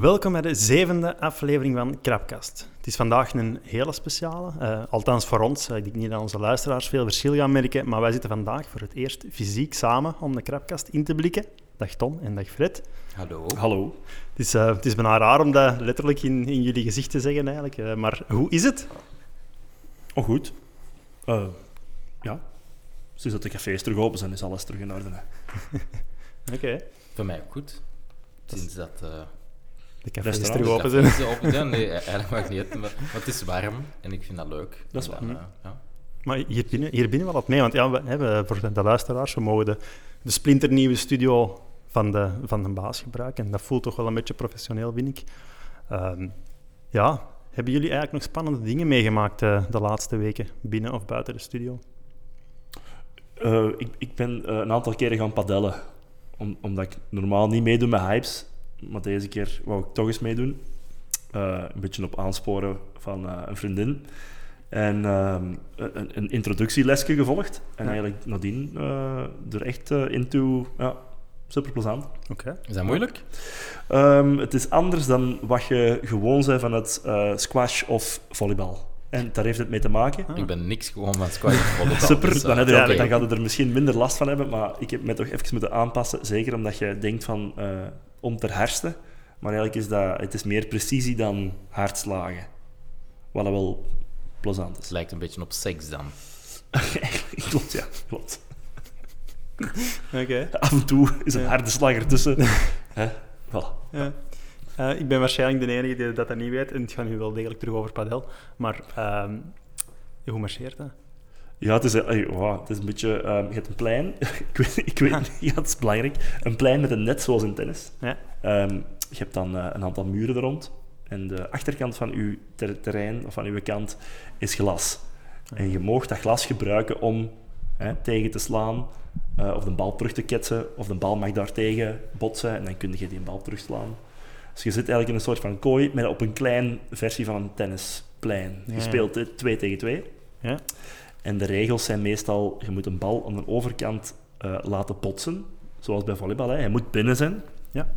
Welkom bij de zevende aflevering van Krapkast. Het is vandaag een hele speciale, uh, althans voor ons. Ik denk niet dat onze luisteraars veel verschil gaan merken, maar wij zitten vandaag voor het eerst fysiek samen om de Krapkast in te blikken. Dag Tom en dag Fred. Hallo. Hallo. Het is, uh, het is bijna raar om dat letterlijk in, in jullie gezicht te zeggen eigenlijk, uh, maar hoe is het? Oh goed. ja, sinds dat de cafés terug open zijn, is alles terug in orde. Oké. Okay. Voor mij ook goed. Sinds dat de cafés terug open zijn. Open zijn. Nee, eigenlijk mag ik niet maar, het is warm en ik vind dat leuk. Dat is waar. Uh, ja. Maar hier binnen, hier binnen wel wat mee, want ja, we hebben voor de luisteraars, we mogen de, de splinternieuwe studio van de, van de baas gebruiken. En dat voelt toch wel een beetje professioneel, vind ik. Um, ja, hebben jullie eigenlijk nog spannende dingen meegemaakt uh, de laatste weken, binnen of buiten de studio? Uh, ik, ik ben een aantal keren gaan padellen. Om, omdat ik normaal niet meedoe met hypes maar deze keer wou ik toch eens meedoen. Uh, een beetje op aansporen van uh, een vriendin. En uh, een, een, introductielesje gevolgd. En ja. eigenlijk nadien uh, er echt into... Ja, super plezant. Okay. Is dat moeilijk? Um, het is anders dan wat je gewoon bent van het squash of volleybal. En daar heeft het mee te maken. Ah. Ik ben niks gewoon van squash of volleybal. Super, dus, dan, heb je ja, dan gaat het er misschien minder last van hebben. Maar ik heb me toch even moeten aanpassen. Zeker omdat je denkt van om te hersten. Maar eigenlijk is dat, het is meer precisie dan hartslagen. Wat wel plezant is. Het lijkt een beetje op seks dan. klopt, ja. Klopt. Oké. Af en toe is een harde slag ertussen. Hè? Voilà. Ja. Uh, ik ben waarschijnlijk de enige die dat, dat niet weet. En het gaat nu wel degelijk terug over padel. Maar uh, hoe marcheert dat? Ja, het is, uh, wow, het is een beetje... Um, je hebt een plein. ik weet, ik weet niet, ja, het is belangrijk. Een plein met een net zoals in tennis. Ja. Um, je hebt dan uh, een aantal muren er rond. En de achterkant van uw ter terrein, of van uw kant, is glas. En je mag dat glas gebruiken om hè, tegen te slaan, uh, of de bal terug te ketsen, of de bal mag daar tegen botsen, en dan kun je die bal terugslaan. Dus je zit eigenlijk in een soort van kooi, maar op een klein versie van een tennisplein. Je speelt 2 tegen 2. Ja. En de regels zijn meestal, je moet een bal aan de overkant uh, laten botsen, zoals bij volleybal. Hè. Hij moet binnen zijn. Ja.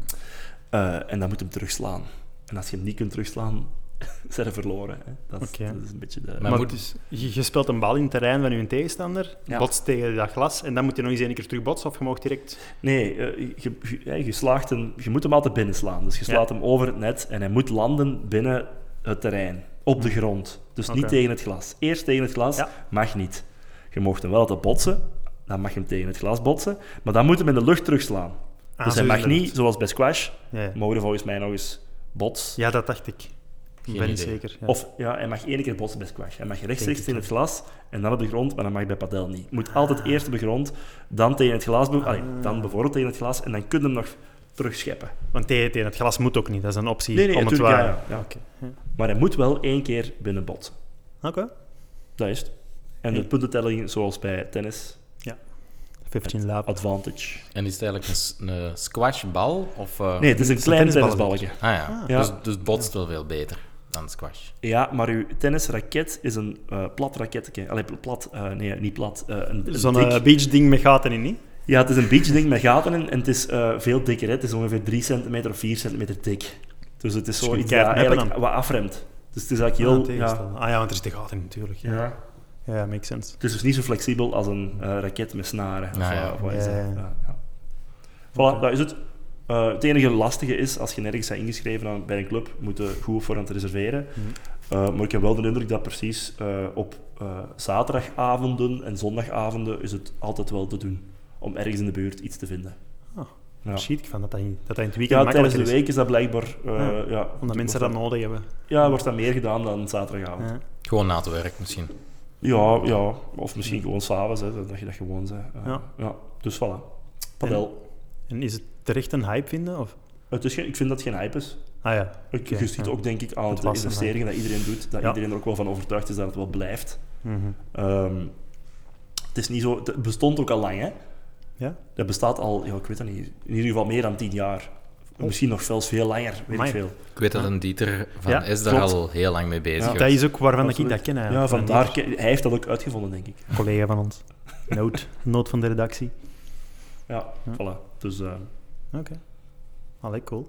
Uh, en dan moet hem terugslaan. En als je hem niet kunt terugslaan, zijn er verloren. Hè. Dat, is, okay. dat, is, een beetje de... Maar, moet... dus, je, je, speelt een bal in het terrein van je tegenstander, ja. botst tegen dat glas, en dan moet je nog eens een keer terug botsen, of je mag direct... Nee, uh, je, je, je, slaagt een, je moet hem altijd binnen slaan. Dus je slaat ja. hem over het net, en hij moet landen binnen het terrein op de grond. Dus okay. niet tegen het glas. Eerst tegen het glas ja. mag niet. Je mocht hem wel altijd botsen, dan mag je hem tegen het glas botsen, maar dan moet hem in de lucht terugslaan. Ah, dus hij mag niet, zoals bij squash, ja, mogen volgens mij nog eens bots. Ja, dat dacht ik. Ik ben niet zeker. Ja. Of ja, hij mag één keer botsen bij squash. Hij mag rechtstreeks in het glas en dan op de grond, maar dan mag bij padel niet. Je moet ah. altijd eerst op de grond, dan tegen het glas, ah. Allee, dan bijvoorbeeld tegen het glas en dan kun je hem nog terugscheppen. Want tegen, tegen het glas moet ook niet, dat is een optie nee, nee, om het waar... ja, ja. Okay. Maar hij moet wel één keer binnen botsen. Oké. Okay. Dat is het. En de puntentelling, zoals bij tennis, ja. 15 lap. Advantage. En is het eigenlijk een, een squashbal? Of, uh... Nee, het is een klein tennisballetje. Ah ja, ah. ja. Dus, dus het botst wel veel beter dan squash. Ja, maar uw tennisraket is een uh, plat raketje. Allee, plat, uh, nee, niet plat. Uh, Zo'n beachding met gaten in, niet? Ja, het is een beachding met gaten in en het is veel dikker. Hè. Het is ongeveer 3 centimeter of 4 centimeter dik. Dus het is zo iets dat eigenlijk wat afremt. Dus het is eigenlijk heel... Ah, ja. ah ja, want er is de gaten natuurlijk. Ja. ja. Ja, makes sense. Het is dus niet zo flexibel als een uh, raket met snaren. Of, nou, ja. of wat is dat? Ja, ja. Voilà, dat is het. Uh, het enige lastige is, als je nergens bent ingeschreven bij een club, moet je goed voor aan te reserveren. Mm. Uh, maar ik heb wel de indruk dat precies op zaterdagavonden en zondagavonden is het altijd wel te doen om ergens in de buurt iets te vinden. Oh. Ja. Shit, ik van dat dat in, dat in het weekend Ja, tijdens de week is dat blijkbaar... Uh, ja. ja. Omdat mensen dat nodig hebben. Ja, wordt dat meer gedaan dan zaterdagavond. Ja. Gewoon na het werk misschien. Ja, ja. of misschien gewoon s'avonds, dat je dat gewoon zei. Uh, ja. ja. Dus voilà. Padel. En, en, is het terecht een hype vinden? Of? Het is geen, ik vind dat het geen hype is. Ah ja. Ik, okay, je ziet ja. ook denk ik aan het de investeringen dat iedereen doet, dat iedereen er ook wel van overtuigd is dat het wel blijft. Mm -hmm. um, het is niet zo... Het bestond ook al lang, hè. Ja? Dat bestaat al, ja, ik weet het niet, in ieder geval meer dan tien jaar. Oh. Misschien nog zelfs veel langer, weet ik veel. Ik weet dat een Dieter van ja, is daar al heel lang mee bezig ja. Dat is ook waarvan ik dat ken. Ja, vandaar, hij heeft dat ook uitgevonden, denk ik. Een collega van ons. Noot, noot van de redactie. Ja, ja. voilà. Dus, uh... Oké. Okay. Allee, cool.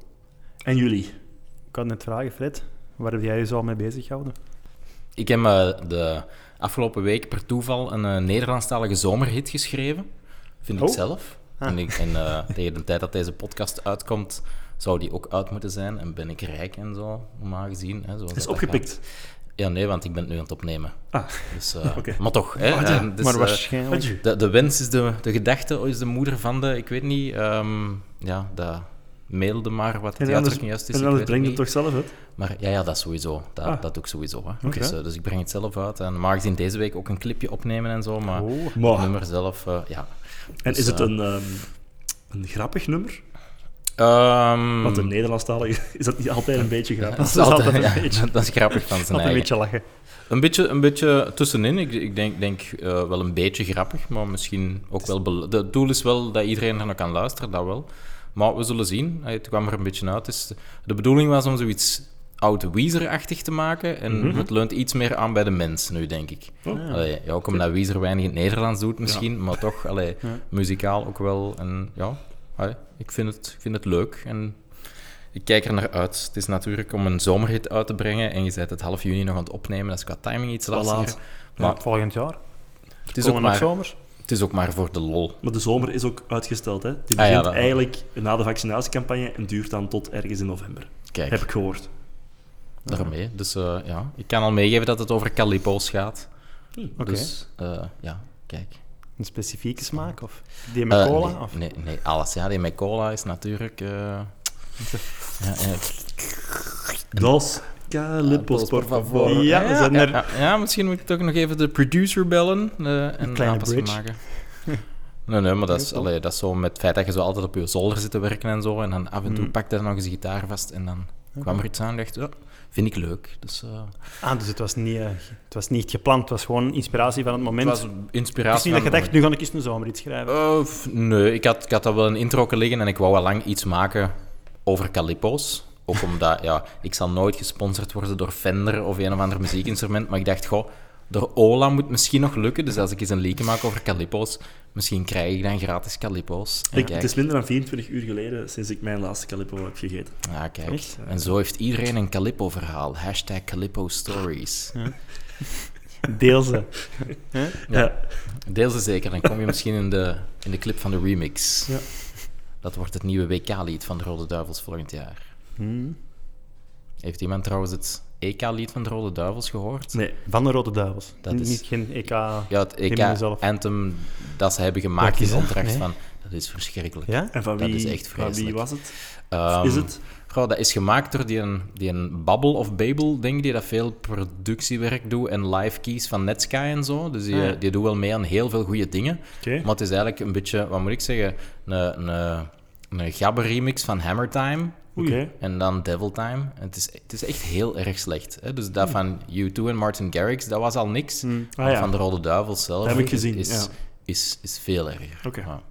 En jullie? Ik had net vragen, Fred, waar heb jij je zo al mee bezig gehouden? Ik heb eh, de afgelopen week per toeval een eh, Nederlandstalige zomerhit geschreven. Vind ik Oh. zelf. Ah. En, ik, en eh, tegen de tijd dat deze podcast uitkomt, zou die ook uit moeten zijn. En ben ik rijk en zo, normaal gezien. Hè, is dat opgepikt. gaat. Ja, nee, want ik ben het nu aan het opnemen. Ah, Dus, eh. Maar toch, hè. Ja. en dus, maar eh, waarschijnlijk... De, de wens is de, de gedachte, is de moeder van de... Ik weet niet. ehm, ja, dat mailde maar wat het anders, juist is. en anders weet breng je het toch zelf uit? maar ja, ja, dat sowieso. Dat, Ah. dat doe ik sowieso. Hè. Oké. Dus, eh, dus ik breng het zelf uit. En normaal gezien deze week ook een clipje opnemen en zo. Maar Oh. het nummer zelf, eh, ja. En Dus, is het eh, een, ehm, een grappig nummer? Ehm, Want een Nederlandstalige is dat niet altijd een beetje dat grappig? is, Dat is altijd, altijd een ja, beetje- dat is grappig van zijn Altijd een eigen. beetje lachen. Een beetje, een beetje tussenin. Ik, ik denk, denk eh, wel een beetje grappig, maar misschien ook wel... Het doel is wel dat iedereen er naar kan luisteren, dat wel. Maar we zullen zien. Het kwam er een beetje uit. Dus de bedoeling was om zoiets oud Weezer-achtig te maken. En Mhm. het leunt iets meer aan bij de mens nu, denk ik. Oh. Allee, ja, ook omdat Weezer weinig in het Nederlands doet misschien, maar toch, allee, Ja. muzikaal ook wel. En ja, allee, ik, vind het, ik vind het leuk en ik kijk er naar uit. Het is natuurlijk om een zomerhit uit te brengen en je bent het half juni nog aan het opnemen, dat is qua timing iets lastiger. laat. Maar Ja, volgend jaar. het is, ook maar, zomers. het is ook maar voor de lol. Maar de zomer is ook uitgesteld. Hè? Die Ah, ja, begint dat- eigenlijk na de vaccinatiecampagne en duurt dan tot ergens in november. Kijk, Heb ik gehoord. Daarmee. Dus eh, ja, ik kan al meegeven dat het over Calippo's gaat. Oké. Dus eh, ja, kijk. Een specifieke smaak? Of die met Eh, cola? nee, of? nee, nee, alles. Ja, die met cola is natuurlijk... eh, ja, eh, Dos Calipos, por favor. Ja, ja, zijn er- ja, ja, misschien moet ik toch nog even de producer bellen eh, en een kleine aanpassing bridge. maken. Nee, nee, maar dat is, allee, dat is zo met het feit dat je zo altijd op je zolder zit te werken en zo, en dan af en toe Mm. pakte hij nog eens een gitaar vast en dan kwam er iets aan en dacht, ja, vind ik leuk. Dus, eh, Ah, dus het was, niet, eh, het was niet gepland, het was gewoon inspiratie van het het moment. was Het inspiratie. is niet dat je dacht, nu ga ik eens een zomer schrijven. Eh, f- nee, ik had, ik had al wel een intro liggen en ik wou al lang iets maken over Calippo's. Ook omdat, ja, ik zal nooit gesponsord worden door Fender of een of ander muziekinstrument, maar ik dacht, goh, door Ola moet misschien nog lukken, dus als ik eens een liedje maak over Calippo's, misschien krijg ik dan gratis Calippo's. Ik, kijk, het is minder dan 24 uur geleden sinds ik mijn laatste Calippo heb gegeten. ja, kijk. Echt? En zo heeft iedereen een Calippo-verhaal. Hashtag Calippo Stories. Deel ze. Ja. Deel ze zeker, dan kom je misschien in de, in de clip van de remix. Ja. Dat wordt het nieuwe WK-lied van de Rode Duivels volgend jaar. Hmm. Heeft iemand trouwens het EK-lied van de Rode Duivels gehoord? Nee, Van de Rode Duivels. Dat Niet- is- Niet geen EK. Ja, het. EK-anthem dat ze hebben gemaakt is in dat? opdracht Nee. van... Dat is verschrikkelijk. Ja? en van Dat wie, is echt van wie vreselijk. was het? Ehm, is het? goh, dat is gemaakt door die, een, die een Babbel of Babel, denk ik, die dat veel productiewerk doet en live keys van Netsky en zo. Dus die, Ah, ja. die doet wel mee aan heel veel goede dingen. Oké. Maar het is eigenlijk een beetje, wat moet ik zeggen, een, een, een gabber-remix van Hammer Time. Oké. En dan Devil Time. Het, is, het is echt heel erg slecht. Hè? Dus dat van U2 en Martin Garrix, dat was al niks. Hmm. Ah, ja. Van de Rode Duivels zelf Dat heb ik gezien, is, ja. is, is veel erger. Ja.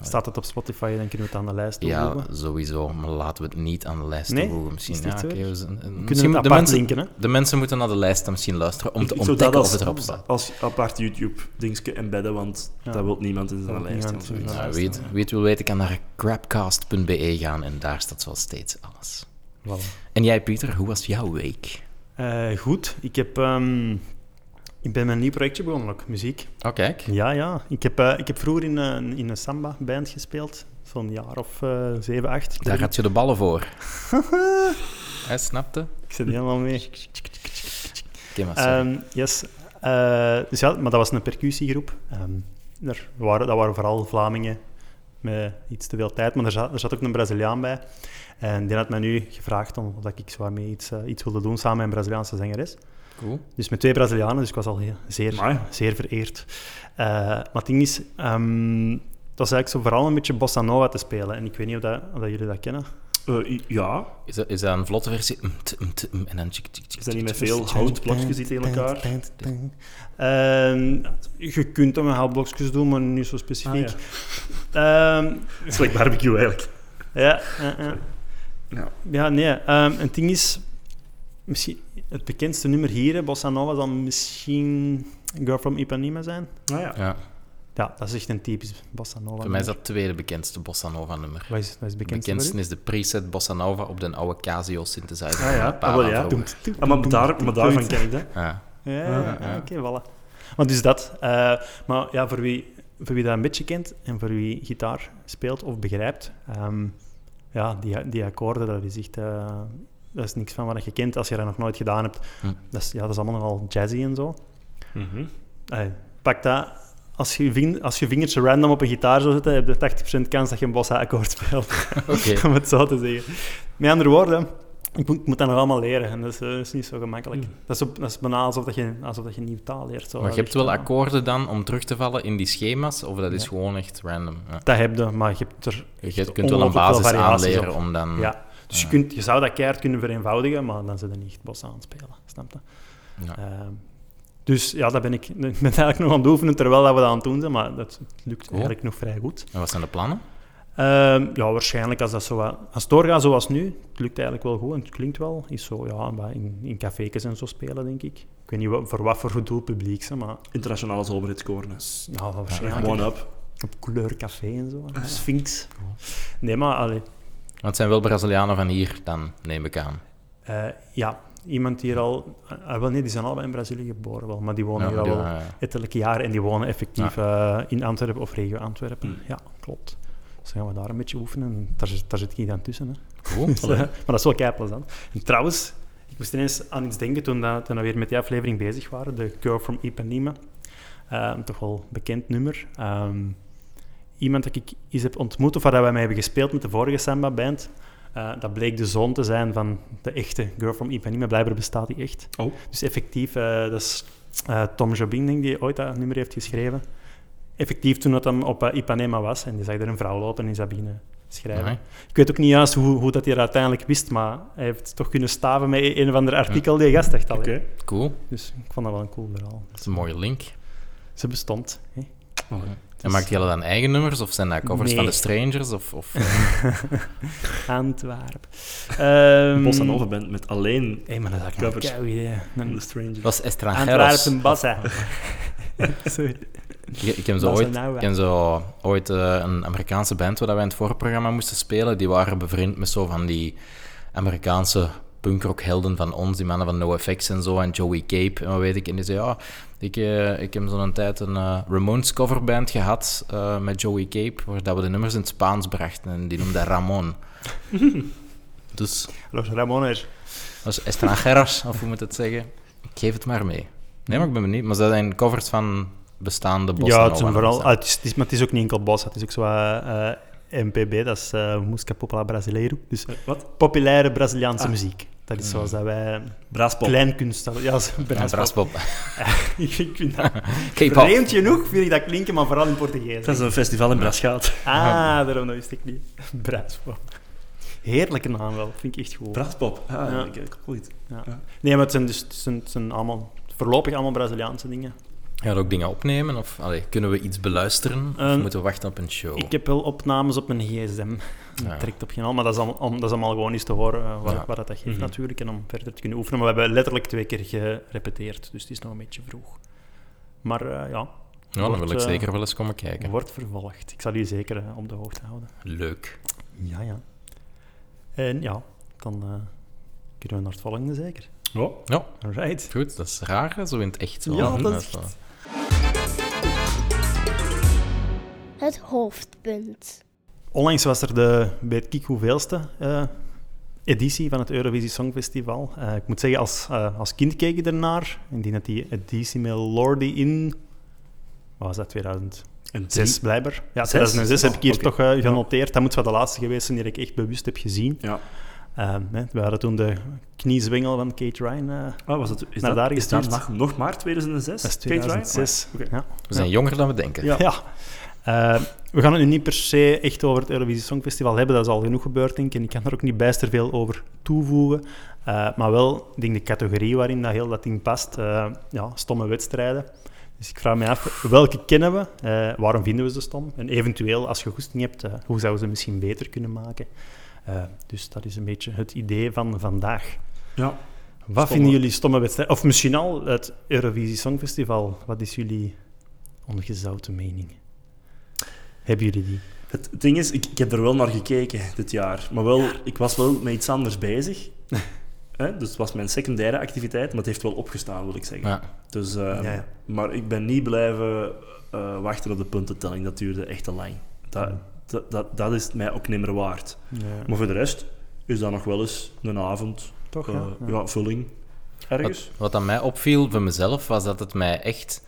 Staat het op Spotify, dan kunnen we het aan de lijst Ja, toevoegen. sowieso. Maar laten we het niet aan de lijst Nee? toevoegen. Misschien, ja, zo? we zijn- We misschien de mensen, linken, hè? de mensen moeten naar de lijst dan misschien luisteren om te Ik ontdekken of het erop staat. als apart YouTube-dingetje embedden, want Ja. dat wil niemand in zijn lijst. ja. wie het wil weten, kan naar crapcast.be gaan en daar staat zoals steeds alles. Voilà. En jij, Pieter, hoe was jouw week? Eh, goed, ik heb... ehm, ik ben een nieuw projectje begonnen, ook, muziek. Oh, kijk. Ja, ja. Ik heb, eh, ik heb vroeger in, een in een samba-band gespeeld. Zo'n jaar of eh, zeven, acht. Daar had je de ballen voor. Hij snapte? Ik zit helemaal mee. Maar sorry. Ehm, yes. Dus ja, maar dat was een percussiegroep. Ehm, er waren, dat waren vooral Vlamingen met iets te veel tijd, maar er zat, er zat ook een Braziliaan bij. En die had mij nu gevraagd om, of ik zo mee iets, iets wilde doen samen met een Braziliaanse zangeres. Cool. Dus met twee Brazilianen, dus ik was al heel, zeer, Amai. zeer vereerd. Eh, maar het ding is, ehm, het was eigenlijk zo vooral een beetje bossa nova te spelen. En ik weet niet of, dat, of dat jullie dat kennen. Eh, i- ja, Is dat, is dat een vlotte versie? Mm, t, mm, t, mm, en dan... is dat niet met veel houtblokjes die tegen elkaar? Ehm, je kunt dat met houtblokjes doen, maar niet zo specifiek. Ah, Ehm, Het is like barbecue eigenlijk. ja. Ja. ja, nee. ehm, het ding is, misschien het bekendste nummer hier, Bossa Nova, zal misschien Girl from Ipanema zijn. Ah ja. Ja. ja, dat is echt een typisch bossa nova. Voor mij is dat het tweede bekendste bossa nova nummer. Wat is, wat is het Het bekendste is de preset bossa nova op de oude Casio synthesizer. Ah, ja. Ah, wel, ja. Ah, maar, daar, maar daarvan ken ik dat. Ja. Ja, Ja, ja, ja. oké, voilà. Maar dus dat. eh, maar ja, voor wie, voor wie dat een beetje kent en voor wie gitaar speelt of begrijpt, ehm, ja, die, die akkoorden, dat is echt... eh, dat is niks van wat je kent als je dat nog nooit gedaan hebt. Hm. Dat, is, ja, dat is allemaal nogal jazzy en zo. Mhm. Allee, pak dat... Als je, ving- als je vingertje random op een gitaar zou zetten, heb je 80% kans dat je een bossa-akkoord speelt. Oké. om het zo te zeggen. Met andere woorden, ik moet, ik moet dat nog allemaal leren en dat is, eh, dat is niet zo gemakkelijk. Mm. Dat, is dat is bijna alsof, dat je, alsof dat je een nieuwe taal leert. Zo. Maar je hebt wel Echt, akkoorden dan om terug te vallen in die schema's, of dat is Ja. gewoon echt random? Ja. Dat heb je, maar je hebt er... Je kunt wel een basis aanleren op. om dan... Ja. Dus je, kunt, je zou dat keihard kunnen vereenvoudigen, maar dan zit je niet echt bos aan het spelen. Snap je? Ja. Ehm, dus ja, dat ben ik, ik ben eigenlijk nog aan het oefenen terwijl dat we dat aan het doen zijn, maar dat lukt Cool. eigenlijk nog vrij goed. En wat zijn de plannen? Ehm, ja, waarschijnlijk als dat zo wat, als het doorgaat zoals nu, het lukt eigenlijk wel goed en het klinkt wel, is zo ja, in, in café's en zo spelen, denk ik. Ik weet niet wat, voor wat voor doel publiek, ze, maar Internationale zomerhitscorner. ja, waarschijnlijk One up. op kleurcafé en zo. Sphinx. Nee, maar allee, Want het zijn wel Brazilianen van hier, dan neem ik aan. eh, ja, iemand die hier al... ah, wel, nee, die zijn allebei in Brazilië geboren wel, maar die wonen Ja, hier al die- ja, ettelijke jaren en die wonen effectief eh, in Antwerpen of regio Antwerpen. Mm. Ja, klopt. Dus dan gaan we daar een beetje oefenen en daar, zit- daar zit ik dan tussen. Hè. Cool. Dus, eh, maar dat is wel kei plezant. En trouwens, ik moest ineens aan iets denken toen, dat, toen we weer met die aflevering bezig waren. De Girl from Ipanema. Een toch wel bekend nummer. Ehm, iemand dat ik eens heb ontmoet, of waar wij mee hebben gespeeld met de vorige Samba-band. eh, dat bleek de zoon te zijn van de echte Girl from Ipanema. Blijkbaar bestaat die echt. Oh. Dus effectief, eh, dat is eh, Tom Jobim, denk ik, die ooit dat nummer heeft geschreven. Effectief toen dat hem op Ipanema was. En die zag er een vrouw lopen in Sabine schrijven. Nee. Ik weet ook niet juist hoe, hoe dat hij dat uiteindelijk wist, maar hij heeft toch kunnen staven met een of ander artikel die gast echt al. Oké. hè. Cool. Dus ik vond dat wel een cool verhaal. Dat is een mooie link. Ze bestond. Hè. En maakt jullie dan eigen nummers, of zijn dat covers Nee. van de Strangers? Of, of... Antwerpen. Ehm Bossa Nova band met alleen Hé, maar dat eigenlijk Covers. een kei idee. The Een Stranger. Dat is Estrangeros. Antwerpen Bossa. Sorry. Ik, ik heb zo ooit, ik heb zo ooit eh, een Amerikaanse band waar wij in het voorprogramma moesten spelen. Die waren bevriend met zo van die Amerikaanse punkrockhelden van ons, die mannen van NoFX en zo, en Joey Cape en wat weet ik. En die zei, ja, ik, eh, ik heb zo'n tijd een eh, Ramones coverband gehad eh, met Joey Cape, waar dat we de nummers in het Spaans brachten en die noemde Ramon. dus Los Ramones. dat is Estrangeros, of hoe moet het zeggen? Ik geef het maar mee. Nee, maar ik ben benieuwd. Maar dat zijn covers van bestaande bossa Ja, het, zijn vooral, ah, het, is, het is- maar het is ook niet enkel bossa. Het is ook zo MPB, dat is eh Música Popular Brasileiro. Dus Wat? populaire Braziliaanse Ah. muziek. Dat is Mm. zoals dat wij Braaspop. kleinkunst... Ja, zo- Ja. Braspop. ik vind dat... Vreemd genoeg vind ik dat klinken, maar vooral in Portugees. Dat is een festival in Braschaat. Ah, daarom dat wist ik niet. Braaspop. Heerlijke naam wel, vind ik echt goed. Braaspop. Ah, Ja. het. Ja. Ja. Nee, maar het zijn, dus, het zijn, het zijn allemaal, voorlopig allemaal Braziliaanse dingen. Ga je ook dingen opnemen? Of allee, kunnen we iets beluisteren? Of Ehm, moeten we wachten op een show? Ik heb wel opnames op mijn gsm. Dat Ja. trekt op geen al, maar dat is, allemaal, om, dat is allemaal gewoon eens te horen eh, wat, Ja. wat dat geeft Mhm. natuurlijk. En om verder te kunnen oefenen. Maar we hebben letterlijk twee keer gerepeteerd, dus het is nog een beetje vroeg. Maar eh, ja, ja, dan wil ik eh, zeker wel eens komen kijken. wordt vervolgd. Ik zal u zeker eh, op de hoogte houden. Leuk. Ja, ja. En ja, dan eh, kunnen we naar het volgende zeker. Ja. Ja, Alright. goed. Dat is raar, zo in het echt. Zo. Ja, dat is echt- Het hoofdpunt. Onlangs was er de, bij het Kik hoeveelste eh, editie van het Eurovisie Songfestival. Eh, ik moet zeggen, als, eh, als kind keek ik ernaar. Indien dat die editie met Lordi in... Wat was dat, 2006 En drie- blijkbaar? Ja, Zes? 2006 heb ik hier Oh, toch genoteerd. Dat moet wel de laatste geweest zijn die ik echt bewust heb gezien. Ja. Eh, hè, we hadden toen de kniezwengel van Kate Ryan. eh, Ah, was het, is, Naar dat, daar is dat nog, nog maar 2006? dat is Kate Ryan? 2006. Ah, oké. Ja. We zijn jonger dan we denken. Ja. Ja. Eh, we gaan het nu niet per se echt over het Eurovisie Songfestival hebben. Dat is al genoeg gebeurd, denk ik. En ik kan er ook niet bijster veel over toevoegen. Eh, maar wel, ik denk de categorie waarin dat heel dat ding past. eh, ja, stomme wedstrijden. Dus ik vraag me af, welke kennen we? Eh, waarom vinden we ze stom? En eventueel, als je goesting hebt, hoe zouden ze misschien beter kunnen maken? Eh, dus dat is een beetje het idee van vandaag. Ja. Wat Stomme. vinden jullie stomme wedstrijden? Of misschien al het Eurovisie Songfestival. Wat is jullie ongezouten mening? Hebben jullie die? Het, ding is, ik, ik heb er wel naar gekeken dit jaar. Maar wel, ik was wel met iets anders bezig. Hè? Dus het was mijn secundaire activiteit, maar het heeft wel opgestaan, wil ik zeggen. Ja. Dus, eh, Ja, ja. Maar ik ben niet blijven eh, wachten op de puntentelling. Dat duurde echt te lang. Dat, Mm. Dat, dat, dat is het mij ook niet meer waard. Ja. Maar voor de rest is dat nog wel eens een avond. Toch, eh, ja? ja. Ja. vulling. Ergens. Wat, wat aan mij opviel voor mezelf, was dat het mij echt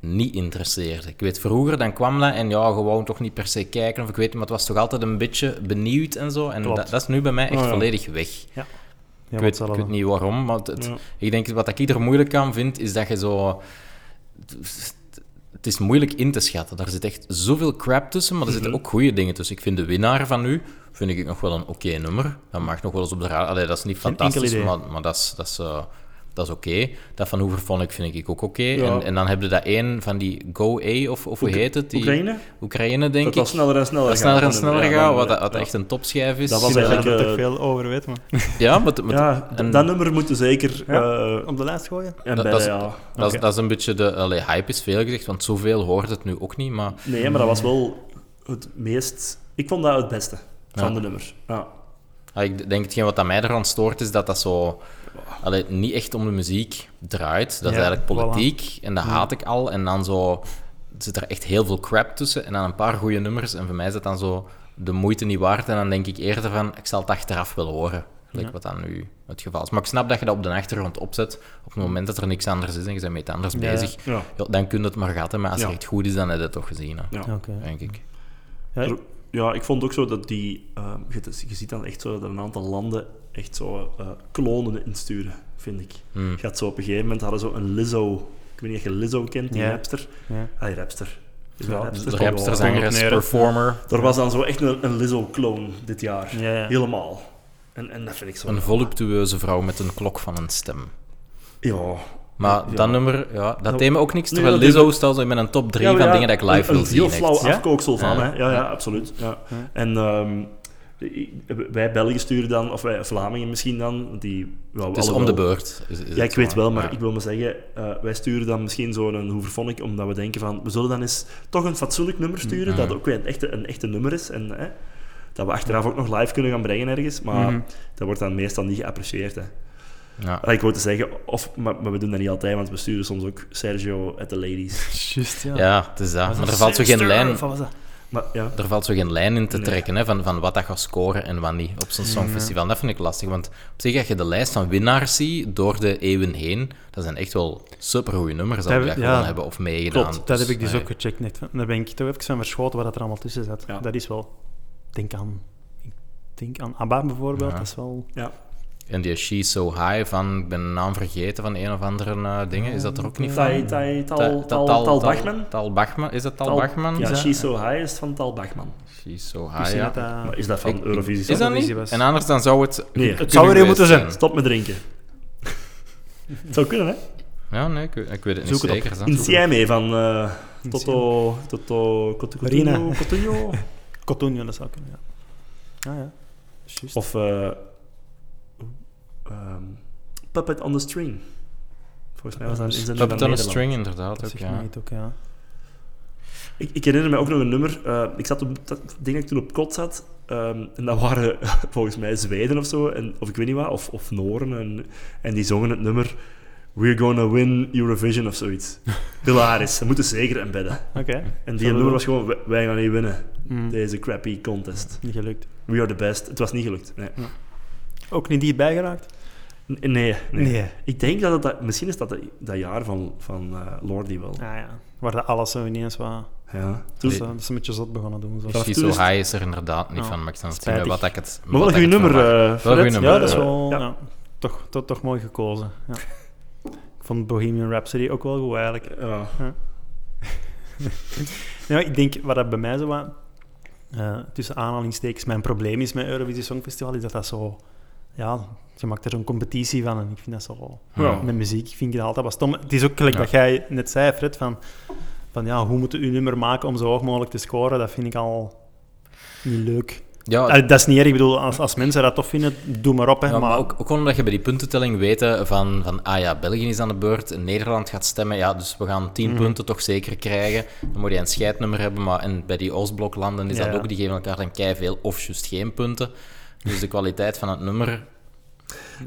niet interesseerde. Ik weet, vroeger dan kwam dat en ja, gewoon toch niet per se kijken of ik weet maar het was toch altijd een beetje benieuwd en zo. En dat, dat is nu bij mij echt Oh, ja. volledig weg. Ja, ik, weet, ik weet niet waarom, maar het, het- Ja. ik denk wat ik er moeilijk aan vind, is dat je zo... Het is moeilijk in te schatten. Daar zit echt zoveel crap tussen, maar er zitten ook goede dingen tussen. Ik vind de winnaar van nu vind ik nog wel een oké nummer. Dat mag nog wel eens op de radio. Allee, dat is niet fantastisch, maar, maar dat is, dat is, eh, dat is oké. Dat van Hooverphonic vind ik ook oké. Ja. En, en dan heb je dat één van die Go A, of, of hoe heet het? Die, Oekraïne? Oekraïne, denk Dat ik. was sneller en sneller Dat sneller en gaan. sneller Ja, gaat, wat, ja. wat echt een topschijf is. Dat was dat eigenlijk, er toch veel over weet, maar... Ja, maar, het- maar het- Ja, en- dat nummer moeten zeker... Eh, Op de lijst gooien? en Dat- bij, dat is- ja. dat, is, Oké. dat is een beetje de... Allee, hype is veel gezegd, want zoveel hoort het nu ook niet, maar... Nee, maar dat was wel het meest... Ik vond dat het beste van Ja. de nummers. Ja. Ah, ik denk hetgeen wat aan mij eraan stoort, is dat dat zo... Allee, niet echt om de muziek draait. Dat is eigenlijk politiek, en dat haat ik al. En dan zo... zit er echt heel veel crap tussen, en dan een paar goede nummers. En voor mij is dat dan zo de moeite niet waard. En dan denk ik eerder van, ik zal het achteraf wel horen. Like Ja. wat dan nu het geval is. Maar ik snap dat je dat op de achtergrond opzet. Op het moment dat er niks anders is en je bent met iets anders Ja. bezig. Ja. Ja, dan kun je het maar gaten. Maar als Ja. het echt goed is, dan heb je het toch gezien. Hè, Ja. Oké. denk ik. Ja, ja, ik vond ook zo dat die... ehm, je, je ziet dan echt zo dat een aantal landen echt zo eh, klonen insturen, vind ik. Hmm. Je had zo op een gegeven moment hadden zo een Lizzo... Ik weet niet of je Lizzo kent, die rapster. ja. Ah, die rapster. Is Ja, rapster? Zangeres, performer. Er was dan zo echt een, een Lizzo-clone dit jaar. Ja, ja. Helemaal. En, en dat vind ik zo... Een voluptueuze vrouw met een klok van een stem. Ja. Maar Ja. dat nummer, ja, dat Nou, deed me ook niks. Terwijl Lizzo staat zo in mijn top 3 Ja, van ja, dingen dat ik live een, wil een zien. heel flauw echt. Ja? afkooksel van, Ja. hè? Ja, ja, absoluut. Ja. Ja. En ehm, ik- wij Belgen sturen dan, of wij Vlamingen misschien dan, die... wel Het is om de beurt. Is, is Ja, ik weet wel, maar Ja. ik wil maar zeggen, eh, wij sturen dan misschien zo'n Hooverphonic, omdat we denken van, we zullen dan eens toch een fatsoenlijk nummer sturen, Mhm. dat ook weer een echte, een echte nummer is, en hè, dat we achteraf ook nog live kunnen gaan brengen ergens, maar Mhm. dat wordt dan meestal niet geapprecieerd. Hè. Ja. Allee, Ik wou te zeggen, of, maar, maar we doen dat niet altijd, want we sturen soms ook Sergio at the Ladies. Juist, ja. ja, het is dat. Maar er valt zo geen lijn... dat? Maar ja, Er valt zo geen lijn in te Nee. trekken hè, van, van wat dat gaat scoren en wat niet op zo'n songfestival. Dat vind ik lastig, want op zich, als je de lijst van winnaars ziet door de eeuwen heen, dat zijn echt wel supergoeie nummers dat Dat we heb- dat ja. gewoon hebben of meegedaan. Klopt, Dat heb ik dus nee. ook gecheckt net. Daar ben ik toch even van verschoten wat er allemaal tussen zat. Ja. Dat is wel... Denk aan... Ik denk aan ABBA bijvoorbeeld. Ja. Dat is wel... ja. En die She's So High van, ik ben de naam vergeten van een of andere eh, dingen, is dat er ook niet van? Tai, tai, Ta- tal, ta- tal, tal Bachman? Tal Bachman, is dat Tal, Tal- Bachman? Ja, She's So High is van Tal Bachman. She's So High, ja. dat dat- Maar is dat van Ik- Eurovisie? Is dat Eurovisie niet? was. En anders dan zou het... Nee, kunnen zou er geweest moeten zijn. Stop met drinken. Het zou kunnen, hè? Ja, nee, ik, ik weet het niet het op. zeker. Insieme van eh, Toto... Toto... Cotu- Marina. Coutinho- Coutinho? Cotonio, dat zou kunnen, ja. Ah ja. Of... eh, ehm, Puppet on the String. Volgens mij was dat een inzending Puppet van on Nederland. String, inderdaad. dat Ook, ja. ook. Ik, ik herinner me ook nog een nummer. eh, ik zat op, dat, ik denk dat ik toen op kot zat. ehm, en dat waren volgens mij Zweden of zo. En, of ik weet niet wat. Of, of Noren. En, en die zongen het nummer... We're gonna win Eurovision of zoiets. Hilarisch. Ze moeten zeker embedden. Oké. En die nummer was gewoon... "Wij- gaan niet winnen. Mm, Deze crappy contest. Niet gelukt. We are the best. Het was niet gelukt. Nee. Ook niet dichtbij geraakt? Nee. nee. Nee. Ik denk dat het... Dat, misschien is dat dat, dat jaar van, van eh, Lordi wel. Ah ja. Waar dat alles zo ineens wat... Ja. Dus, Toen, dat is een beetje zot begonnen doen. Zo. Is het- High is er inderdaad niet Ja, van, maar ik wat ik het... maar wel wat een goede het nummer, eh Wel een Fred. goeie nummer. Ja, dat is wel... ja. Ja. Toch, toch, toch mooi gekozen. Ja. Ik vond Bohemian Rhapsody ook wel goed, eigenlijk. Ja. Ja, ik denk, wat dat bij mij zo wat... eh, tussen aanhalingstekens mijn probleem is met Eurovisie Songfestival, is dat dat zo... Ja, je maakt er zo'n competitie van en ik vind dat zo... Ja. Met muziek vind ik dat altijd wat stom. Het is ook gelijk Ja. dat jij net zei, Fred, van... Van ja, hoe moet je uw nummer maken om zo hoog mogelijk te scoren? Dat vind ik al niet leuk. Ja, dat is niet erg. Ik bedoel, als, als mensen dat tof vinden, doe maar op. Hè. Ja, maar maar ook, ook gewoon omdat je bij die puntentelling weet van, van, ah ja, België is aan de beurt, Nederland gaat stemmen, ja, dus we gaan 10 Mhm. punten toch zeker krijgen. Dan moet je een scheidnummer hebben, maar en bij die Oostbloklanden is Ja. dat ook, die geven elkaar dan kei veel of juist geen punten. Dus de kwaliteit van het nummer,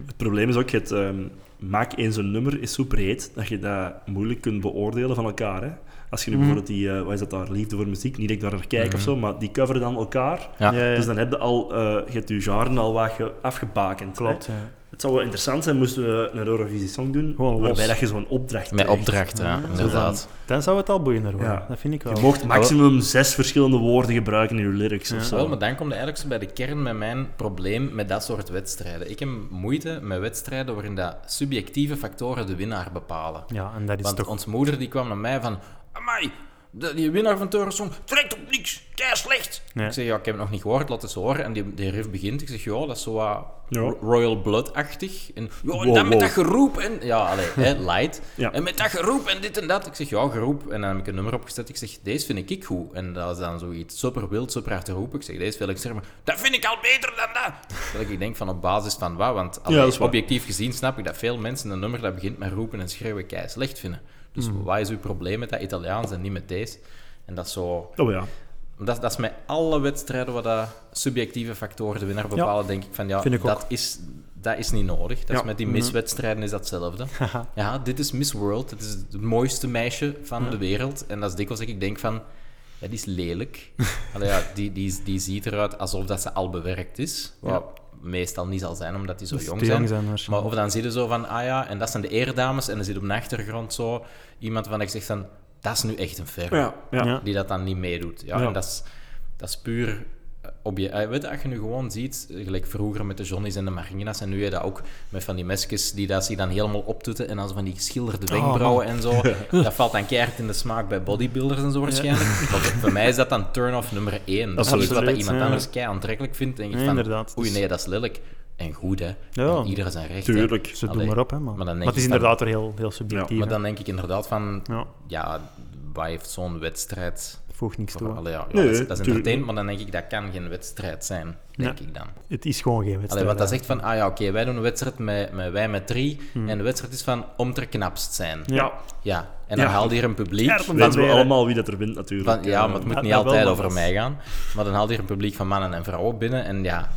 Het probleem is ook, je hebt, ehm, maak eens een nummer is zo breed dat je dat moeilijk kunt beoordelen van elkaar. Hè? Als je nu Mhm. bijvoorbeeld die, eh, wat is dat daar, liefde voor muziek, niet dat ik daar naar kijk Mhm. of zo, maar die coveren dan elkaar. ja. Ja, ja. Dus dan heb je al, eh, je hebt je genre al wat ge- afgebakend. hè. Klopt. Ja. Het zou wel interessant zijn moesten we een Eurovisie Song doen, Gewoon los. waarbij dat je zo'n opdracht met krijgt. opdracht, ja, Ja, inderdaad. Dan zou het al boeiender worden. Ja. Dat vind ik wel. Je mocht maximum zes verschillende woorden gebruiken in je lyrics Ja. of zo. Wel, maar dan komt je eigenlijk zo bij de kern met mijn probleem met dat soort wedstrijden. Ik heb moeite met wedstrijden waarin dat subjectieve factoren de winnaar bepalen. Ja, en dat is Want toch... onze moeder die kwam naar mij van... Amai, de, die winnaar van Eurosong trekt op niks, kei slecht. Nee. Ik zeg, ja, ik heb het nog niet gehoord, laat het eens horen. En die, die riff begint. Ik zeg, ja, dat is zo wat Ja. Ro- Royal Blood-achtig. En, ja, en Wow, dan met dat geroep en... Ja, allee, hè, light. Ja. En met dat geroep en dit en dat. Ik zeg, ja, geroep. En dan heb ik een nummer opgezet. Ik zeg, deze vind ik goed. En dat is dan zoiets super wild, super hard te roepen. Ik zeg, deze wil ik zeggen, maar dat vind ik al beter dan dat. Terwijl ik denk van op basis van wat? Want allee, dat is waar. objectief gezien snap ik dat veel mensen een nummer dat begint met roepen en schreeuwen kei slecht vinden. Dus wat is uw probleem met dat Italiaans en niet met deze? En dat is zo... Oh ja. Dat, dat is met alle wedstrijden waar dat subjectieve factoren de winnaar bepalen, denk ik van ja, ik dat, is, dat is niet nodig. Dat is met die miswedstrijden is dat hetzelfde. ja, dit is Miss World, het is het mooiste meisje van de wereld. En dat is dikwijls dat ik denk van, die is lelijk. Allee, ja, die, die, die ziet eruit alsof dat ze al bewerkt is. Wat meestal niet zal zijn, omdat die zo jong zijn. Maar of dan zie je zo van, ah ja, en dat zijn de eredames. En dan zit op de achtergrond zo iemand van ik zeg van, dat is nu echt een ver Ja, ja. Ja. die dat dan niet meedoet. Ja, Ja. En dat is, dat is puur... eh, Obje eh, weet je, als je nu gewoon ziet, gelijk vroeger met de Johnny's en de Marina's, en nu heb je dat ook met van die mesjes die dat zich dan helemaal optoeten en dan zo van die geschilderde Oh, wenkbrauwen en zo. Dat valt dan keihard in de smaak bij bodybuilders en zo waarschijnlijk. Maar voor- voor mij is dat dan turn-off nummer één. Dat is Absoluut, iets wat dat iemand ja. anders kei aantrekkelijk vindt. denk ik van, inderdaad. oei Dus- nee, dat is lelijk. En goed, hè. Ja. En iedereen zijn recht. hè. Tuurlijk. Ze doen maar op, hè, man. Maar Maar, dan denk het is inderdaad weer heel, heel subjectief. Maar dan denk ik inderdaad van, Ja, ja, wat heeft zo'n wedstrijd voegt niks toe. hè. Allee, ja, ja, Nee, dat is, dat is entertainment, maar dan denk ik dat kan geen wedstrijd zijn, denk ik dan. Het is gewoon geen wedstrijd. Allee, want dat zegt van, ah ja, oké, wij doen een wedstrijd met, met wij met drie, en de wedstrijd is van om ter knapst zijn. Ja. Ja. En dan Ja. haal je hier een publiek Ja, dat van, Weten we allemaal wie dat er wint, natuurlijk. van- ja, maar het moet Ja, niet altijd over mij gaan. Maar dan haal je hier een publiek van mannen en vrouwen binnen, en ja,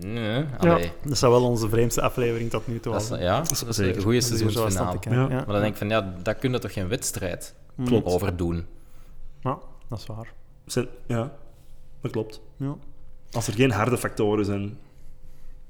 nee, Ja, dat zou wel onze vreemdste aflevering tot nu toe dat is, ja, dat is een goede seizoensfinale. Maar dan denk ik van, ja, dat kun je toch geen wedstrijd Klopt. over doen. Ja, dat is waar. Zijn- ja, dat klopt. Ja. Als er geen harde factoren zijn,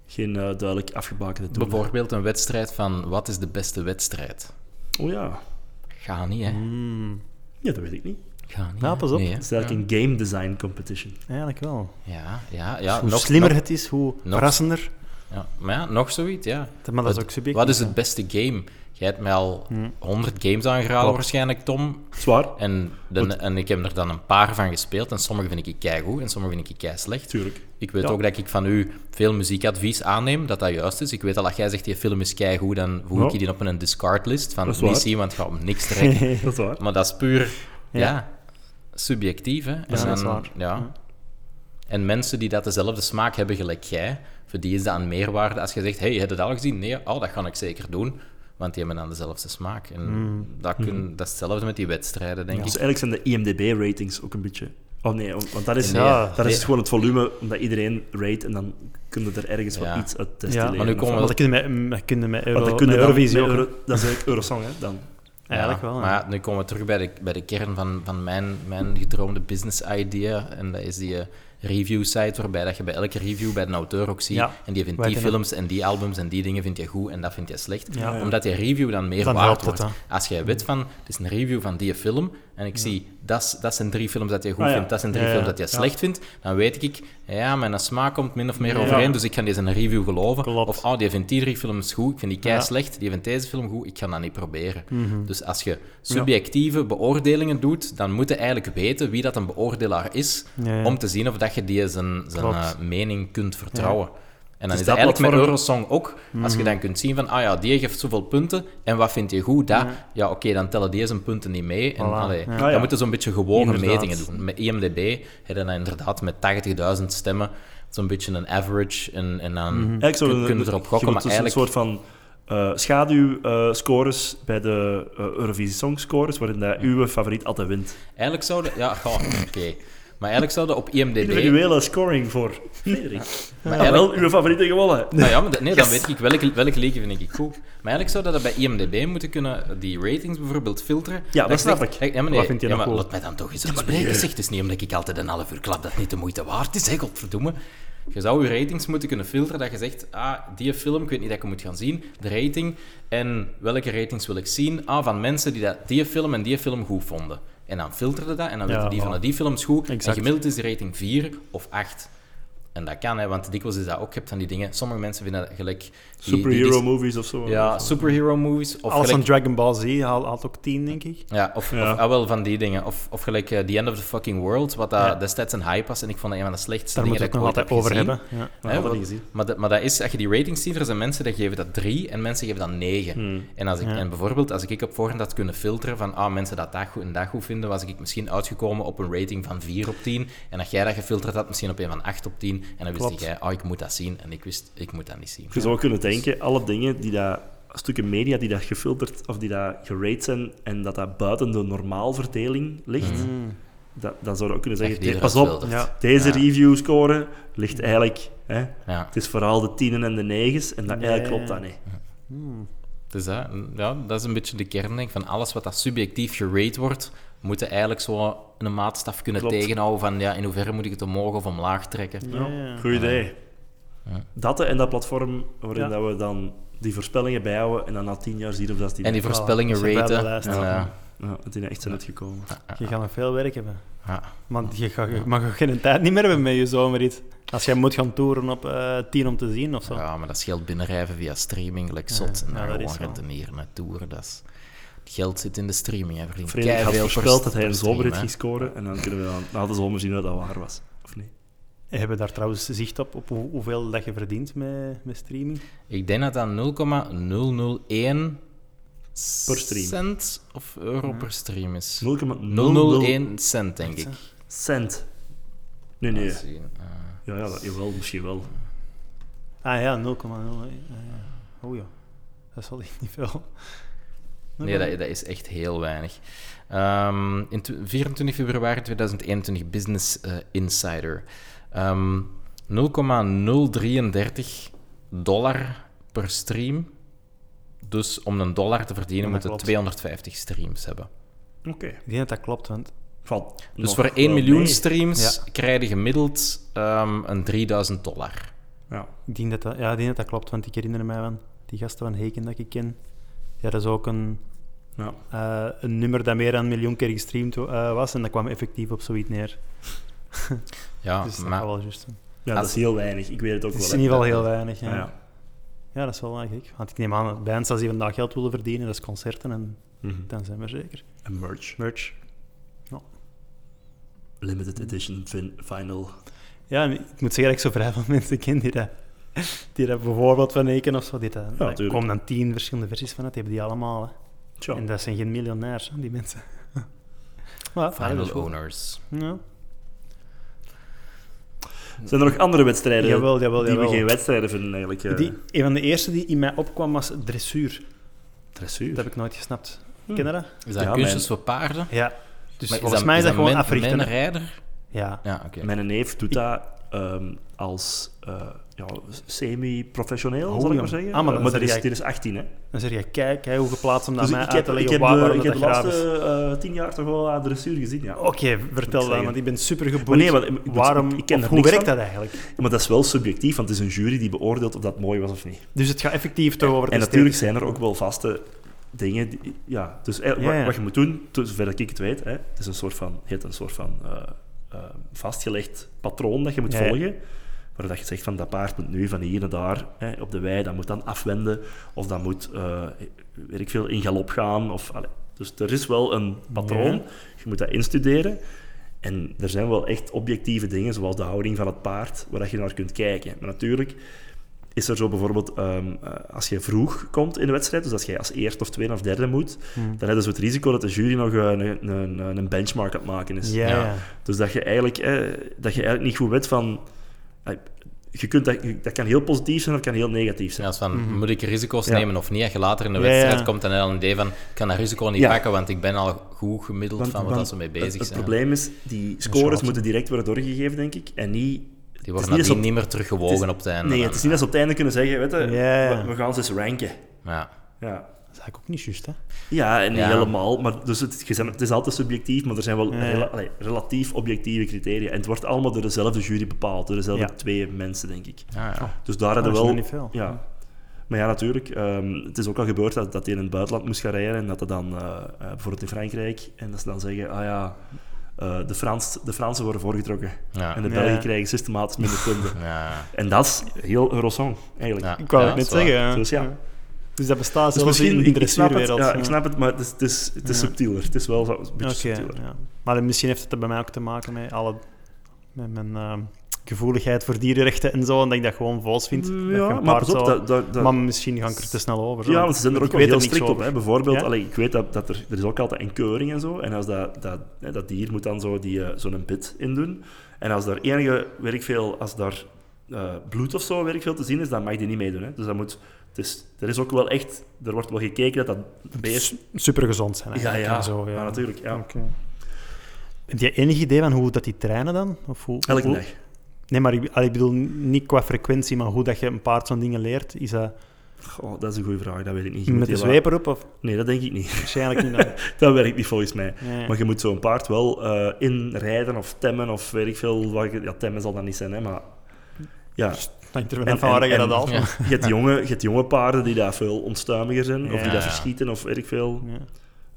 geen eh, duidelijk afgebakende doelen. Bijvoorbeeld een wedstrijd van, wat is de beste wedstrijd? Oh ja. Ga niet, hè. Mm, Ja, dat weet ik niet. Ga niet, Ja, hè. pas op. Nee. Het is eigenlijk een game design competition. eigenlijk wel. Ja, ja, ja. hoe nog, slimmer nog- het is, hoe nog- verrassender. ja, maar ja, nog zoiets, ja. Maar dat is Wat- ook subjectief. Wat is het beste game? Jij hebt mij al Hmm. 100 games aangeraden Klopt. waarschijnlijk, Tom. Zwaar, En, de, en ik heb er dan een paar van gespeeld. En sommige vind ik keigoed en sommige vind ik kei slecht. tuurlijk. Ik weet Ja. ook dat ik van u veel muziekadvies aanneem, dat dat juist is. Ik weet al dat jij zegt, die film is keigoed, dan voeg Ja. ik je die op een discardlist. Van is niet waar. zien, want het gaat om niks trekken. Dat is waar. maar dat is puur, ja, Ja. subjectief. Hè? En dat is dan- waar. Ja. En mensen die dat dezelfde smaak hebben gelijk jij, voor die is dat een meerwaarde. Als je zegt, hey, heb je dat al gezien? Nee, oh, dat ga ik zeker doen. Want die hebben dan dezelfde smaak. En Mm. dat, kun, dat is hetzelfde met die wedstrijden, denk Dus ik. eigenlijk zijn de IMDb-ratings ook een beetje... Oh nee, want dat is, Nee, ja. dat is gewoon het volume, omdat iedereen rate en dan kun je er ergens Ja. wat iets uit Ja, destilleren. maar nu komen Want dat kun je met, dat kun je met, Euro, Want dan kun je met Eurovisie met ook. Euro- dat is eigenlijk Eurosong, hè, dan. Eigenlijk Ja, wel. Maar ja. ja, nu komen we terug bij de, bij de kern van, van mijn, mijn gedroomde business idea. En dat is die eh, review site, waarbij dat je bij elke review bij de auteur ook ziet. Ja, En die vindt wij die films en die albums en die dingen vind je goed en dat vind je slecht. Ja. Ja. Omdat die review dan meer Dan waard het, wordt. Als jij weet van, het is een review van die film en ik zie, dat, dat zijn drie films dat je goed Ah, vindt, dat zijn drie films dat je slecht vindt, dan weet ik, ja, mijn smaak komt min of meer overeen, dus ik ga deze een review geloven. Klopt. Of, oh, die vindt die drie films goed, ik vind die kei slecht, die vindt deze film goed, ik ga dat niet proberen. Mhm. Dus als je subjectieve beoordelingen doet, dan moet je eigenlijk weten wie dat een beoordelaar is, om te zien of dat je die zijn, zijn eh, mening kunt vertrouwen. En dan Dus is dat eigenlijk met Eurosong ook, als je dan kunt zien van, ah ja, die geeft zoveel punten, en wat vind je goed? Dat, ja, oké, dan tellen deze punten niet mee. En dan moeten zo'n beetje gewone metingen doen. Met IMDb heb je dan inderdaad met 80.000 stemmen zo'n beetje een average, en, en dan een- kunnen we erop je gokken, maar dus eigenlijk... een soort van eh schaduwscores bij de eh, Eurovisie Song Scores, waarin dat uw favoriet altijd wint. Eigenlijk zouden... Ja, goh, oké. Maar eigenlijk zouden op IMDb... Individuele scoring voor Frederik. Maar eigenlijk- wel, uw favoriete gewonnen. Nou ja, maar dat- nee, dan weet ik welke, welke vind ik goed. Maar eigenlijk zou dat bij IMDb moeten kunnen, die ratings bijvoorbeeld filteren. Ja, dat snap ik. Ja, maar nee, Wat vind je ja, maar goed? laat mij dan toch eens uitspreken. Zeg, het is niet omdat ik altijd een half uur klap dat niet de moeite waard is, hè, godverdomme. Je zou je ratings moeten kunnen filteren, dat je zegt, ah, die film, ik weet niet dat ik hem moet gaan zien, de rating, en welke ratings wil ik zien? Ah, van mensen die dat, die film en die film goed vonden. En dan filterde dat, en dan Ja, weten die van voilà. ah, die films goed, en Exact. gemiddeld is de rating 4 of 8. En dat kan, hè, want dikwijls is dat ook, je hebt van die dingen, sommige mensen vinden dat gelijk... die- die- Superhero die- movies of zo. Ja, superhero movies. Of Alles gelijk, van Dragon Ball Z haalt, haalt ook 10, denk ik. ja, of, Ja. of ah, wel van die dingen. Of, of gelijk eh, The End of the Fucking World, wat dat Ja. destijds een hype was. En ik vond dat een van de slechtste Daar dingen dat we ik ooit altijd heb over gezien. hebben. Ja. Ja, dat Hè, niet wat- gezien. Maar, dat, maar dat is, als je die ratings ziet, er zijn mensen die geven dat 3 en mensen geven dat 9. Hmm. En, als ik, Ja. en bijvoorbeeld, als ik op voorhand had kunnen filteren van ah, mensen dat dat goed en dat goed vinden, was ik misschien uitgekomen op een rating van 4 op 10. En als jij dat gefilterd had, misschien op een van 8 op 10. En dan wist Klopt. jij, ah, ik moet dat zien. En ik wist, ik moet dat niet zien. Je zou kunnen denken, alle dingen die dat, stukken media die dat gefilterd of die dat gerate zijn en dat dat buiten de normaalverdeling ligt, dat, dan zou je ook kunnen zeggen, pas op. Ja. deze Ja. review score ligt eigenlijk, hè, Ja. het is vooral de tienen en de negens en dat Nee. eigenlijk klopt dat niet. Dus dat, ja, dat is een beetje de kern denk van alles wat dat subjectief gerate wordt, moeten eigenlijk zo een maatstaf kunnen Klopt. tegenhouden van ja, in hoeverre moet ik het omhoog of omlaag trekken. Ja. Ja, goed idee. Ja. Dat en dat platform waarin Ja. dat we dan die voorspellingen bijhouden en dan na tien jaar zien of dat die, En die voorspellingen is een raten. En, eh, ja, dat die echt zijn uitgekomen. Je gaat nog veel werk hebben. ja. Want je, gaat, je mag ook geen tijd niet meer hebben met je zomerrit. Als jij moet gaan toeren op eh 10 om te zien of zo. ja, maar dat scheelt binnenrijven via streaming, like Ja, zot. En ja, dan dat gewoon is rentenieren en toeren. Dat is, het geld zit in de streaming. Hij verdient Frederik had voorspeld dat hij een stream, zomerrit hè. ging scoren en dan kunnen we dan na de zomer zien of dat waar was. Of niet? Hebben we daar trouwens zicht op, op hoe- hoeveel dat je verdient met, met streaming? Ik denk dat dat 0,001 Per stream. cent of euro per stream is. 0,001 001 cent, denk ik. cent. Nee, nee. Eh, Ja, ja, dat, jawel, misschien wel. Ah ja, 0,0. eh, ja. Oh ja, dat is wel echt niet veel. Nee, dat, dat is echt heel weinig. Ehm, in tw- 24 februari 2021, Business eh, Insider. Ehm 0,033 dollar per stream. Dus om een dollar te verdienen, moeten klopt. 250 streams hebben. Oké. Ik denk dat dat klopt, want Valt Dus nog voor 1 wel miljoen mee. streams Ja. krijg je gemiddeld ehm, een 3000 dollar. Ja. ik denk dat dat, ja, ik denk dat, dat klopt. Want ik herinner mij van die gasten van Heken dat ik ken. Ja, dat is ook een, Ja. eh, een nummer dat meer dan een miljoen keer gestreamd eh, was. En dat kwam effectief op zoiets neer. Ja, dus dat maar wel juist ja, dat is heel weinig. Ik weet het ook Het wel. is in ieder geval heel weinig. Ja. Ja, Ja. ja. dat is wel eigenlijk. Want ik neem aan dat bands als die vandaag geld willen verdienen, dat is concerten en Mhm. dan zijn we zeker. En merch. Merch. Limited edition fin- vinyl. Ja, ik moet zeggen dat ik zo vrij veel mensen ken die dat, die dat bijvoorbeeld van Eken of zo, daar tuurlijk. komen dan tien verschillende versies van die hebben die allemaal. Hè. Tja. En dat zijn geen miljonairs, hè, die mensen. maar, final owners. Ja. Zijn er nog andere wedstrijden Jawel, jawel, die we geen wedstrijden vinden eigenlijk? eh? Die, een van de eerste die in mij opkwam was dressuur. Dressuur. Dat heb ik nooit gesnapt. Hm. Ken je dat? Is dat Ja, kunstjes mijn- voor paarden? Ja. Dus Maar volgens mij is dat gewoon africhten. hè. menrijder? Ja. Ja, oké. Mijn neef doet dat ehm, als eh, ja, semi-professioneel, Oh, zal ik maar zeggen. Ah, maar dan maar zeg dit is, dit is 18, hè. Dan zeg je, kijk, hoe geplaatst om dat Dus mij ik uit heb, te ik leggen heb, de, ik heb de laatste eh, tien jaar toch wel aan dressuur gezien, ja. Oké, vertel dan, want ik ben super geboeid. Maar nee, ik- waarom, ik ken hoe werkt dat eigenlijk? Maar dat is wel subjectief, want het is een jury die beoordeelt of dat mooi was of niet. Dus het gaat effectief toch over En natuurlijk zijn er ook wel vaste dingen. Die, ja, dus eh, Ja, wat, ja. wat je moet doen, zover ik het weet, hè, het is een soort van, heet een soort van eh, eh, vastgelegd patroon dat je moet volgen. Waar dat je zegt van dat paard moet nu van hier naar daar hè, op de wei, dat moet dan afwenden of dat moet, eh, weet ik veel, in galop gaan. Of. Dus er is wel een patroon, Ja. je moet dat instuderen. En er zijn wel echt objectieve dingen, zoals de houding van het paard, waar dat je naar kunt kijken. Maar natuurlijk, is er zo bijvoorbeeld, ehm, eh, als je vroeg komt in de wedstrijd, dus als jij als eerste of tweede of derde moet, Hmm. dan heb je zo het risico dat de jury nog een, een, een, een benchmark aan het maken is. Ja. Dus dat je eigenlijk, eh, dat je eigenlijk niet goed weet van... je kunt dat, dat kan heel positief zijn, dat kan heel negatief zijn. Ja, als van, Mhm. moet ik risico's Ja. nemen of niet? Als je later in de Ja, wedstrijd ja. komt, dan heb je een idee van, ik kan dat risico niet Ja. pakken, want ik ben al goed gemiddeld Want- van wat want dat ze mee het, bezig het zijn. probleem is, die scores moeten direct worden doorgegeven, denk ik, en niet... Die worden niet op- niet meer teruggewogen het is- op het einde. Nee, dan. het is niet als ze op het einde kunnen zeggen, weet je, we, we gaan ze eens ranken. Ja. Ja. Dat is eigenlijk ook niet juist, hè? Ja, en niet Ja. helemaal. Maar dus het, is altijd subjectief, maar er zijn wel Ja, ja. rela- allee, relatief objectieve criteria. En het wordt allemaal door dezelfde jury bepaald, door dezelfde Ja. twee mensen, denk ik. Ja, ja. Dus daar Dat hadden is we wel... niet veel. Ja. Maar ja, natuurlijk. ehm, het is ook al gebeurd dat, dat hij in het buitenland moest gaan rijden en dat hij dan, eh, eh, bijvoorbeeld in Frankrijk, en dat ze dan zeggen, ah ja, eh, de, Frans, de Fransen worden voorgetrokken Ja. en de Ja. Belgen krijgen systematisch minder punten. Ja. En dat is heel Eurosong, eigenlijk. Ja. Ik wou Ja, het net zeggen. Dus ja. Dus dat bestaat Dus zelfs misschien, in de dressuurwereld. ja, ik snap het, maar het is, het is, het is Ja. subtieler. Het is wel zo- een beetje subtieler. ja. Maar misschien heeft het er bij mij ook te maken met, alle, met mijn ehm, gevoeligheid voor dierenrechten en zo, en dat ik dat gewoon vals vind. je Ja, maar paard pas op, zo- dat, dat, dat- Maar misschien ga ik er te snel over. zo, ja, want ze zijn er ook wel heel strikt op. Hè. Bijvoorbeeld, Ja? allee, ik weet dat, dat er, er is ook altijd een keuring en zo. En als dat, dat, hè, dat dier moet dan zo die, eh, zo'n bit in doen. En als daar enige, weet ik veel, als daar eh, bloed of zo, weet ik veel, te zien is, dan mag die niet meedoen. Hè. Dus dat moet... Is, er is ook wel echt... Er wordt wel gekeken dat dat beest... Super gezond zijn Ja, eigenlijk. ja, en Zo, ja. ja, natuurlijk. Ja. Heb je enig idee van hoe dat die trainen dan? Of hoe, Elke hoe- dag. Nee, maar ik, ik bedoel niet qua frequentie, maar hoe dat je een paard zo'n dingen leert. Is dat Goh, dat is een goede vraag, dat weet ik niet. Je met de zweep erop? Of Nee, dat denk ik niet. waarschijnlijk niet. dan? dat werkt niet volgens mij. Nee. Maar je moet zo'n paard wel eh, inrijden of temmen of weet ik veel. Wat ja, temmen zal dat niet zijn, hè, maar... Ja, Hangt er En- vanaf van waar en- je dat je hebt jonge, je hebt jonge paarden die daar veel onstuimiger zijn, of die dat ja. verschieten, of ik veel. Ja.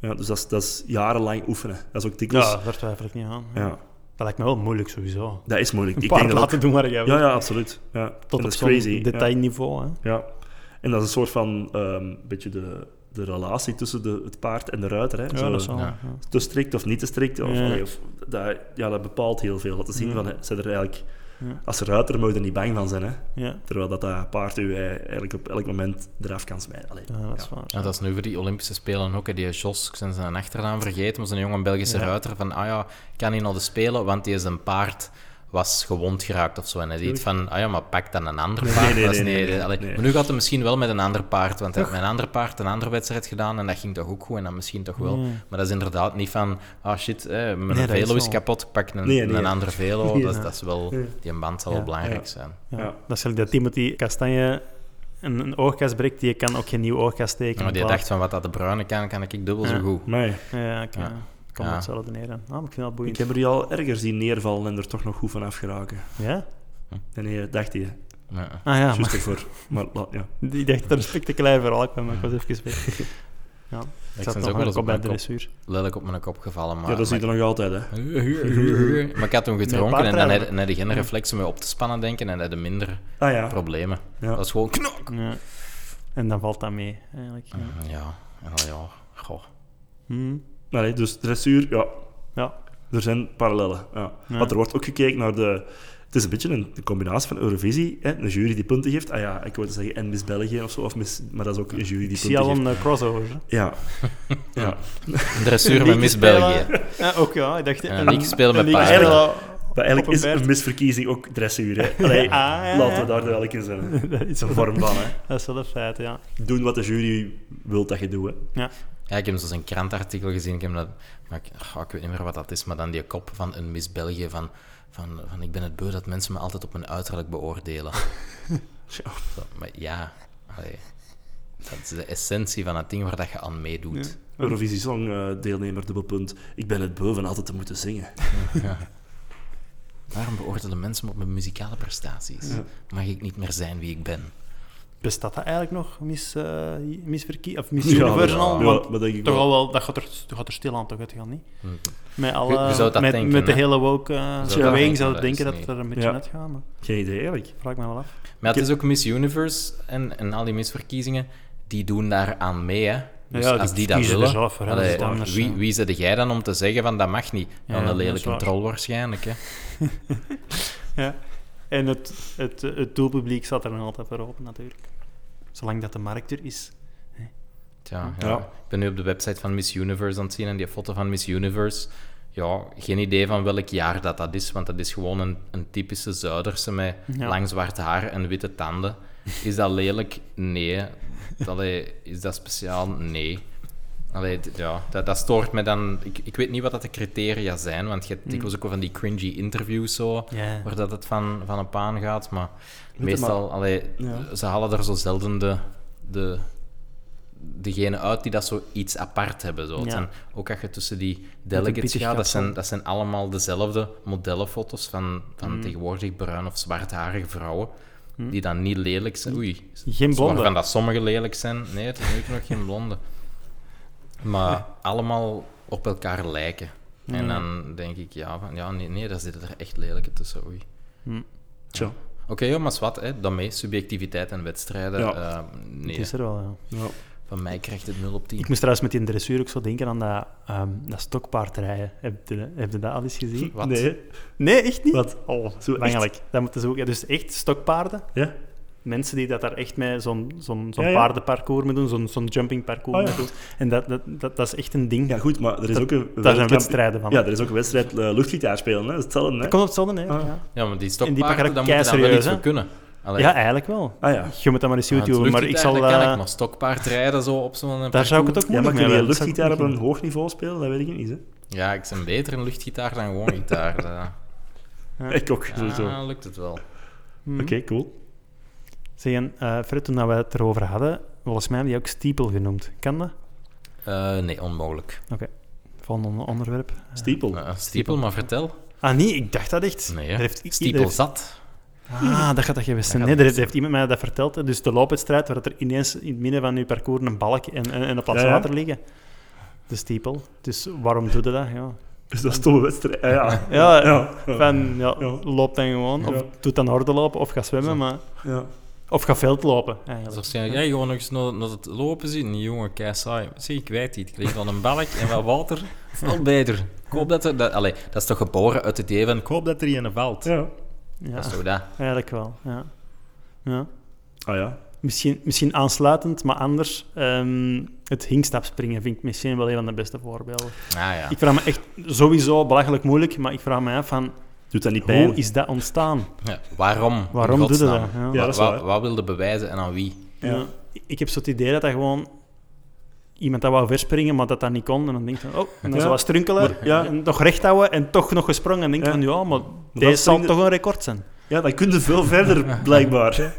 Ja, dus dat is, dat is jarenlang oefenen. Dat is ook dikwijls... Ja, daar twijfel ik niet aan. Ja, Dat lijkt me wel moeilijk sowieso. dat is moeilijk. Een Ik denk dat laten doen waar jij wil. Ja, ja, absoluut. Ja. Tot dat op zo'n crazy. detailniveau. Hè? Ja. En dat is een soort van... ehm beetje de, de relatie tussen de, het paard en de ruiter. Hè. Ja, Zo, dat is wel. ja. Te strikt of niet te strikt. Of, Ja. of, dat, ja, dat bepaalt heel veel. Laten zien Ja. van... Zijn er eigenlijk, Ja. als ruiter moet je er niet bang van zijn. Hè. Ja. Terwijl dat, dat paard u eh, eigenlijk op elk moment eraf kan smijten. Allee, Ja, dat is ja. waar. Ja, dat is nu voor die Olympische Spelen ook. hè. Die Jos, ik zijn zijn achternaam vergeten, maar zo'n jonge Belgische Ja. ruiter. Van, ah ja, ik kan niet naar de Spelen, want die zijn paard was gewond geraakt of zo. En hij ziet van, ah ja, maar pak dan een ander paard. nee, nee, nee, nee, allee. nee. Maar nu gaat het misschien wel met een ander paard, want hij heeft met een ander paard een andere wedstrijd gedaan en dat ging toch ook goed en dan misschien toch wel. Maar dat is inderdaad niet van, ah shit, hè, mijn Nee, dat is velo is kapot, ik pak een, Nee, nee. een andere velo. Nee, dat, dat is wel, die band zal Ja. wel belangrijk Ja. zijn. Ja. Ja. Dat is dat Timothy Castanje een, een oogkas breekt, die kan ook geen nieuw oogkas tekenen. Maar die dacht van, wat dat de bruine kan, kan ik dubbel Ja. zo goed. Nee. Ja, oké. Ja. Kom Ja. hetzelfde neer. Ah, ik vind dat Ik boeiend. heb er die al erger zien neervallen en er toch nog goed van afgeraken. Ja? Nee, nee, dacht hij. Ja. Ah ja, Juist maar ervoor. Maar la- ja. ik dacht dat een spectaculair verhaal kwam, maar ik was even weg. Ja, ik ben zat ook nog eens op bij mijn de kop. dressuur. lelijk op mijn kop gevallen. Maar, ja, dat zie je maar, er nog altijd, hè. maar ik had toen gedronken en dan had, had geen reflexen meer op te spannen denken en had minder Ah ja. problemen. Ja. Dat is gewoon knok. Ja. En dan valt dat mee, eigenlijk. Ja. Ja, ja, ja. Goh. Hm. Allee, dus dressuur, ja, ja. er zijn parallellen. Ja. Ja. Want er wordt ook gekeken naar de... Het is een beetje een, een combinatie van Eurovisie, hè, een jury die punten geeft. Ah ja, ik wou zeggen en Miss België of zo, of Miss, maar dat is ook een jury die Ik zie punten al geeft. een eh, crossover. Ja. ja. Een dressuur met Miss. België. Ja, ook ja. Ik dacht... Ja, een- liedjes spelen met paarden. Maar eigenlijk is een misverkiezing ook dressuur. Hè. Allee, Ah, ja, laten we daar duidelijk in zijn. Dat is Een wel- vorm van, hè. Dat is wel een feit, ja. Doen wat de jury wil dat je doet. Hè. Ja. Ja, ik heb zo'n krantartikel gezien. Ik, heb dat, maar ik, oh, ik weet niet meer wat dat is, maar dan die kop van een Miss België van, van, van ik ben het beu dat mensen me altijd op mijn uiterlijk beoordelen. Zo, maar ja, allee, dat is de essentie van het ding waar dat je aan meedoet. Eurovisie Song eh, deelnemer, dubbelpunt. Ik ben het beu van altijd te moeten zingen. Ja. Waarom beoordelen mensen me op mijn muzikale prestaties? Ja. Mag ik niet meer zijn wie ik ben? Bestaat dat eigenlijk nog, Miss, eh Miss Verkie... Of Miss Ja, Universe ja, al? ja, Want dat denk ik toch wel. al wel... Dat gaat er, dat gaat er stil aan toch uit gaan, niet? Hm. Met, Je- alle, je met, denken, met de hele woke uh, zou dat beweging zou is denken dat het er een beetje Ja. uitgaat. Maar Geen idee, eigenlijk. vraag ik me wel af. Maar het is ook Miss Universe en, en al die misverkiezingen, die doen daar aan mee. Hè? Dus Ja, als die dat willen, zelf hè, allee, anders, wie, wie zet jij dan om te zeggen van dat mag niet? Dan een lelijke troll waarschijnlijk. Hè? Ja. En het, het, het doelpubliek staat er nog altijd voor open, natuurlijk. Zolang dat de markt er is. Tja, ja. Ja. Ik ben nu op de website van Miss Universe aan het zien en die foto van Miss Universe, ja, geen idee van welk jaar dat, dat is, want dat is gewoon een, een typische Zuiderse met Ja. lang zwart haar en witte tanden. Is dat lelijk? Nee. Allee, is dat speciaal? Nee. Allee, ja, dat, dat stoort me dan... Ik, ik weet niet wat dat de criteria zijn, want je hebt dikwijls ook wel van die cringy interviews zo, waar dat het van, van een paan gaat, maar meestal... Allee, Ja. Ze halen er zo zelden de... de degene uit die dat zo iets apart hebben. Zo. Het Ja. zijn, ook als je tussen die delegates gaat, dat zijn, dat zijn allemaal dezelfde modellenfoto's van, van Mm. tegenwoordig bruin of zwartharige vrouwen, die dan niet lelijk zijn. Oei, Geen blonde. Waarvan dat sommige lelijk zijn. Nee, het is nu nog geen blonde. Maar allemaal op elkaar lijken. En dan denk ik, ja, van, ja nee, nee, daar zitten er echt lelijke tussen. Oei. Tja. Oké, maar wat, hè, dan mee. Subjectiviteit en wedstrijden. Ja. eh, Het nee, is er wel, ja. Ja. van mij krijgt het 0 op 10. Ik moest trouwens met die dressuur ook zo denken aan dat, ehm dat stokpaardrijden. Heb je, heb je dat al eens gezien? Wat? Nee. Nee, echt niet? Wat? Oh, Zo bangelijk. Dat moeten ze ook... Ja, dus echt stokpaarden. Ja? Mensen die dat daar echt met zo'n zo'n zo'n Ja, ja. paardenparcours mee doen, zo'n zo'n jumping parcours Oh, ja. mee doen. En dat, dat, dat, dat is echt een ding. Ja, goed, maar er is Dat- ook een... Daar zijn wedstrijden van. Ja, er is ook een wedstrijd eh, luchtgitaar spelen, hè. Dat is hetzelfde, hè. Dat komt op hetzelfde, hè? Ah. Ja. Maar die En die stokpaarden, pakken dat dan moet je dan wel iets voor kunnen. Allee, ja, eigenlijk wel. Ah ja. Je moet dat maar eens YouTube, maar ik zal... dat kan eh, ik, maar stokpaard rijden zo op zo'n daar zou ik het ook Ja, maar moeilijk kun mee je luchtgitaar op een hoog niveau spelen? Dat weet ik niet, hè. Ja, ik ben beter in luchtgitaar dan gewoon gitaar. Ja. Ik ook, sowieso. Ja, lukt het wel. Hm. Oké, cool. Zeggen, eh Fred, toen we het erover hadden, volgens mij heb je ook steeple genoemd. Kan dat? Eh, nee, onmogelijk. Volgende onderwerp. Stiepel. Uh, stiepel, maar vertel. Ah nee, ik dacht dat echt. Nee, Er hè. heeft, Stiepel heeft- zat. Ah, dat gaat dat zijn. Dat Nee, er heeft iemand mij dat verteld. hè. Dus de loopwedstrijd, waar er ineens in het midden van je parcours een balk en, en, en een Ja, ja. water liggen. De stiepel. Dus waarom doe je dat? Ja. Dus dat is toch een wedstrijd. Ah, ja. Ja, Ja. Van, ja, Ja. loop dan gewoon. Of Ja. doe dan horde lopen, of ga zwemmen, Zo. maar... Ja. Of ga veld lopen, Dat is eigenlijk. waarschijnlijk, jij gewoon nog eens naar, naar het lopen zien. Die jongen, kei saai. Zie, ik weet niet. Ik lig van een balk en wat water. Veel beter. Ik hoop dat er... Dat, allee, dat is toch geboren uit het idee van... Ik hoop dat er hier valt. Ja. Ja, Dat is toch dat? eigenlijk wel. Ja. Ja. Ah ja. Misschien, misschien aansluitend, maar anders. ehm, het hinkstapspringen vind ik misschien wel een van de beste voorbeelden. Ah ja. Ik vraag me echt sowieso belachelijk moeilijk, maar ik vraag me af van Doet dat niet pijn? hoe is dat ontstaan? ja. Waarom? Waarom In doe je dat? Ja. Ja, dat is Wat- waar. Wat wilde bewijzen en aan wie? Ja. Ja. Ik heb zo het idee dat dat gewoon iemand dat wou verspringen, maar dat dat niet kon. En dan denk je, oh, en dan Ja. wat strunkelen, ja. en nog recht houden en toch nog gesprongen. En denk Ja. van, ja, maar dat deze zal springde- toch een record zijn. Ja, dan kun je veel verder, blijkbaar.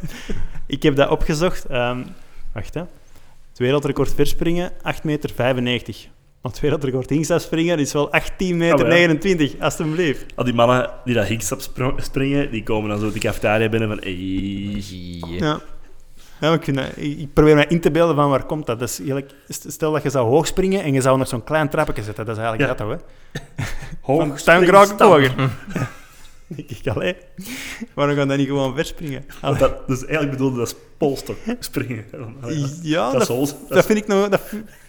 Ik heb dat opgezocht. ehm, wacht, hè. Het wereldrecord verspringen, 8,95 meter. Maar het wereldrecord hinkstapspringen is wel 18,29 meter, Oh, ja. 29, alstublieft. Al die mannen die dat hinkstap springen, die komen dan zo de cafetaria binnen van... Ja. Ja. Ik, vind ik probeer mij in te beelden van waar komt dat. is eigenlijk, stel dat je zou hoog springen en je zou nog zo'n klein trappetje zetten. Dat is eigenlijk Ja. dat, hè? Hoog Van hoger. denk ik, allee. Waarom gaan we dat niet gewoon verspringen? Dat, dus eigenlijk bedoelde dat is polstok springen. Ja, dat dat, vind ik nog... Dat,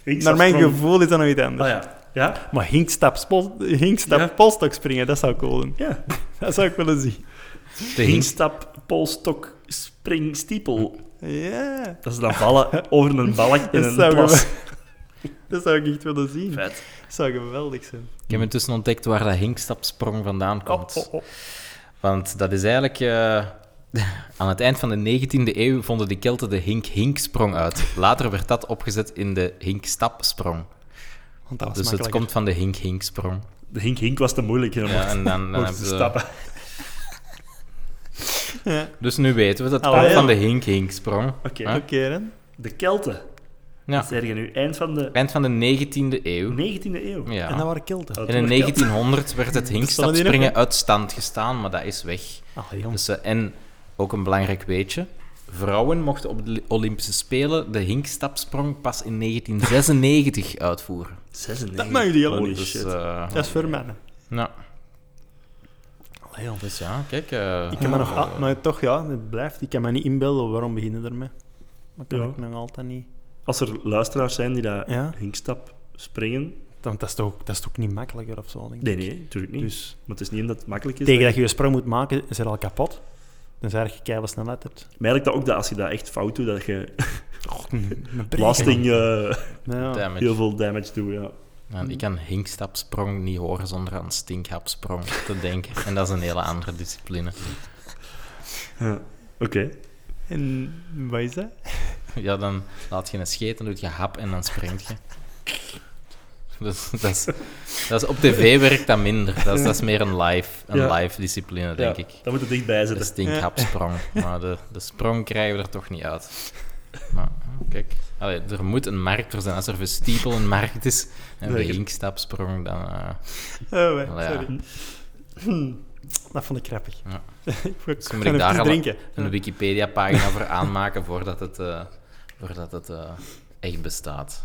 naar mijn gevoel is dat nog iets anders. Ah ja. Ja? Maar hinkstap, spol, hinkstap Ja. polstok springen, dat zou cool doen. Ja. Dat zou ik willen zien. De hink, Hinkstap, polstok, spring, stiepel. Ja, Dat is dan vallen over een balk in Dat een plas. Dat zou ik echt willen zien. Vet. Dat zou geweldig zijn. ik heb intussen ontdekt waar dat hinkstapsprong vandaan komt. Oh, oh, oh. Want dat is eigenlijk... eh, aan het eind van de 19e eeuw vonden de Kelten de hink-hinksprong uit. Later werd dat opgezet in de hinkstapsprong. Want dat was Dus het komt van de hink-hinksprong. De hink-hink was te moeilijk. hè, om Ja, en dan, dan over hebben te ze- stappen. Ja. Dus nu weten we dat het komt van de hink-hinksprong. Oké. Huh? Oké. De Kelten. Ja. Dat zeg je nu eind van de Eind van de 19e eeuw. 19e eeuw. Ja. En dat waren kilten. En in was Kelten. 1900 werd het hinkstapspringen uit stand gestaan, maar dat is weg. Jong. Dus, eh, en ook een belangrijk weetje. Vrouwen mochten op de Olympische Spelen de hinkstapsprong pas in 1996 uitvoeren. 96. Dat mag die Holy niet. Dus, shit. eh, Dat is voor mannen. ja. Allee, dus ja, kijk. eh, Ik kan me nog... ah, maar toch, ja, het blijft. Ik kan me niet inbeelden waarom beginnen ermee. Dat kan Ja. ik nog altijd niet... Als er luisteraars zijn die dat Ja. hinkstap springen... Want dat is toch, dat is toch niet makkelijker of zo, denk ik. Nee, nee, natuurlijk niet. Dus Maar het is niet dat het makkelijk is. tegen dat je je sprong moet maken, is er al kapot. Tenzij je keivel snelheid hebt. Mij lijkt dat ook dat als je dat echt fout doet, dat je Een blasting eh, Ja. Heel veel damage doet. Ja. Man, ik kan hinkstapsprong niet horen zonder aan stinkhapsprong te denken. En dat is een hele andere discipline. Ja. Oké. En wat is dat? Ja, dan laat je een scheet, dan doe je hap en dan springt je. Dus, dat, is, dat is, op tv werkt dat minder. Dat is, dat is meer een live, een Ja. live discipline, denk Ja, ik. Dat moet er dichtbij De zitten. stinkhapsprong. Maar de, de sprong krijgen we er toch niet uit. Maar kijk, allee, er moet een markt voor zijn. Als er voor Stiepel een markt is en voor Zeker. hinkstapsprong, dan... eh, Oh, wait, ja. sorry. Hm, Dat vond ik grappig. Ja. ik moet ik daar even al drinken. een Wikipedia-pagina voor aanmaken voordat het, eh, voordat het eh, echt bestaat.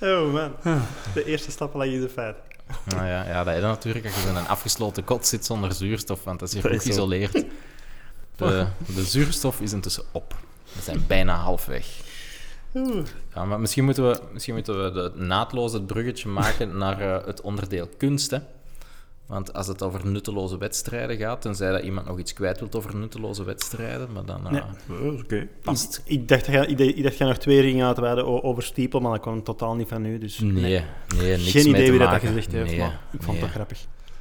Oh man, de eerste stap lag in de feit. Nou ja, ja, dat is natuurlijk als je in een afgesloten kot zit zonder zuurstof, want dat is hier Dat goed is geïsoleerd. De, de zuurstof is intussen op. We zijn bijna halfweg. Oeh. Ja, maar misschien moeten we, misschien moeten we de, naadloos het bruggetje maken naar eh, het onderdeel kunst. Hè? Want als het over nutteloze wedstrijden gaat, tenzij dat iemand nog iets kwijt wilt over nutteloze wedstrijden, maar dan... eh, Nee. Oh, Oké. Past. Ik, ik dacht dat je, ik, dacht- je nog twee ringen uitweiden o- over Stiepel, maar dat kwam totaal niet van u. Dus Nee, nee, niks Geen idee wie dat, gezegd heeft, Nee, maar ik vond het toch grappig.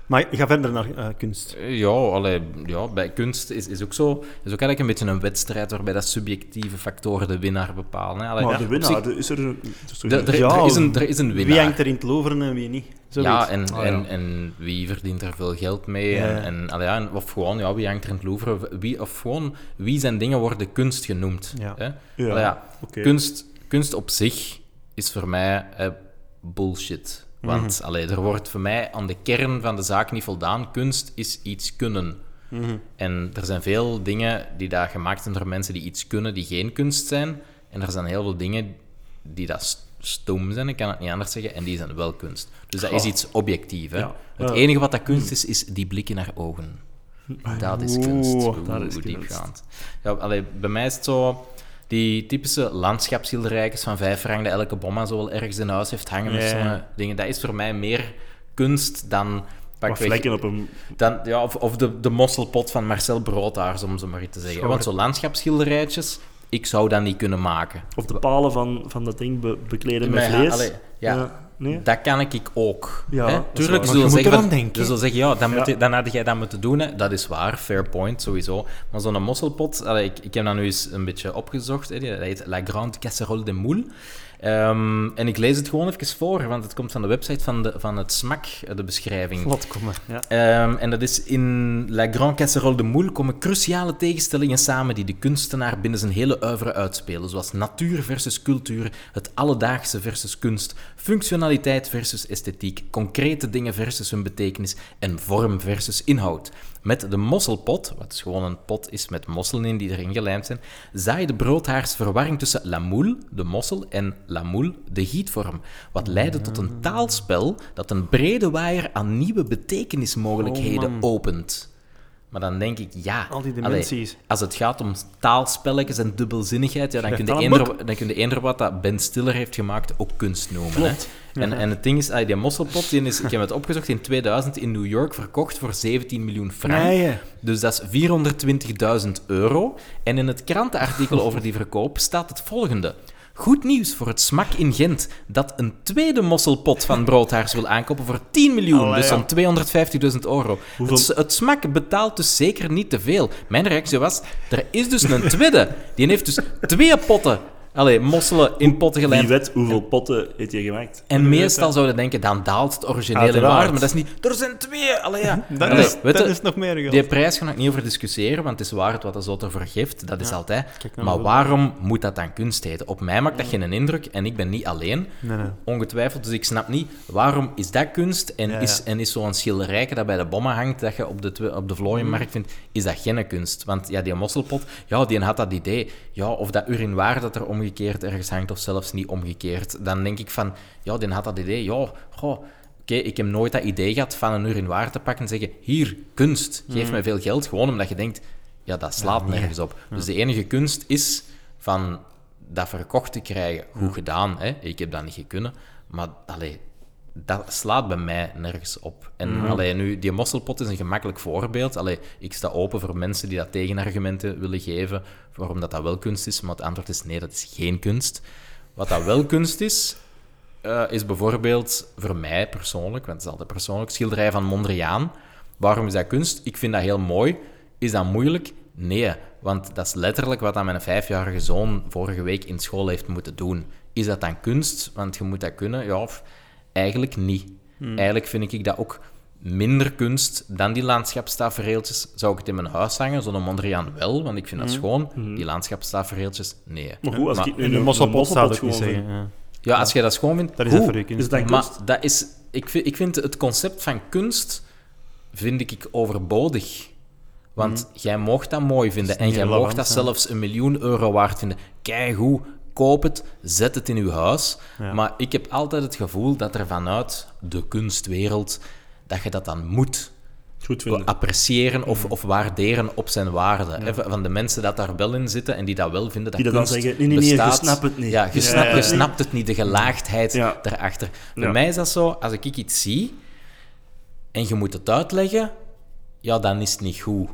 Maar ga verder naar eh, kunst. Ja, allee, ja, bij kunst is, is ook zo. Is ook eigenlijk een beetje een wedstrijd waarbij dat subjectieve factoren de winnaar bepalen. Hè. Allee, Maar ja, de winnaar, zich- is er is er, Ja, er is een, er is een winnaar. Wie hangt er in het Louvre en wie niet? Zoiets. ja, en, Ah, ja. en, en wie verdient er veel geld mee? Ja. En, en, allee, ja, en- of gewoon, ja, wie hangt er in het Louvre? Wie, of gewoon, wie zijn dingen worden kunst genoemd? Ja. Hè? Ja, Allee, kunst, kunst op zich is voor mij eh, bullshit. Want Mhm. allee, er wordt voor mij aan de kern van de zaak niet voldaan. Kunst is iets kunnen. Mhm. En er zijn veel dingen die daar gemaakt zijn door mensen die iets kunnen, die geen kunst zijn. En er zijn heel veel dingen die dat st- stom zijn, ik kan het niet anders zeggen, en die zijn wel kunst. Dus dat is iets objectief. Hè? Ja. Het Ja. enige wat dat kunst is, is die blik in haar ogen. Dat is kunst. Oeh, dat is kunst. diepgaand. Ja, allee, bij mij is het zo... Die typische landschapsschilderijtjes van vijf frank dat elke bomma zo wel ergens in huis heeft hangen met zo'n dingen, dat is voor mij meer kunst dan... Pakweg- vlekken op een... dan, ja, of, of de, de mosselpot van Marcel Broodhaars, om zo maar iets te zeggen. Want zo'n landschapsschilderijtjes, ik zou dat niet kunnen maken. Of de palen van, van dat ding be- bekleden met vlees. allee, ja, Nee? Dat kan ik ook. Ja, hè? Tuurlijk, ze je zullen moet zeggen, van- ze zeggen, ja, dan, moet Ja. je- dan had jij dat moeten doen. Hè. Dat is waar, fair point, sowieso. Maar zo'n mosselpot, allee, ik, ik heb dat nu eens een beetje opgezocht. Hè. Dat heet La Grande Casserole de Moule. Ehm, en ik lees het gewoon even voor, want het komt van de website van, de, van het SMAK, eh, de beschrijving. Wat komen. Ja. Ehm, en dat is in La Grande Casserole de Moule komen cruciale tegenstellingen samen die de kunstenaar binnen zijn hele oeuvre uitspelen, zoals natuur versus cultuur, het alledaagse versus kunst, functionaliteit versus esthetiek, concrete dingen versus hun betekenis en vorm versus inhoud. Met de mosselpot, wat dus gewoon een pot is met mosselen in die erin gelijmd zijn, zaai de broodhaars verwarring tussen la moule, de mossel, en la moule, de gietvorm, wat leidde tot een taalspel dat een brede waaier aan nieuwe betekenismogelijkheden Oh, opent. Maar dan denk ik, ja... Al die allee, als het gaat om taalspelletjes en dubbelzinnigheid, ja, dan, kun je eender, dan kun je eender wat dat Ben Stiller heeft gemaakt ook kunst noemen. Hè? En, en het ding is, ah, die mosselpot, die is, ik heb het opgezocht, in 2000 in New York verkocht voor 17 miljoen frank. Nee, hè. Dus dat is 420.000 euro. En in het krantenartikel over die verkoop staat het volgende. Goed nieuws voor het smak in Gent, dat een tweede mosselpot van broodhaars wil aankopen voor 10 miljoen, Allee, dus zo'n 250.000 euro. Hoeveel- Het, het smak betaalt dus zeker niet te veel. Mijn reactie was, er is dus een tweede. Die heeft dus twee potten, allee, mosselen in potten Wie gelijmd. weet hoeveel potten heeft je gemaakt? En meestal zouden denken, dan daalt het origineel in Uiteraard. waarde, maar dat is niet... Er zijn twee! Allee, ja. Dat, Allee, is, weet dat is nog meer geld. die prijs ga ik niet over discussiëren, want het is waar het wat de zotter vergeeft. Dat is Ja. altijd. Maar waarom moet dat dan kunst heten? Op mij maakt dat geen indruk en ik ben niet alleen. Nee, nee. Ongetwijfeld, dus ik snap niet waarom is dat kunst en Ja, is, en is zo'n schilderijke dat bij de bommen hangt, dat je op de, op de vlooienmarkt vindt, is dat geen kunst. Want ja, die mosselpot, ja, die had dat idee. Ja, of dat urinoir dat er omgekeerd ergens hangt, of zelfs niet omgekeerd. Dan denk ik van, ja, die had dat idee. Ja, goh, oké, ik heb nooit dat idee gehad van een urinoir te pakken en zeggen, hier, kunst, geef mij veel geld. Gewoon omdat je denkt, ja, dat slaat nergens op. Dus de enige kunst is van dat verkocht te krijgen. Goed gedaan, hè. Ik heb dat niet kunnen. Maar, allee, dat slaat bij mij nergens op. En allee, nu, die mosselpot is een gemakkelijk voorbeeld. Allee, ik sta open voor mensen die dat tegenargumenten willen geven waarom dat, dat wel kunst is, maar het antwoord is nee, dat is geen kunst. Wat dat wel kunst is, eh, is bijvoorbeeld voor mij persoonlijk, want het is altijd persoonlijk, schilderij van Mondriaan. Waarom is dat kunst? Ik vind dat heel mooi. Is dat moeilijk? Nee, want dat is letterlijk wat aan mijn vijfjarige zoon vorige week in school heeft moeten doen. Is dat dan kunst? Want je moet dat kunnen? Ja, of eigenlijk niet. Eigenlijk vind ik dat ook minder kunst dan die landschapstafereeltjes. Zou ik het in mijn huis hangen? Zo'n Mondriaan wel, want ik vind dat schoon. Die landschapstafereeltjes, nee. Maar goed, als Maar ik In de een mosselpot zou ik niet zeggen. Ja. Ja, als jij dat schoon vindt, Dat is dat goed. voor je kunst. Is dat Maar dat is, ik, vind, ik vind het concept van kunst vind ik overbodig. Want jij mocht dat mooi vinden en jij mocht dat zelfs een miljoen euro waard vinden. Kijk hoe, koop het, zet het in uw huis. Ja. Maar ik heb altijd het gevoel dat er vanuit de kunstwereld, dat je dat dan moet Goed vinden. appreciëren of, of waarderen op zijn waarde. Hè, Van de mensen dat daar wel in zitten en die dat wel vinden, dat Die dat dan zeggen, nee, nee, nee, je snapt het niet. Ja, je, Ja, snapt, je snapt het niet, de gelaagdheid daarachter. Bij mij is dat zo, als ik iets zie en je moet het uitleggen, ja, dan is het niet goed.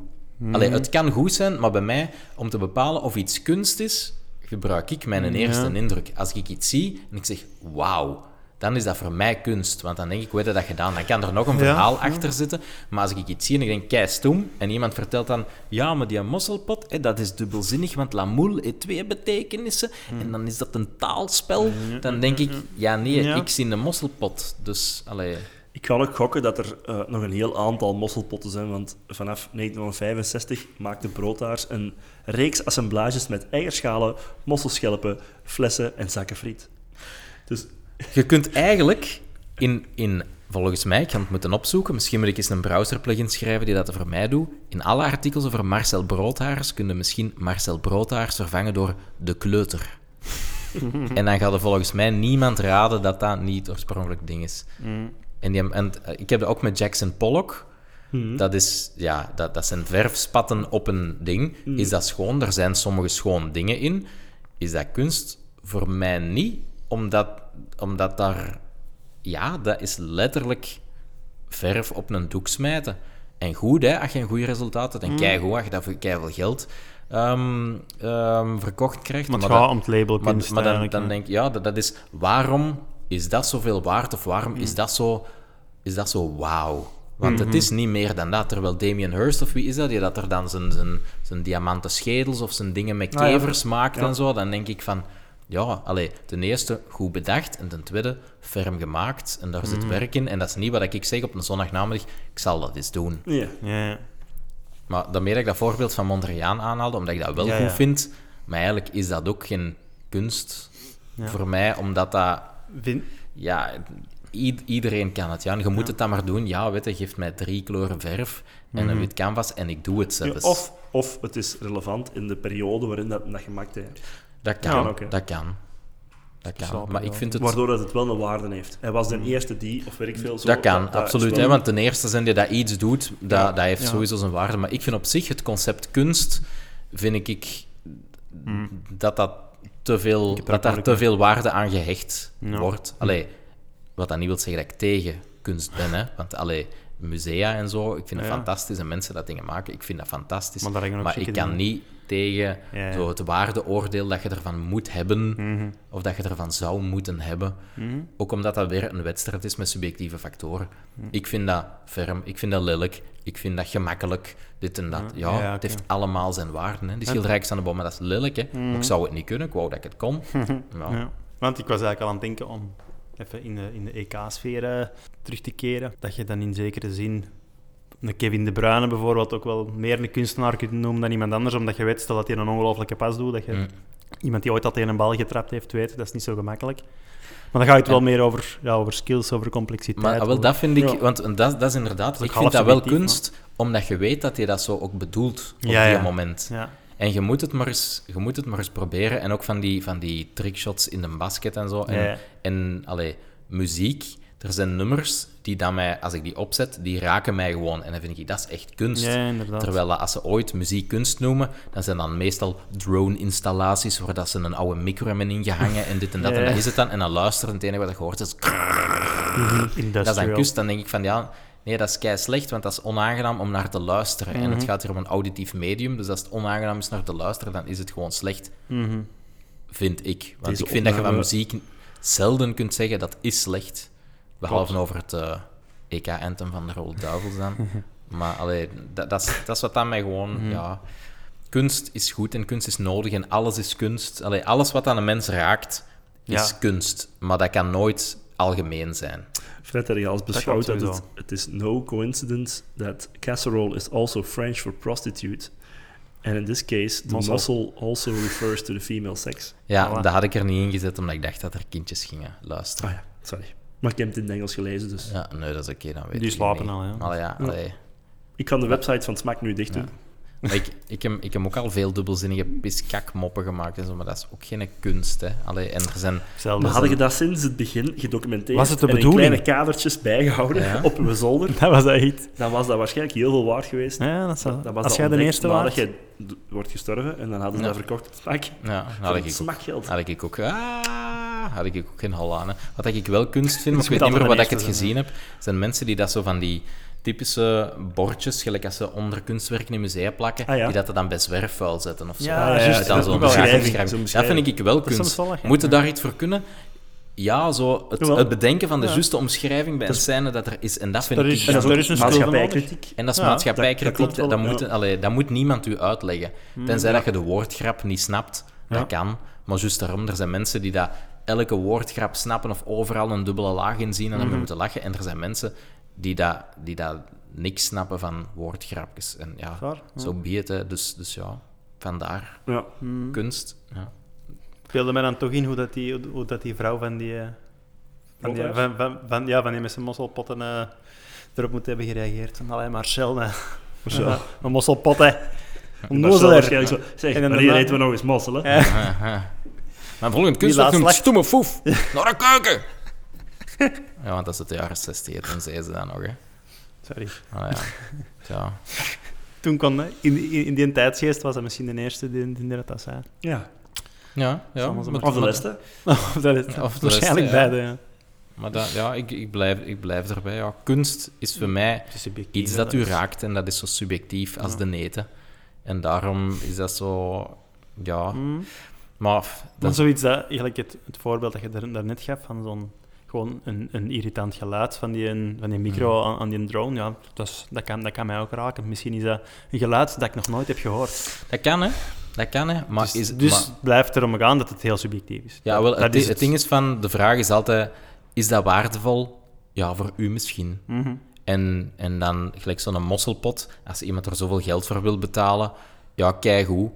Allee, het kan goed zijn, maar bij mij, om te bepalen of iets kunst is, gebruik ik mijn eerste indruk. Als ik iets zie en ik zeg, wauw, dan is dat voor mij kunst. Want dan denk ik, hoe heb je dat gedaan? Dan kan er nog een Ja, verhaal achter zitten. Maar als ik iets zie en ik denk, kei stoem, en iemand vertelt dan, ja, maar die mosselpot, hè, dat is dubbelzinnig, want l'amour heeft twee betekenissen. En dan is dat een taalspel. Dan denk ik, ja, nee, ik zie een mosselpot. Dus, allee... Ik ga ook gokken dat er eh, nog een heel aantal mosselpotten zijn, want vanaf 1965 maakte Broodhaars een reeks assemblages met eierschalen, mosselschelpen, flessen en zakken friet. Dus Je kunt eigenlijk in, in, volgens mij, ik ga het moeten opzoeken, misschien moet ik eens een browser-plugin schrijven die dat voor mij doet. In alle artikels over Marcel Broodhaars kun je misschien Marcel Broodhaars vervangen door de kleuter. en dan gaat er volgens mij niemand raden dat dat niet het oorspronkelijk ding is. En, die, en eh, ik heb dat ook met Jackson Pollock. Dat, is, ja, dat, dat zijn verfspatten op een ding. Is dat schoon? Er zijn sommige schoon dingen in. Is dat kunst? Voor mij niet, omdat, omdat daar... Ja, dat is letterlijk verf op een doek smijten. En goed, hè, als je een goed resultaat hebt. En keigoed, als je dat voor keiveel geld ehm, ehm, verkocht krijgt. Maar het Maar gaat dat- om het label maar, kunst maar dan, dan denk ik, ja, dat, dat is... Waarom is dat zoveel waard? Of waarom is dat zo... Is dat zo wauw? Want het is niet meer dan dat. Terwijl Damien Hirst, of wie is dat, die dat er dan zijn, zijn, zijn diamanten schedels of zijn dingen met Ah, ja. kevers maakt en zo, dan denk ik van... Ja, allee, ten eerste goed bedacht en ten tweede ferm gemaakt. En daar zit werk in. En dat is niet wat ik zeg op een zondagnamiddag. Ik zal dat eens doen. ja, Ja, ja. Maar daarmee dat ik dat voorbeeld van Mondriaan aanhaalde, omdat ik dat wel Ja, goed ja. vind. Maar eigenlijk is dat ook geen kunst Ja. voor mij, omdat dat... Ja, i- iedereen kan het. Ja. En je moet het dan maar doen. Ja, weet je, geef mij drie kleuren verf en Mhm. een wit canvas en ik doe het Ja, zelfs. of, of het is relevant in de periode waarin dat, dat gemaakt is. dat kan, Ja, dat kan. Dat kan. Snap ik Maar ik vind het... Waardoor dat het wel een waarde heeft. Hij was de eerste die, of weet ik veel. Zo, Dat kan, absoluut. wel- Hè, want ten eerste zijn die dat iets doet, dat, Ja, dat heeft ja. sowieso zijn waarde. Maar ik vind op zich het concept kunst, vind ik dat, dat, te veel, dat daar te veel waarde aan gehecht Ja. wordt. Allee, wat dat niet wil zeggen dat ik tegen kunst ben. Hè, want allee, musea en zo, ik vind het Ja. fantastisch. En mensen dat dingen maken, ik vind dat fantastisch. Maar ik kan dingen. niet tegen Ja, ja. Zo het waardeoordeel dat je ervan moet hebben, Mhm. of dat je ervan zou moeten hebben. Mhm. Ook omdat dat weer een wedstrijd is met subjectieve factoren. Mhm. Ik vind dat ferm, ik vind dat lelijk, ik vind dat gemakkelijk, dit en dat. Ja, het heeft allemaal zijn waarden. Hè. Die schilderijtjes aan de boom, maar dat is lelijk. Hè. Ik zou het niet kunnen, ik wou dat ik het kon. Want ik was eigenlijk al aan het denken om even in de, in de EK-sfeer eh, terug te keren. Dat je dan in zekere zin een Kevin De Bruyne bijvoorbeeld ook wel meer een kunstenaar kunt noemen dan iemand anders, omdat je weet, stel dat hij een ongelofelijke pas doet, dat je Mm. iemand die ooit al tegen een bal getrapt heeft weet, dat is niet zo gemakkelijk. Maar dan gaat het wel meer over, ja, over skills, over complexiteit. Maar wel, dat vind ik, Ja. want dat, dat is inderdaad, is ik vind dat wel kunst, omdat je weet dat je dat zo ook bedoelt op Ja, die ja. moment. Ja. En je moet, het maar eens, je moet het maar eens proberen. En ook van die, van die trickshots in de basket en zo. En, Ja, en allee, muziek. Er zijn nummers die dan mij, als ik die opzet, die raken mij gewoon. En dan vind ik, dat is echt kunst. Ja. Terwijl als ze ooit muziek kunst noemen, dan zijn dan meestal drone-installaties waar dat ze een oude micro hebben ingehangen en dit en dat. Ja, En dat is het dan. En dan luisteren en het enige wat je hoort is... dat is dan kust, dan denk ik van ja, nee, dat is kei slecht, want dat is onaangenaam om naar te luisteren. En Mhm. het gaat hier om een auditief medium, dus als het onaangenaam is naar te luisteren, dan is het gewoon slecht, Mhm. vind ik. Want Deze ik vind dat je van muziek zelden kunt zeggen dat is slecht. Behalve over het eh, EK-anthem van de Rode Duivels dan. maar allee, dat, dat, is, dat is wat dan mij gewoon... Mhm. Ja, kunst is goed en kunst is nodig en alles is kunst. Allee, alles wat aan een mens raakt, is Ja. kunst. Maar dat kan nooit algemeen zijn. Fred als beschouwd dat, klopt het, het is no coincidence that casserole is also French for prostitute. And in this case, the mossel also refers to the female sex. Ja, Voilà. dat had ik er niet in gezet, omdat ik dacht dat er kindjes gingen luisteren. Ah ja, sorry. Maar ik heb het in het Engels gelezen, dus Ja, nee, dat is oké, dan weet Die ik slapen niet. al, ja. Allee, ja, allee. ik kan de website van Smaak nu dicht doen. Ja. Maar ik, ik, heb, ik heb ook al veel dubbelzinnige piskakmoppen gemaakt en zo, maar dat is ook geen kunst, hè. Allee, en er zijn... Hetzelfde. Maar hadden je dat sinds het begin gedocumenteerd Was het de en in kleine kadertjes bijgehouden Ja. op uw zolder, Dat was dat iets. dan was dat waarschijnlijk heel veel waard geweest. Ja, dat, zou, Dat was als dat jij de eerste was. jij d- wordt gestorven en dan hadden ze Ja. dat verkocht op Smaak. Ja, had ik smakgeld. had ik ook... Ah, had ik ook geen hol aan, hè. Wat ik wel kunst vind, maar ik weet niet meer wat ik het gezien heb, zijn mensen die dat zo van die typische bordjes, gelijk als ze onder kunstwerken in musea plakken, Ah, ja. die dat er dan bij zwerfvuil zetten of zo. Ja, ja, juist, ja, dan dat zo'n beschrijving. vind ik wel kunst. Moeten daar iets voor kunnen? Ja, zo het, bedenken van de Ja. juiste omschrijving bij een scène dat er is. En dat vind ik... En dat is ook is een maatschappijkritiek. En dat is Ja, maatschappijkritiek, dat- moet, ja. allee, dat moet niemand u uitleggen. Tenzij ja. dat je de woordgrap niet snapt, Ja. dat kan. Maar juist daarom, er zijn mensen die dat elke woordgrap snappen of overal een dubbele laag in zien en dan Mhm. moeten lachen. En er zijn mensen die dat, die dat niks snappen van woordgrapjes. En ja? Ja. zo be it, hè. Dus, dus ja, vandaar Ja. Mm. kunst. Ja. Speelde mij dan toch in hoe dat die, hoe- dat die vrouw van die... eh, Van die, van, van, van- ja, van die met zijn mosselpotten eh, erop moet hebben gereageerd. Van, allee, Marcel, hè. Zo. Ja, een mosselpot, hè. Waarschijnlijk zo. Zeg, En dan daarna- eten we nog eens mossel, hè? Ja. Ja, ja. Mijn volgende kunstwerk noemt stomme foef. Naar de keuken! Ja, want dat is het de jaren 60, toen zei ze dat nog, hè. Sorry. Ah, ja. ja. Toen kon, in, in, in die tijdsgeest was dat misschien de eerste die, die dat, dat zei. Ja. Ja, ja. Of de? Of dat of de waarschijnlijk beide, ja. Maar dat, ja, ik, ik, blijf, ik blijf erbij. Ja. Kunst is voor mij is iets dat u is- raakt en dat is zo subjectief als Ja. de neten. En daarom is dat zo... Ja, Mm. maar... f- Maar Dat, zoiets dat, eigenlijk het, het voorbeeld dat je daar, daarnet gaf, van zo'n gewoon een, een irritant geluid van die, van die micro Mhm. aan, aan die drone, ja, dat, is, dat, kan, dat kan mij ook raken. Misschien is dat een geluid dat ik nog nooit heb gehoord. dat kan, hè. Dat kan, hè. Maar dus is, dus maar- blijft erom gaan dat het heel subjectief is. Ja, wel, dat het, is het ding is van... De vraag is altijd... Is dat waardevol? Ja, voor u misschien. Mhm. En, en dan gelijk zo'n mosselpot, als iemand er zoveel geld voor wil betalen, ja, keigoed.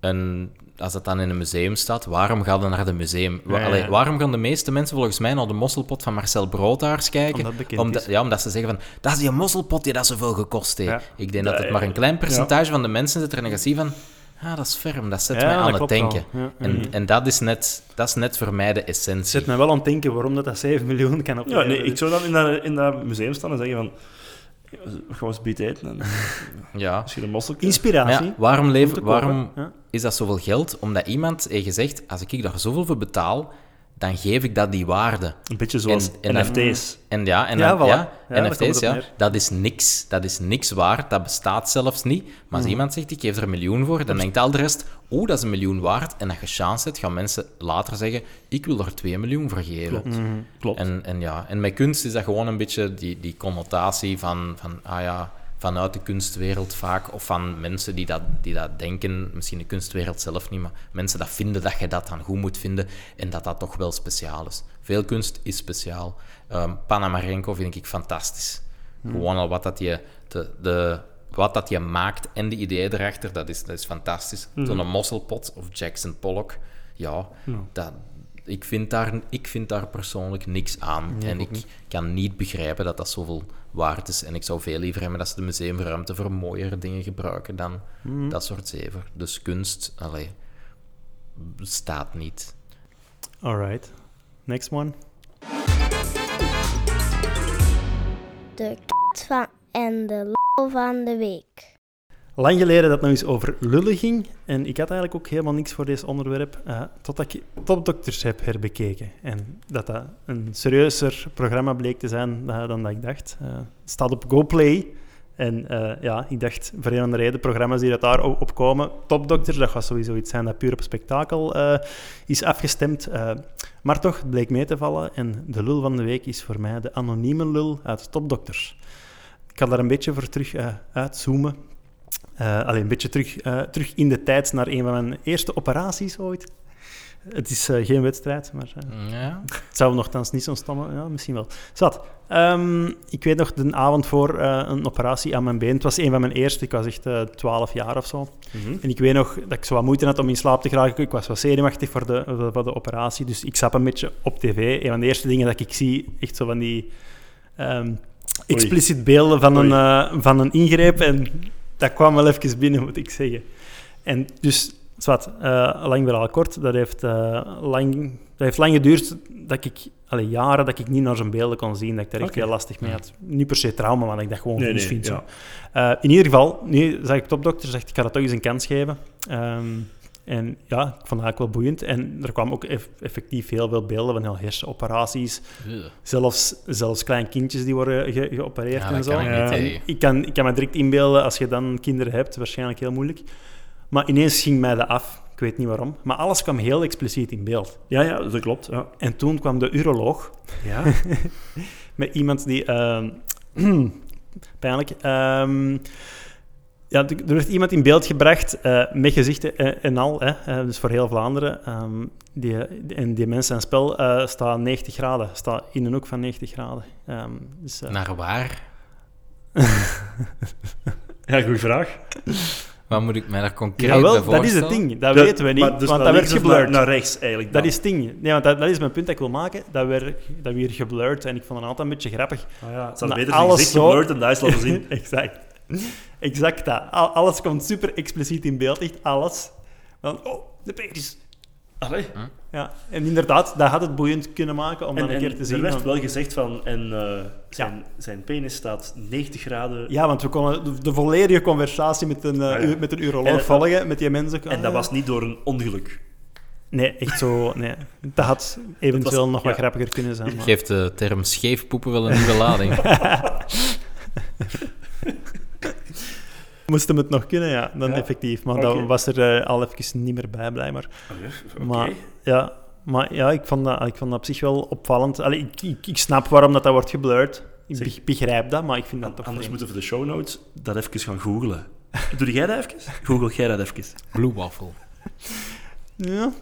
En als dat dan in een museum staat, waarom gaan we naar het museum? Ja, ja, allee, ja. waarom gaan de meeste mensen volgens mij naar de mosselpot van Marcel Broodhaars kijken? Omdat het bekend Omdat, is. ja, omdat ze zeggen van, dat is die mosselpot die dat zoveel gekost heeft. Ja. Ik denk dat het maar een klein ja. percentage van de mensen zit er en dan zie je van, ah, dat is ferm, dat zet Ja, mij dat aan het denken. Ja, En, en dat, is net, dat is net voor mij de essentie. zet mij wel aan het denken waarom dat, dat 7 miljoen kan Ja, opleveren. nee, ik zou dan in dat, in dat museum staan en zeggen van... eens biet eten en Ja. misschien een Inspiratie. ja, waarom, om leven, waarom Ja. is dat zoveel geld? Omdat iemand heeft gezegd, als ik daar zoveel voor betaal, dan geef ik dat die waarde. Een beetje zoals En- NFT's. En ja, en Ja, voilà. ja, Ja, NFT's, ja, neer. dat is niks. Dat is niks waard. Dat bestaat zelfs niet. Maar als Mhm. iemand zegt, ik geef er een miljoen voor, dan denkt al de rest, oeh, dat is een miljoen waard. En als je chance hebt, gaan mensen later zeggen, ik wil er 2 miljoen voor geven. Klopt. Mhm. Klopt. En, en, ja, en met kunst is dat gewoon een beetje die, die connotatie van, van, ah ja, vanuit de kunstwereld vaak, of van mensen die dat, die dat denken, misschien de kunstwereld zelf niet, maar mensen dat vinden dat je dat dan goed moet vinden en dat dat toch wel speciaal is. Veel kunst is speciaal. Ehm Panamarenko vind ik fantastisch. Gewoon al wat dat je, de, de, wat dat je maakt en de ideeën erachter, dat is, dat is fantastisch. Zo'n mosselpot of Jackson Pollock, ja, dat, ik, vind daar, ik vind daar persoonlijk niks aan. Nee, en ik kan niet begrijpen dat dat zoveel waard is. En ik zou veel liever hebben dat ze de museumruimte voor mooiere dingen gebruiken dan dat soort zever. Dus kunst, allee, bestaat niet. Alright. Next one. De kat van en de lol van de week. Lang geleden dat nog eens over lullen ging. En ik had eigenlijk ook helemaal niks voor deze onderwerp. eh, totdat ik Topdokters heb herbekeken. En dat dat een serieuzer programma bleek te zijn dan, dat ik dacht. Eh, het staat op GoPlay. En eh, ja, ik dacht, voor een reden, programma's die dat daar op komen, Topdokters, dat gaat sowieso iets zijn dat puur op spektakel is afgestemd. Maar toch, het bleek mee te vallen. En de lul van de week is voor mij de anonieme lul uit Topdokters. Ik kan daar een beetje voor terug uitzoomen. Eh, alleen een beetje terug, eh, terug in de tijd naar een van mijn eerste operaties ooit. Het is eh, geen wedstrijd, maar Ja. het zou nogthans niet zo'n stomme... Ja, misschien wel. Zwat. Ehm, ik weet nog, de avond voor een operatie aan mijn been. Het was een van mijn eerste. Ik was echt eh 12 jaar of zo. Mhm. En ik weet nog dat ik zo wat moeite had om in slaap te geraken. Ik was wat zenuwachtig voor de, voor- de operatie. Dus ik zap een beetje op tv. Een van de eerste dingen dat ik zie, echt zo van die... ehm expliciet beelden van een, van een ingreep. En dat kwam wel even binnen, moet ik zeggen. En dus, zwart, eh, lang verhaal kort, dat heeft, eh, lang, dat heeft lang geduurd dat ik, allee, jaren dat ik niet naar zijn beelden kon zien, dat ik daar echt Oké. veel lastig mee had. Niet per se trauma, maar dat ik dat gewoon Nee, ja. Eh, in ieder geval, nu zag ik topdokter, zegt ik ga dat toch eens een kans geven. Ehm, en ja, ik vond dat eigenlijk wel boeiend. En er kwamen ook eff- effectief heel veel beelden van heel hersenoperaties. Ugh. Zelfs, zelfs kleine kindjes die worden ge- geopereerd Ja, en dat zo. kan ik Ja. niet En tegen. ik, kan, ik kan me direct inbeelden, als je dan kinderen hebt, waarschijnlijk heel moeilijk. Maar ineens ging mij dat af. Ik weet niet waarom. Maar alles kwam heel expliciet in beeld. Ja, ja, dat klopt. Ja. En toen kwam de uroloog Ja. met iemand die... ehm, pijnlijk. ehm, ja, er er werd iemand in beeld gebracht eh, met gezichten en, en al, hè, eh, dus voor heel Vlaanderen. ehm, die, en die mensen zijn spel eh, staat 90 graden, staat in een hoek van 90 graden. Ehm, dus, eh, Naar waar? ja, goede vraag. Wat moet ik mij daar concreet jawel, bij dat is het voorstellen? ding. Dat Ja, weten we niet, maar dus want dat werd of geblurred. Naar, rechts, eigenlijk. Dat is het ding. Nee, want dat, dat is mijn punt dat ik wil maken. Dat werd, dat werd geblurred en ik vond het altijd een beetje grappig. Ah, ja. Het zou beter zijn gezicht geblurred en dat is laten zien. exact. Exact dat. Al- alles komt super expliciet in beeld, echt alles. Dan, oh, de penis. Allee. Ja, en inderdaad, dat had het boeiend kunnen maken om En, dan een en keer te er zien. werd van- wel gezegd van, en eh, zijn, zijn penis staat 90 graden. Ja, want we konden de, de volledige conversatie met een, eh, Ah, ja. met een uroloog En- volgen, met die mensen. En dat was niet door een ongeluk. Nee, echt zo... Nee. Dat had eventueel was- nog wat grappiger kunnen zijn. Maar... Geeft de term scheefpoepen wel een nieuwe lading. Moest hem het nog kunnen, ja, dan Ja. effectief. Maar Oké. dat was er eh, al even niet meer bij, blijkbaar. Oké. Maar, ja, maar ja, ik vond, dat, ik vond dat op zich wel opvallend. Allee, ik, ik, ik snap waarom dat, dat wordt geblurred. Ik Zeg- begrijp dat, maar ik vind dat toch Anders vreemd. moeten we voor de show notes dat even gaan googlen. Doe jij dat even? Google jij dat even? Blue waffle. Ja,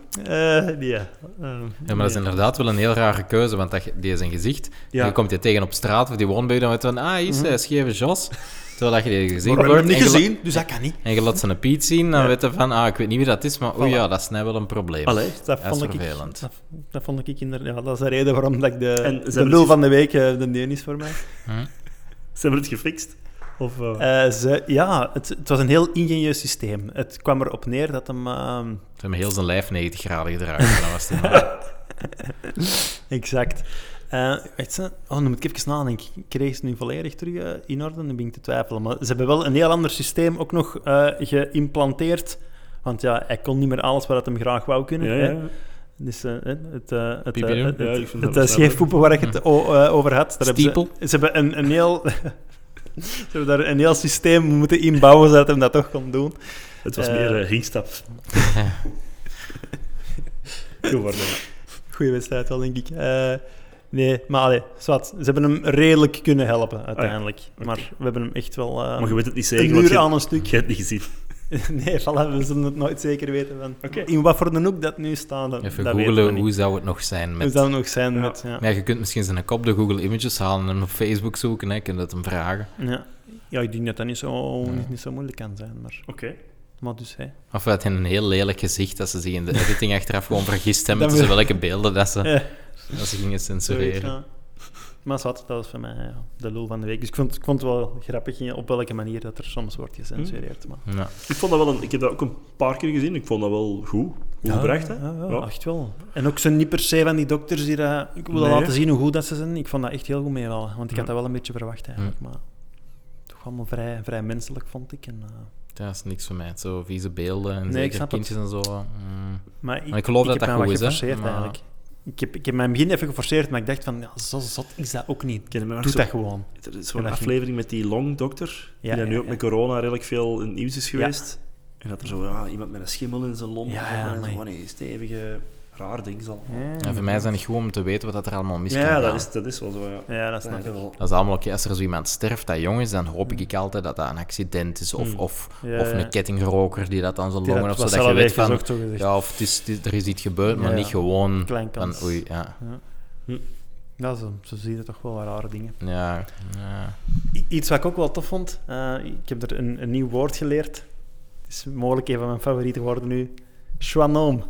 nee. Ja, maar dat is inderdaad wel een heel rare keuze, want dat, die is een gezicht. Ja. Je komt je tegen op straat of die woont bij je, dan weet je van, ah, hier is hij, scheve Jos. Terwijl dat je die hem niet gezien, dus dat kan niet. En je laat zijn piet zien, dan Ja. weet je van, ah, ik weet niet wie dat is, maar oei Voilà. ja, dat is nou wel een probleem. Allee. Dat Dat is vond ik, vervelend. dat, dat vond ik inderdaad... Ja, dat is de reden waarom dat ik de, En ze de lul van de week de deen is voor mij. Hm? Ze hebben het gefixt. Of, eh, Eh, ze, ja, het, het was een heel ingenieus systeem. Het kwam erop neer dat hem... ehm, Ze hebben heel zijn lijf 90 graden gedraaid. dat was. Exact. Eh, weet je, oh, dan moet ik even nadenken. Kreeg ze nu volledig terug eh, in orde? Dan ben ik te twijfelen. Maar ze hebben wel een heel ander systeem ook nog eh, geïmplanteerd. Want ja, hij kon niet meer alles wat hem graag wou kunnen. ja, hè. ja. Dus eh, het, het, eh, het, eh, het, Ja, ik eh, scheefpoepen waar ik het eh, over had. Daar hebben Stiepel? Ze, ze hebben een, een heel... ze hebben daar een heel systeem moeten inbouwen zodat hij dat toch kon doen. Het was Eh. meer uh, ringstap. Goed worden. Goeie wedstrijd wel, denk ik. Eh, nee, maar allee, zwart. Ze hebben hem redelijk kunnen helpen, uiteindelijk. Oké. Maar we hebben hem echt wel eh, Maar je weet het niet een zeker, uur je, aan een stuk. je hebt het niet gezien. nee, voilà, we zullen het nooit zeker weten. Van. In wat voor een hoek dat nu staat, dat, Even dat weten we googelen, hoe zou het nog zijn Hoe met... zou het nog zijn Ja. met... Ja. Maar ja, je kunt misschien zijn kop de Google Images halen en op Facebook zoeken, hè. Je kunt het hem vragen. Ja. ja, ik denk dat dat niet zo, Ja. niet zo moeilijk kan zijn. Maar, Oké. maar dus, hè. Of uit een heel lelijk gezicht, dat ze zich in de editing achteraf gewoon vergist hebben Dat tussen we- welke beelden dat ze, Ja, dat ze gingen censureren. Maar zwart, dat was voor mij ja, de lul van de week. Dus ik vond, ik vond het wel grappig op welke manier dat er soms wordt gecensureerd. Maar... Ja. Ik vond dat wel een... Ik heb dat ook een paar keer gezien. Ik vond dat wel goed. Goed gebracht, hè? Ja, ja, Ja. echt wel. En ook zo niet per se van die dokters die dat... Ik wil Nee. laten zien hoe goed dat ze zijn. Ik vond dat echt heel goed meevallen. Want ik had dat wel een beetje verwacht eigenlijk. Maar toch allemaal vrij, vrij menselijk, vond ik. En, eh, Dat is niks voor mij. Zo vieze beelden en Nee, zeker het. kindjes en zo. mm. Maar ik, Maar ik geloof dat dat goed wat is, hè, geforceerd maar- eigenlijk. Ik heb, ik heb mijn begin even geforceerd, maar ik dacht van, ja, zo zot is dat ook niet. Ik Doe zo- dat gewoon. Er is zo'n dat aflevering met die longdokter, die Ja, dan nu ook met corona redelijk veel in het nieuws is geweest. En dat er zo ja, iemand met een schimmel in zijn lomp Ja, en zo die stevige, raar ding zal. Ja, voor mij is dat niet goed om te weten wat er allemaal mis kan Ja, gaan. dat is, dat is wel zo. Ja. Ja, dat Dat snap is ik. wel. Dat is allemaal oké. Als er zo iemand sterft dat jong is, dan hoop ik altijd dat dat een accident is. Of, Hmm. of, Ja, of ja. een kettingroker die dat dan zo Die longen of dat zo. Dat je weet van, ja, of het is, het is- er is iets gebeurd, maar Ja, niet gewoon Klein van oei, ja. Ja, zo, zo zie je toch wel rare dingen. Ja, ja. Iets wat ik ook wel tof vond, eh, ik heb er een, een nieuw woord geleerd. Het is mogelijk een van mijn favoriete woorden nu. Schwanoom.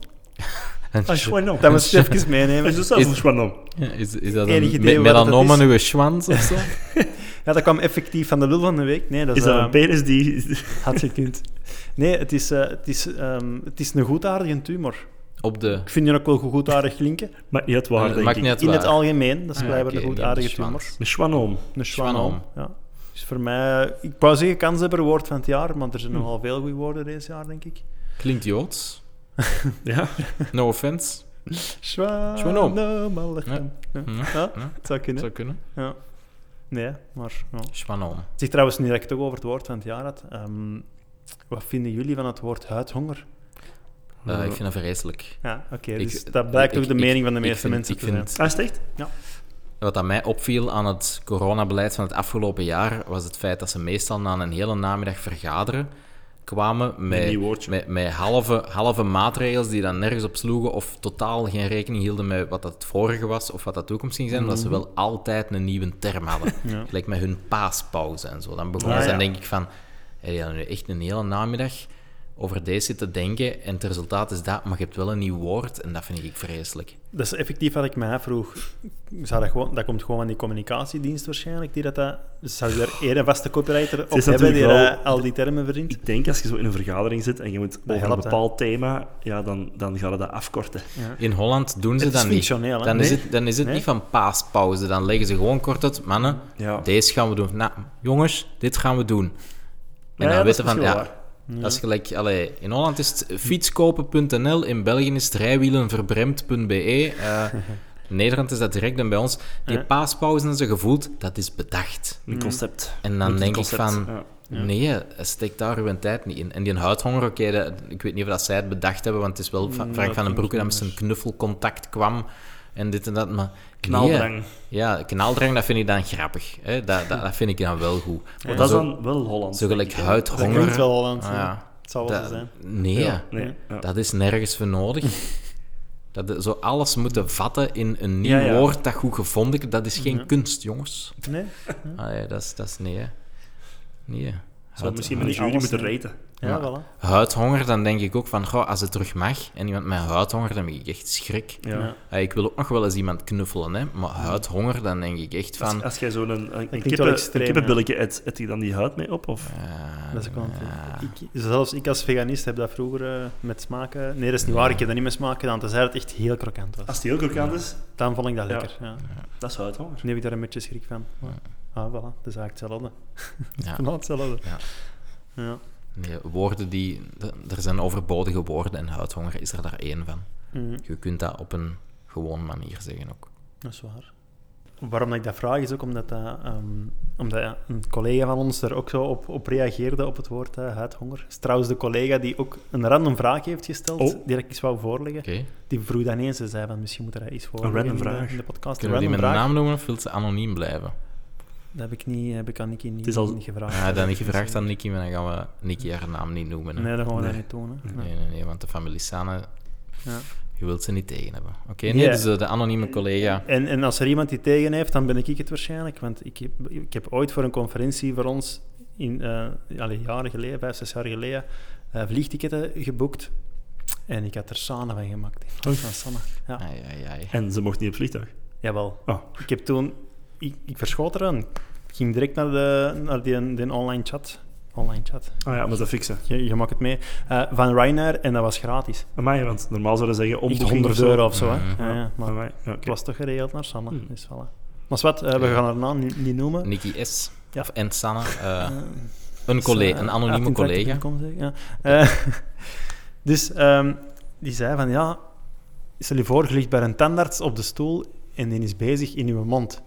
Schwannom. Dat moest ik even meenemen. Is dat een schwannom? Ja, Is, is dat een idee me- wat dat melanoma is? aan uw schwans of zo? Ja, dat kwam effectief van de lul van de week. Nee, dat Is is, dat eh, een penis die... had gekund. Nee, het is, eh, het, is, ehm, het is een goedaardige tumor. Op de... Ik vind je ook wel goedaardig klinken. Maakt niet uit waar, Het denk ik. niet In het algemeen, dat is Ah, blijkbaar oké, een goedaardige de tumor. Een schwannom. Een schwanoom. Ja. Dus voor mij, ik wou zeggen kanshebber woord van het jaar, maar er zijn nogal veel goede woorden deze jaar, denk ik. Klinkt Joods. Ja. No offense. Alle Ja. Ja. Ja, het zou kunnen. Zou kunnen. Ja. Nee, maar... Ja. Schwanoom. Zeg trouwens, nu dat ik het toch over het woord van het jaar had, ehm, wat vinden jullie van het woord huidhonger? Eh, ik vind dat vreselijk. Ja, oké, dus dat blijkt ik- ook de ik- mening van de meeste vind- mensen ik te zijn. Ah, is het echt? Wat aan mij opviel aan het coronabeleid van het afgelopen jaar, was het feit dat ze meestal na een hele namiddag vergaderen kwamen met, met, met halve, halve maatregels die dan nergens op sloegen of totaal geen rekening hielden met wat het vorige was of wat dat toekomst ging zijn, omdat ze wel altijd een nieuwe term hadden. Ja. Gelijk met hun paaspauze en zo. Dan begonnen Ah, ze, ja. dan denk ik van, heb je nu echt een hele namiddag over deze zitten denken en het resultaat is dat, maar je hebt wel een nieuw woord en dat vind ik vreselijk. Dat is effectief wat ik mij vroeg. Zou dat, gewoon, dat komt gewoon van die communicatiedienst waarschijnlijk, die dat, dat zou je er één vaste copywriter op is hebben die dat al die termen verzint? Ik denk als je zo in een vergadering zit en je moet over een bepaald thema, ja, dan, dan ga je dat afkorten. Ja. In Holland doen ze Het is dat niet. functioneel, hè? Dan is Nee? het, dan is het Nee? niet van paaspauze. Dan leggen ze gewoon kort uit, mannen, Ja. deze gaan we doen. Nou, jongens, dit gaan we doen. En Ja, dan weten is van, ja, dat is gelijk... Allee, in Holland is het fietskopen.nl, in België is het rijwielenverbremd.be. eh, in Nederland is dat direct en bij ons. Die Ja. paaspauze en zo gevoeld, dat is bedacht. Een concept. En dan Een denk concept, ik van... ja. Nee, steek daar uw tijd niet in. En die huidhonger, oké, ik weet niet of dat zij het bedacht hebben, want het is wel van Mm, Frank dat van den ik Broeke dat met zijn knuffelcontact kwam en dit en dat, maar... Knaldrang. Nee, ja, knaldrang, dat vind ik dan grappig. Hè? Dat, dat, dat vind ik dan wel goed. Maar dat is dan wel Hollands. zo gelijk hè? Dat huidhonger... klinkt wel Hollands. Ah, ja. Het zal wel zijn. Nee, Ja, nee, ja. dat is nergens voor nodig. Dat de- zo alles moeten vatten in een nieuw Ja, ja. woord dat goed gevonden is, dat is geen Ja. kunst, jongens. Nee? Allee, dat, is, dat is nee. hè. Nee. Zou het misschien met Niet de jury moeten hè. raten. Ja, Ja. voilà. Huidhonger, dan denk ik ook van, goh, als het terug mag en iemand met huidhonger, dan ben ik echt schrik. Ja. Ja. Eh, ik wil ook nog wel eens iemand knuffelen, hè, maar huidhonger, dan denk ik echt van... als jij zo'n een, een, kippen, een kippenbilletje eet, eet je dan die huid mee op? Of? eh, Dat is ook ja. ik, zelfs ik als veganist heb dat vroeger eh, met smaken... Nee, dat is niet waar. Ik heb dat niet met smaken gedaan, tenzij het echt heel krokant was. Als die heel krokant is, Dan vond ik dat Ja. lekker. Ja. dat is huidhonger. Nu heb ik daar een beetje schrik van. Ah, voilà. Dat is eigenlijk hetzelfde. Ja. Hetzelfde. Ja. Ja. Nee, woorden die... Er zijn overbodige woorden en huidhonger is er daar één van. Mhm. Je kunt dat op een gewoon manier zeggen ook. Dat is waar. Waarom ik dat vraag is ook omdat, dat, ehm, omdat een collega van ons er ook zo op, op reageerde op het woord eh, huidhonger. Het is trouwens de collega die ook een random vraag heeft gesteld, Oh. die ik eens wou voorleggen. Die vroeg dan ineens, ze zei van misschien moet er iets voorleggen random in de- vraag. in de podcast. Kunnen we die Een met een vraag. naam noemen of wil ze anoniem blijven? Dat heb ik, niet, heb ik aan Nicky niet, Het is al- niet gevraagd. Ja, dat niet gevraagd aan Nicky, maar dan gaan we Nicky haar naam niet noemen. hè. Nee, dat gaan we Nee. dat niet doen. Hè. Nee, nee, nee, want de familie Sane, Ja. je wilt ze niet tegen hebben. Oké, nee, dus eh, de anonieme collega. En, en als er iemand die tegen heeft, dan ben ik het waarschijnlijk. Want ik heb, ik heb ooit voor een conferentie voor ons, in, eh allee, jaren geleden, vijf, zes jaar geleden, eh, vliegticketten geboekt. En ik had er Sana van gemaakt. Van Sanne. Ja. Ai, ai, ai. En ze mocht niet op vliegtuig. Jawel. Oh. Ik heb toen... Ik, ik verschoot eraan. Ik ging direct naar, de, naar die, die online chat. Online chat. Ah ja, maar dat fixen. Je, je maakt het mee. Eh, van Ryanair en dat was gratis. Amai, want normaal zouden ze zeggen omboeking 100 of zo. euro of zo. Hè? Ja, ja, maar Amai, het was toch geregeld naar Sanne. Hmm. Dus voilà. Maar wat, eh, we gaan haar naam niet, niet noemen. Nicky S. Ja. Of en Sanne. eh, Eh, Een, collega, een anonieme 18, collega. kon zeggen, ja. Dus ehm, die zei van, ja, stel je voor, je ligt bij een tandarts op de stoel en die is bezig in uw mond.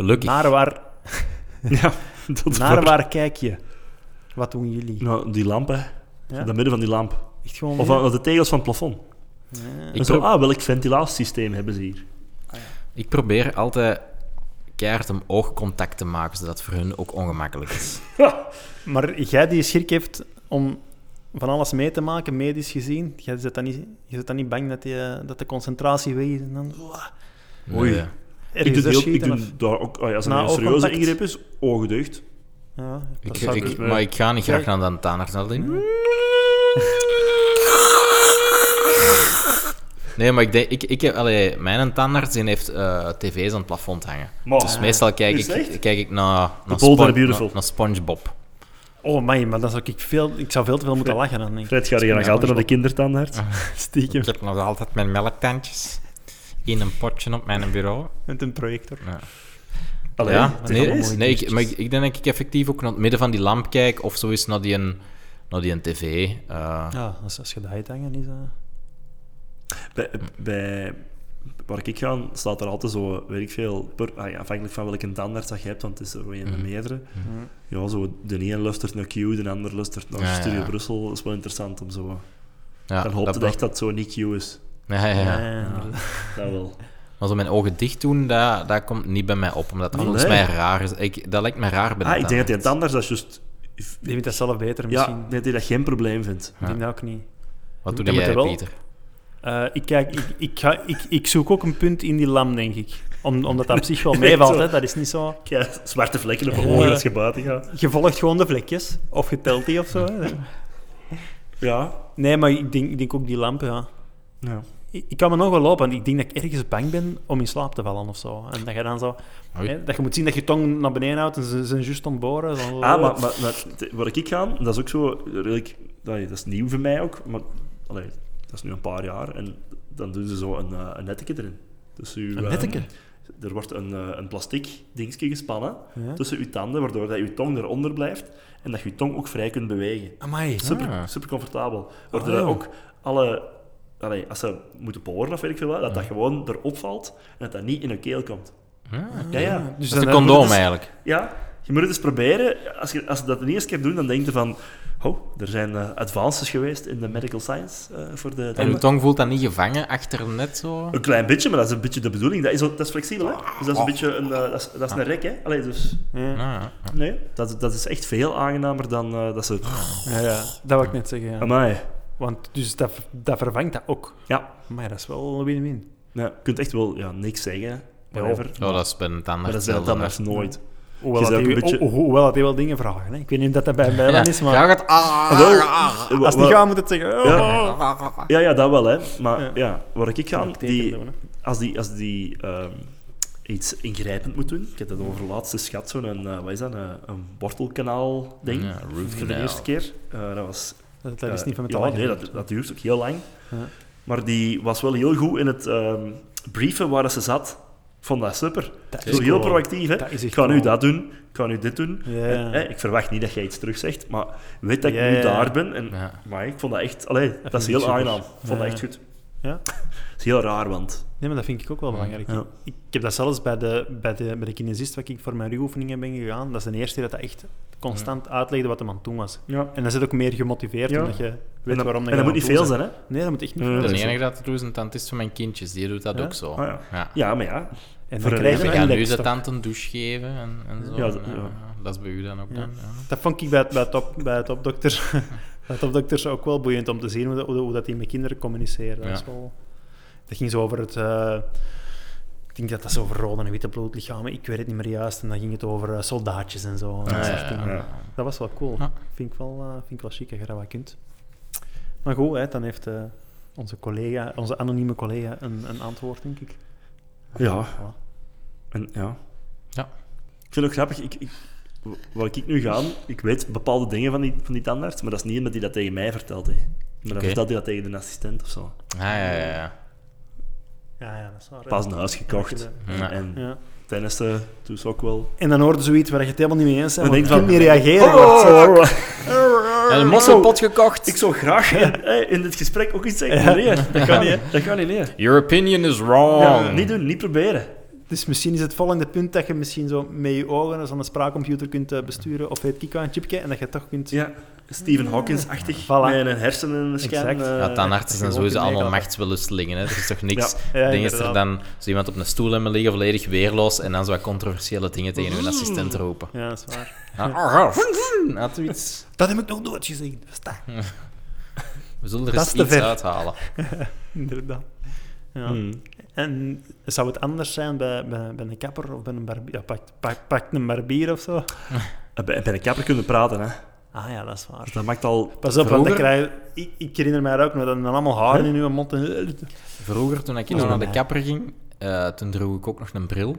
Gelukkig. Naar waar, Ja, dat naar waar kijk je? Wat doen jullie? Nou, die lamp, hè. Ja? In het midden van die lamp. Echt gewoon... Of aan de tegels van het plafond. Ja. Ik En zo, ah, welk ventilatiesysteem hebben ze hier? Ik probeer altijd keihard om oogcontact te maken, zodat het voor hun ook ongemakkelijk is. Maar jij die schrik heeft om van alles mee te maken, medisch gezien, jij zit dan niet, je zit dan niet bang dat, die, dat de concentratie weg is en dan... Oei. Nee. Ik doe, heel, ik doe of- daar ook, ah ja, als er Na een serieuze ingreep is, ogen dicht. Ja, Ik, ik- maar ik ga niet graag naar de tandarts. naar de- Nee, maar ik denk, ik, ik heb, allee, mijn tandarts die heeft eh, tv's aan het plafond hangen. Maar, Dus meestal kijk ik, echt? kijk ik naar, naar, Spon- Beautiful. naar, naar SpongeBob. Oh, man, maar dan zou ik veel... Ik zou veel te veel moeten lachen dan, denk ik. Fred, ga je nog altijd naar de kindertandarts? Stiekem. Ik heb nog altijd mijn melktandjes in een potje op mijn bureau. Met een projector. Ja, Allee, ja het is nee, nee ik, maar ik, ik denk dat ik effectief ook naar het midden van die lamp kijk of zo eens naar die, een, naar die een tv. eh. Ja, als, als je dat uithangen is... dat- Bij, bij, waar ik ga, staat er altijd zo, weet ik veel, per, ah ja, afhankelijk van welke tandarts dat je hebt, want het is er wel een Mhm. meerdere. Ja, zo, de ene luistert naar Q, de ander luistert naar Ja, Studio ja. Brussel. Dat is wel interessant om zo... ja, dan hoopt dat, het echt dat het zo niet Q is. Ja, ja, ja. Ja, Dat wel. Maar zo mijn ogen dicht doen, dat, dat komt niet bij mij op, omdat dat Nee. volgens mij raar is. Ik, dat lijkt me raar bij de Ah, ik denk dat tandarts. tandarts dat is juist... Die vindt dat zelf beter Ja, misschien. nee, die dat geen probleem vindt. Ik denk dat ook niet. Wat doe Dat jij, er wel- Pieter? Eh, ik, kijk, ik, ik, ga, ik, ik zoek ook een punt in die lam, denk ik. Om, omdat dat op zich wel meevalt, hè. dat is niet zo... Kijk, zwarte vlekken op je Ja. ogen als je buiten gaat. Je volgt gewoon de vlekjes, of je telt die of zo. Hè. Ja. Nee, maar ik denk, ik denk ook die lamp, ja. ja. Ik, ik kan me nog wel lopen, want ik denk dat ik ergens bang ben om in slaap te vallen of zo. En dat je dan zo... Hè, dat je moet zien dat je tong naar beneden houdt en ze zijn juist ontboren. Zo, Ah, maar, maar, waar ik ga, dat is ook zo redelijk... Dat dat is nieuw voor mij ook, maar allee, dat is nu een paar jaar. En dan doen ze zo een, eh, een netje erin. Dus u, Een netje? er wordt een, eh, een plastic dingetje gespannen Ja. tussen uw tanden, waardoor dat uw tong eronder blijft en dat je uw tong ook vrij kunt bewegen. Amai. Super, Ah. super comfortabel. Waardoor ja. ook alle... Allee, als ze moeten boren of weet ik veel wat, dat dat gewoon erop valt en dat dat niet in een keel komt. Ah, Ja, ja. Dus dat is een condoom dus- eigenlijk. Ja, je moet het eens proberen. Als je, als je dat de eerste keer doet, dan denk je van... Oh, er zijn eh, advances geweest in de medical science eh, voor de... En uw tong voelt dan niet gevangen achter net zo? Een klein beetje, maar dat is een beetje de bedoeling. Dat is, dat is flexibel, hè? Dus dat is een beetje een, eh, dat is, dat is een rek, hè? Allee, dus... Ja. Ah, ja. Nee, dat, dat is echt veel aangenamer dan eh, dat ze... Ja, ja, dat wou ik net zeggen. Ja. Amai. Want dus dat, dat vervangt dat ook. Ja. Maar dat is wel een win-win. ja, je kunt echt wel ja, niks zeggen, whatever. Oh, dat is bij een maar dat is bij tandarts nooit. Hoewel, dat die, beetje- hoewel dat die wel dingen vragen. Hè. Ik weet niet of dat, dat bij Ja, dan is, maar ja, gaat... Ah, Wel, ah, eh, als die gaan, moet het zeggen... Oh, Ja. Ja, ja, dat wel, hè. Maar Ja. ja, waar ik ga, die, als die, als die ehm, iets ingrijpend moet doen, ik heb dat over laatste schat, zo'n, eh, wat is dat, een, een wortelkanaal-ding, Ja, root voor de eerste keer. Eh, dat was... Dat, dat is eh, niet van met ja, nee, dat, dat duurt ook heel lang. Ja. Maar die was wel heel goed in het ehm, brieven waar ze zat. Ik vond dat super. Dat Zo is heel cool. proactief, hè. Dat is Ik ga nu dat doen, ik ga nu dit doen. Ja. En, hè, ik verwacht niet dat jij iets terugzegt, maar weet dat ik Ja, nu ja. daar ben. En, Ja. Maar ik vond dat echt... Allee, dat, is vind ik heel aangenaam. Ik vond dat echt goed. Ja? Het is heel raar, want... Nee, maar dat vind ik ook wel belangrijk. Ja. Ik, ik heb dat zelfs bij de, bij de, bij de kinesist waar ik voor mijn rugoefeningen ben gegaan. Dat is de eerste keer dat dat echt constant uitlegde wat hem aan het doen was. Ja. En dan zit ook meer gemotiveerd, Ja. omdat je En weet dat, waarom en dat moet niet veel zijn, hè? Nee, dat moet echt niet Ja. veel De zijn. enige dat het doet is een tantist van mijn kindjes. Die doet dat Ja? ook zo. Ah, ja. ja. Ja, maar ja. En Voor dan een krijg je gaan een nu de tante een douche geven en, en zo. Ja, Ja, dat- ja. Dat is bij u dan ook Ja. dan. Ja. Dat vond ik bij, het- bij, het op, bij het opdokter, bij het opdokters ook wel boeiend om te zien hoe, dat- hoe, dat- hoe dat die met kinderen communiceren. Dat, Ja. is wel, dat ging zo over het... eh, ik denk dat dat zo over rode en witte bloedlichamen, ik weet het niet meer juist. En dan ging het over eh, soldaatjes en zo. en Ja, dat ja, ja. Dat was wel cool. Ja. Vind, ik wel, eh, vind ik wel chic je dat wat kunt. Maar goed, hè, dan heeft eh, onze collega, onze anonieme collega een, een antwoord, denk ik. Ja. Voilà. En, ja. Ja. Ik vind het ook grappig. Ik, ik, waar ik nu ga, ik weet bepaalde dingen van die, van die tandarts, maar dat is niet omdat hij dat tegen mij vertelt. Hè. Maar dan Oké. vertelt hij dat tegen de assistent of zo. Ah, ja, ja, ja. Ja, ja, dat is waar. Pas een huis gekocht. Ja. En Ja. Tijdens dus ook wel. En dan hoorde zoiets waar je het helemaal niet mee eens bent. Dan want denk je kunt niet reageren. Oh, want- En een mosselpot gekocht. Ik zou graag in dit gesprek ook iets zeggen. maar Nee, dat kan niet. Dat kan niet. Nee. Your opinion is wrong. Ja, niet doen, niet proberen. Dus misschien is het volgende punt dat je misschien zo met je ogen zo'n spraakcomputer kunt eh, besturen. Of weet ik wat, een chipje. En dat je toch kunt... Ja, Stephen Hawkins-achtig. Voilà. Met een hersenen-scan. Exact. eh, Ja, tandartsen zijn sowieso allemaal machtsbelustelingen. Hè. Er is toch niks. Ja, Ding is er dan zo iemand op een stoel hebben liggen, volledig weerloos, en dan zo wat controversiële dingen tegen hun assistent roepen. Ja, dat is waar. Ja, iets. Dat heb ik nog nooit gezien. We zullen er Dat eens is te iets ver. uithalen. Inderdaad. Ja. hmm. En zou het anders zijn bij, bij, bij een kapper of bij een barbier? Ja, pak, pak, pak een barbier of zo. Eh, Bij, bij een kapper kunnen praten, hè. Ah ja, dat is waar. Dat maakt al... Pas op, want Vroeger- dan krijg je- ik, ik herinner mij ook nog dat er dan allemaal haren in uw mond. En, Vroeger, toen ik nog naar de kapper ging, eh, toen droeg ik ook nog een bril.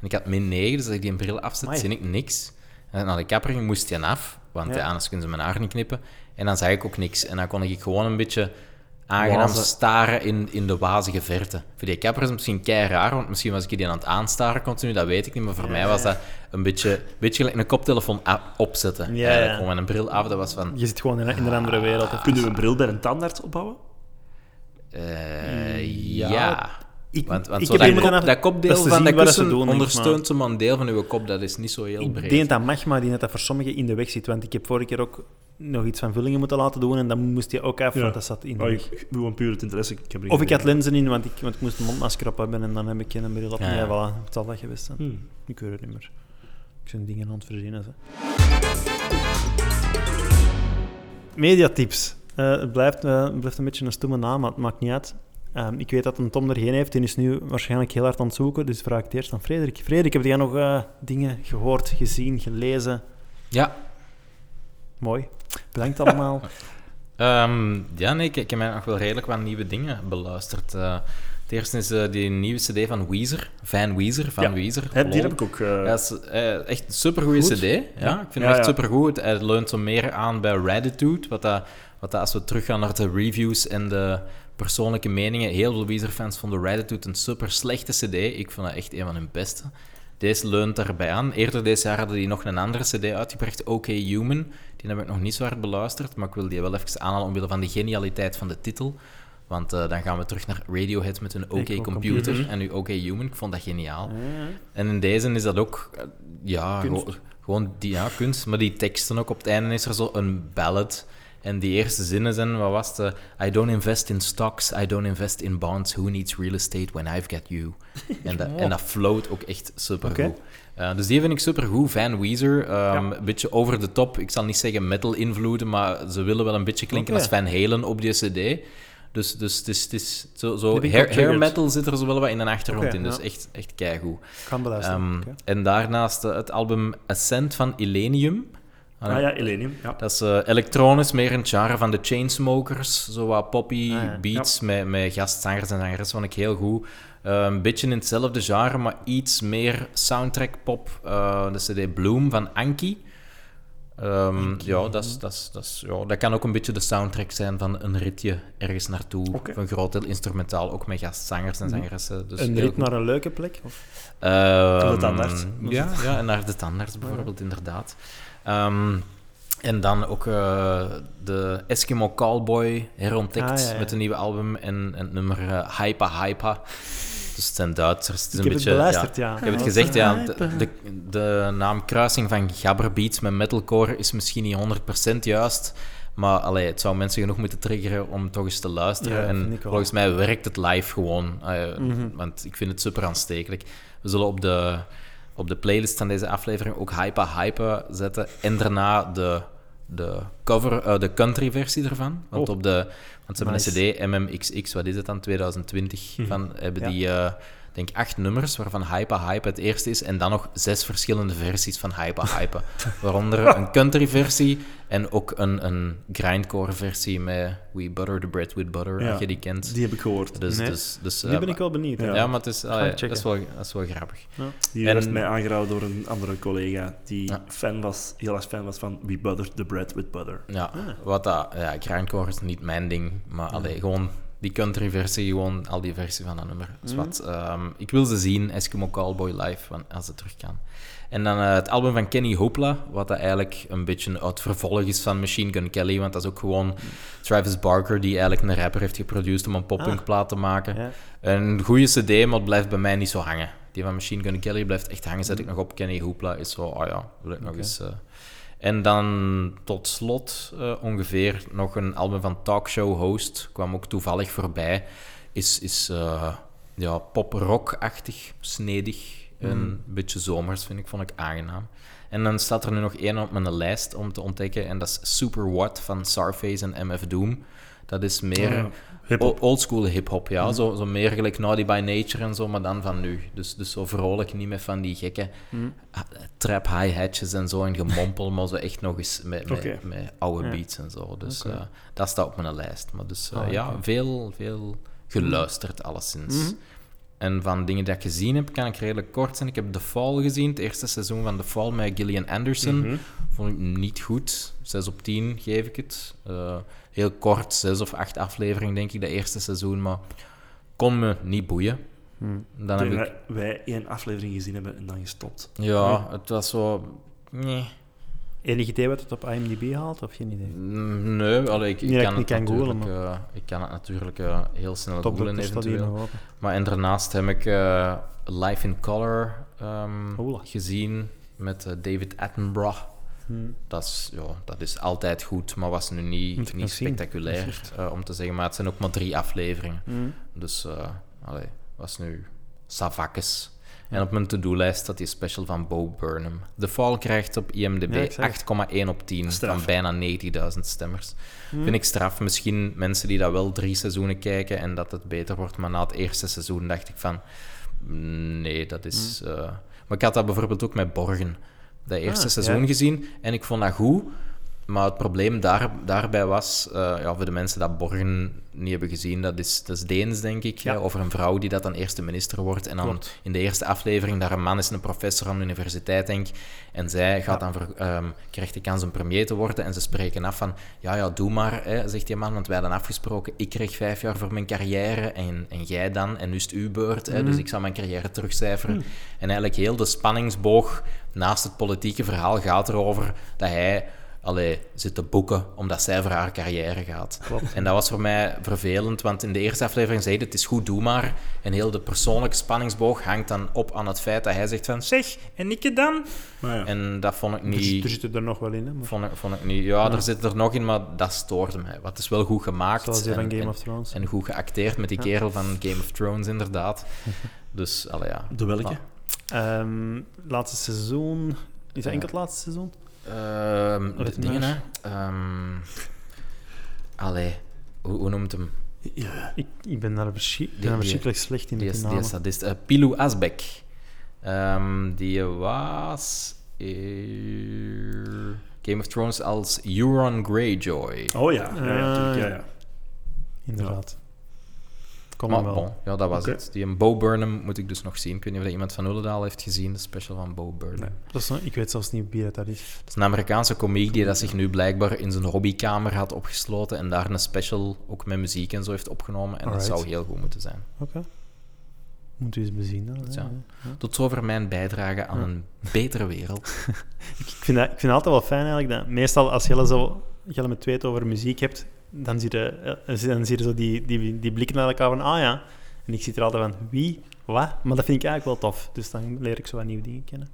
En ik had min 9, dus als ik die bril afzet, Amai. zie ik niks. En naar de kapper ging, moest die af, want Ja. ja. anders kunnen ze mijn haar niet knippen. En dan zag ik ook niks. En dan kon ik gewoon een beetje aangenaam Wazen. staren in, in de wazige verte. Voor die kapper is het misschien kei raar, want misschien was ik die aan het aanstaren continu, dat weet ik niet. Maar voor Ja, mij was ja. dat een beetje, beetje gelijk een koptelefoon opzetten. Ja, Eigenlijk ja. Gewoon met een bril af, dat was van... je zit gewoon in, een- in een andere wereld. hè. Kunnen we een bril bij een tandarts opbouwen? eh, Ja, ja. Ik, Want, want ik zo heb dat, kop, dat kopdeel van dat ze kussen doen, ik, ondersteunt zomaar een deel van uw kop. Dat is niet zo heel Ik breed. denk dat magma die net dat voor sommigen in de weg zit. Want ik heb vorige keer ook nog iets van vullingen moeten laten doen en dan moest je ook af, Ja. want dat zat in de Oh, weg. ik, ik een puur het interesse. Ik heb Of ik had lenzen in, want ik, want ik moest een mondmasker op hebben en dan heb ik geen bril op. Ja, ja. voilà, het zal dat geweest zijn. Hmm. Ik weet het niet meer. Ik zijn dingen aan het verzinnen. Mediatips. Eh, het, blijft, eh, blijft een beetje een stomme naam, maar het maakt niet uit. Ehm, ik weet dat een Tom er geen heeft. Die is nu waarschijnlijk heel hard aan het zoeken. Dus vraag ik het eerst aan Frederik. Frederik, heb jij nog eh, dingen gehoord, gezien, gelezen? Ja. Mooi. Bedankt allemaal. Ehm, ja, nee, ik, ik heb mij nog wel redelijk wat nieuwe dingen beluisterd. Eh, het eerste is eh, die nieuwe cd van Weezer. Van Weezer, van Ja, Weezer. Die lol. heb ik ook... eh, Ja, het is echt een supergoeie cd. Ja, ik vind Ja, hem echt ja. supergoed. Hij leunt zo meer aan bij Redditude, wat dat, wat dat als we teruggaan naar de reviews en de persoonlijke meningen, heel veel Weezer-fans vonden Redditude een super slechte cd. Ik vond dat echt een van hun beste. Deze leunt daarbij aan. Eerder deze jaar hadden die nog een andere cd uitgebracht, OK Human. Die heb ik nog niet zo hard beluisterd, maar ik wil die wel even aanhalen omwille van de genialiteit van de titel. Want eh, dan gaan we terug naar Radiohead met hun OK Computer Computer. en nu OK Human. Ik vond dat geniaal. Ja. En in deze is dat ook, eh, ja, Kunst. gewoon die, ja, kunst. Maar die teksten ook. Op het einde is er zo een ballad. En die eerste zinnen zijn, wat was het? eh, I don't invest in stocks, I don't invest in bonds. Who needs real estate when I've got you? En dat, en dat float ook echt supergoed. Oké. Eh, dus die vind ik supergoed. Van Weezer, ehm, een beetje over de top. Ik zal niet zeggen metal-invloeden, maar ze willen wel een beetje klinken als Van Halen op die cd. Dus, dus het is, het is zo, zo hair, metal zit er zo wel wat in de achtergrond in. Dus ja. echt, echt keigoed. Kan beluisteren. Ehm. En daarnaast eh, het album Ascent van Illenium. Ah ja, Elenium. Ja. Dat is eh, elektronisch, meer in het genre van de Chainsmokers. Zo wat poppy Ah, ja. beats met, met gastzangers en zangeres vond ik heel goed. Eh, een beetje in hetzelfde genre, maar iets meer soundtrack pop. Eh, de CD Bloom van Anki. Ehm, ja, dat, dat, dat, ja, dat kan ook een beetje de soundtrack zijn van een ritje ergens naartoe. Of een groot deel instrumentaal, ook met gastzangers en zangeressen. Dus een rit naar een leuke plek? Of? Ehm, de tandarts. Ja, ja, en naar de tandarts bijvoorbeeld, inderdaad. Ehm, en dan ook eh, de Eskimo Callboy herontdekt Ah, ja, ja. met een nieuwe album en, en het nummer eh, Hypa Hypa. Dus het zijn Duitsers. Het is Ik een heb het beetje, beluisterd, ja. Ik heb het gezegd, ja. De, de, de naamkruising van gabberbeats met metalcore is misschien niet 100% juist. Maar allee, het zou mensen genoeg moeten triggeren om toch eens te luisteren. Ja, en volgens mij werkt het live gewoon. eh, Mhm. Want ik vind het super aanstekelijk. We zullen op de, op de playlist van deze aflevering ook Hypa Hypa zetten. En daarna de, de cover, eh, de country versie ervan. Want, Oh. op de, want ze hebben een CD, MMXX, wat is het dan, 2020, van, hebben Ja. die, eh, denk acht nummers, waarvan Hypa Hypa het eerste is. En dan nog zes verschillende versies van Hypa Hypa. Waaronder een country versie en ook een, een grindcore versie met We Butter the Bread with Butter, Ja. als je die kent. Die heb ik gehoord. Dus, Nee. dus, dus, Die eh, ben ik wel benieuwd. Ja. ja, maar het is, allee, dat, is wel, dat is wel grappig. Die En- werd mij aangeraden door een andere collega die Ja. fan was, heel erg fan was van We Butter the Bread with Butter. Ja, wat dat, ja, grindcore is niet mijn ding, maar allee, gewoon Die country versie, gewoon al die versie van dat nummer. Dus wat, ehm, ik wil ze zien, Eskimo Callboy live, van- als het terug kan. En dan eh, het album van Kenny Hopla, wat dat eigenlijk een beetje het vervolg is van Machine Gun Kelly, want dat is ook gewoon Travis Barker, die eigenlijk een rapper heeft geproduceerd om een poppunk plaat te maken. Ja. Een goede cd, maar het blijft bij mij niet zo hangen. Die van Machine Gun Kelly blijft echt hangen. Zet ik nog op Kenny Hoopla, is zo, oh ja, wil ik nog eens... eh. En dan tot slot eh, ongeveer nog een album van Talkshow Host, kwam ook toevallig voorbij. Is, is eh, ja, pop-rock-achtig, snedig, een beetje zomers, vind ik, vond ik aangenaam. En dan staat er nu nog één op mijn lijst om te ontdekken, en dat is Super What van Sarface en MF Doom. Dat is meer... Ja. Hip-hop. Oldschool hip-hop, ja. Zo, zo meer gelijk Naughty by Nature en zo, maar dan van nu. Dus, dus zo vrolijk, niet meer van die gekke ah, trap hi-hatjes en zo en gemompel, maar zo echt nog eens met, met, oude Ja. beats en zo. Dus eh, dat staat op mijn lijst. Maar dus eh, Ah, ja, veel, veel geluisterd, alleszins. Mhm. En van dingen die ik gezien heb, kan ik redelijk kort zijn. Ik heb The Fall gezien, het eerste seizoen van The Fall met Gillian Anderson. Mhm. Vond ik niet goed. 6 op 10 geef ik het. Eh, heel kort, 6 of 8 afleveringen denk ik, dat eerste seizoen, maar kon me niet boeien. Hmm. Dan heb ik, wij één aflevering gezien hebben en dan gestopt. ja, het was zo... Nee, Enig idee wat het op IMDb haalt, of geen idee? Mm, nee allee, ik, ik kan ik het kan googlen, eh, ik kan het natuurlijk eh, heel snel Top googlen eventueel. Maar en daarnaast heb ik eh, Life in Color ehm, gezien met David Attenborough. Hmm. Dat is, ja, dat is altijd goed, maar was nu niet, niet spectaculair om te zeggen. Maar het zijn ook maar drie afleveringen. Hmm. Dus allee, was nu savakes. En op mijn to-do-lijst staat die special van Bo Burnham. The Fall krijgt op IMDb zag 8,1 op 10 Straf. van bijna 90.000 stemmers. Hmm. Vind ik straf. Misschien mensen die dat wel drie seizoenen kijken en dat het beter wordt. Maar na het eerste seizoen dacht ik van... mm, Nee, dat is... Hmm. eh, Maar ik had dat bijvoorbeeld ook met Borgen. Dat eerste Ah, seizoen ja. gezien en ik vond dat goed. Maar het probleem daar, daarbij was, eh, ja, voor de mensen dat Borgen niet hebben gezien, dat is, dat is Deens, denk ik, Ja. hè, over een vrouw die dat dan eerste minister wordt. En dan Klopt. in de eerste aflevering, daar een man is een professor aan de universiteit, denk. En zij gaat dan voor, ehm, krijgt de kans om premier te worden. En ze spreken af van, ja, ja, doe maar, hè, zegt die man, want wij hadden afgesproken, ik kreeg vijf jaar voor mijn carrière en, en jij dan, en nu is het uw beurt. Hè, Dus ik zal mijn carrière terugcijferen. En eigenlijk heel de spanningsboog naast het politieke verhaal gaat erover dat hij allee, zit te boeken omdat zij voor haar carrière gaat. En dat was voor mij vervelend, want in de eerste aflevering zei hij het is goed, doe maar. En heel de persoonlijke spanningsboog hangt dan op aan het feit dat hij zegt van zeg, en ik dan? Maar ja. En dat vond ik Er, zit- er niet... zitten er nog wel in, hè? maar Vond ik, vond ik niet ja, er zit er nog in, maar dat stoorde mij. Het is wel goed gemaakt. zoals die van en- Game en- of Thrones. en goed geacteerd met die kerel van Game of Thrones, inderdaad. Dus, allee, ja. De welke? Ehm, laatste seizoen... Is dat Ja. enkel het laatste seizoen? Ehm, de dingen, hè. Ehm, allee, hoe, hoe noemt hem? Ja. Ik, ik ben daar, verschrikkelijk slecht in Die met is, die sadist. Eh, Pilou Asbek. Ehm, die was in Game of Thrones als Euron Greyjoy. Oh ja, ja, ja, ja. Inderdaad. Maar wel. bon, ja, dat was het. Die een Bo Burnham moet ik dus nog zien. Ik weet niet of dat iemand van Ullendaal heeft gezien, de special van Bo Burnham. Nee. Dat is, ik weet zelfs niet wie dat is. Dat is een Amerikaanse komiek die dat zich nu blijkbaar in zijn hobbykamer had opgesloten en daar een special ook met muziek en zo heeft opgenomen. En Alright. dat zou heel goed moeten zijn. Oké. Moet u eens bezien. Dan, Ja. hè. Tot zover mijn bijdrage aan een betere wereld. Ik, ik, vind dat, ik vind het altijd wel fijn eigenlijk. Dat meestal als je zo je met twee het over muziek hebt, dan zie je, eh, dan zie je zo die, die, die blikken naar elkaar van, ah ja. En ik zit er altijd van, wie, wat? Maar dat vind ik eigenlijk wel tof. Dus dan leer ik zo wat nieuwe dingen kennen.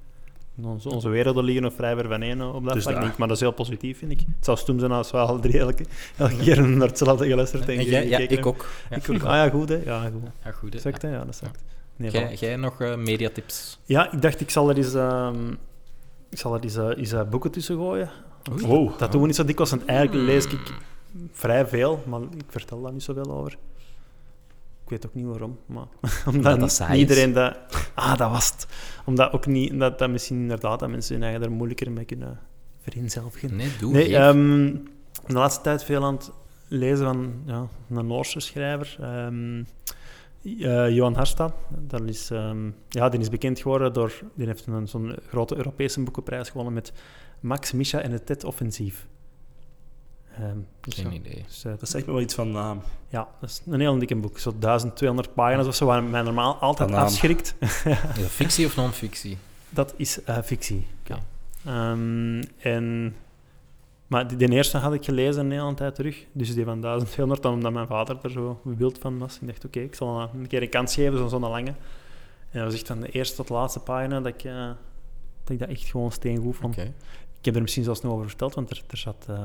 En Onze, onze werelden liggen nog vrij ver van één op dat Dus vlak. Maar dat is heel positief, vind ik. Het zou stom zijn als we alle drie elke, elke keer naar hetzelfde geluisterd en En jij- ja, gekeken ik ook. Ja. Ik ook. Ah ja, goed hè. Ja, goed. Ja, goed. hè. Zakt, hè? Ja, dat zakt. Nee, Jij, nog eh, mediatips? Ja, ik dacht, ik zal er eens, ehm, ik zal er eens, eh, eens eh, boeken tussen gooien. Wow. Dat doen we niet zo dikwijls, want eigenlijk lees ik vrij veel, maar ik vertel daar niet zoveel over. Ik weet ook niet waarom, maar omdat dat iedereen dat... Ah, dat was het. Omdat ook niet... Dat, dat misschien inderdaad dat mensen hun eigen er moeilijker mee kunnen vereenzelvigen. Nee, doe. Nee, ehm, de laatste tijd veel aan het lezen van ja, een Noorse schrijver, ehm, eh, Johan Harstad. Dat is, ehm, ja, die is bekend geworden door... Die heeft een, zo'n grote Europese boekenprijs gewonnen met Max Misha en het TED-offensief. Ehm, dus Geen idee. Dus, eh, Dat zegt me wel iets van naam. ja, dat is een heel dikke boek. Zo 1200 pagina's of zo, waar mij normaal altijd afschrikt. Is dat fictie of non-fictie? Dat is eh, fictie. Ja. Ehm, en, maar die, die eerste had ik gelezen een hele tijd terug. Dus die van 1200, omdat mijn vader er zo wild van was. Ik dacht, oké, ik zal hem een keer een kans geven, zo'n zo'n lange. En dat was echt van de eerste tot de laatste pagina dat ik, eh, dat, ik dat echt gewoon steengoed vond. Oké. Ik heb er misschien zelfs nog over verteld, want er, er, zat, ehm,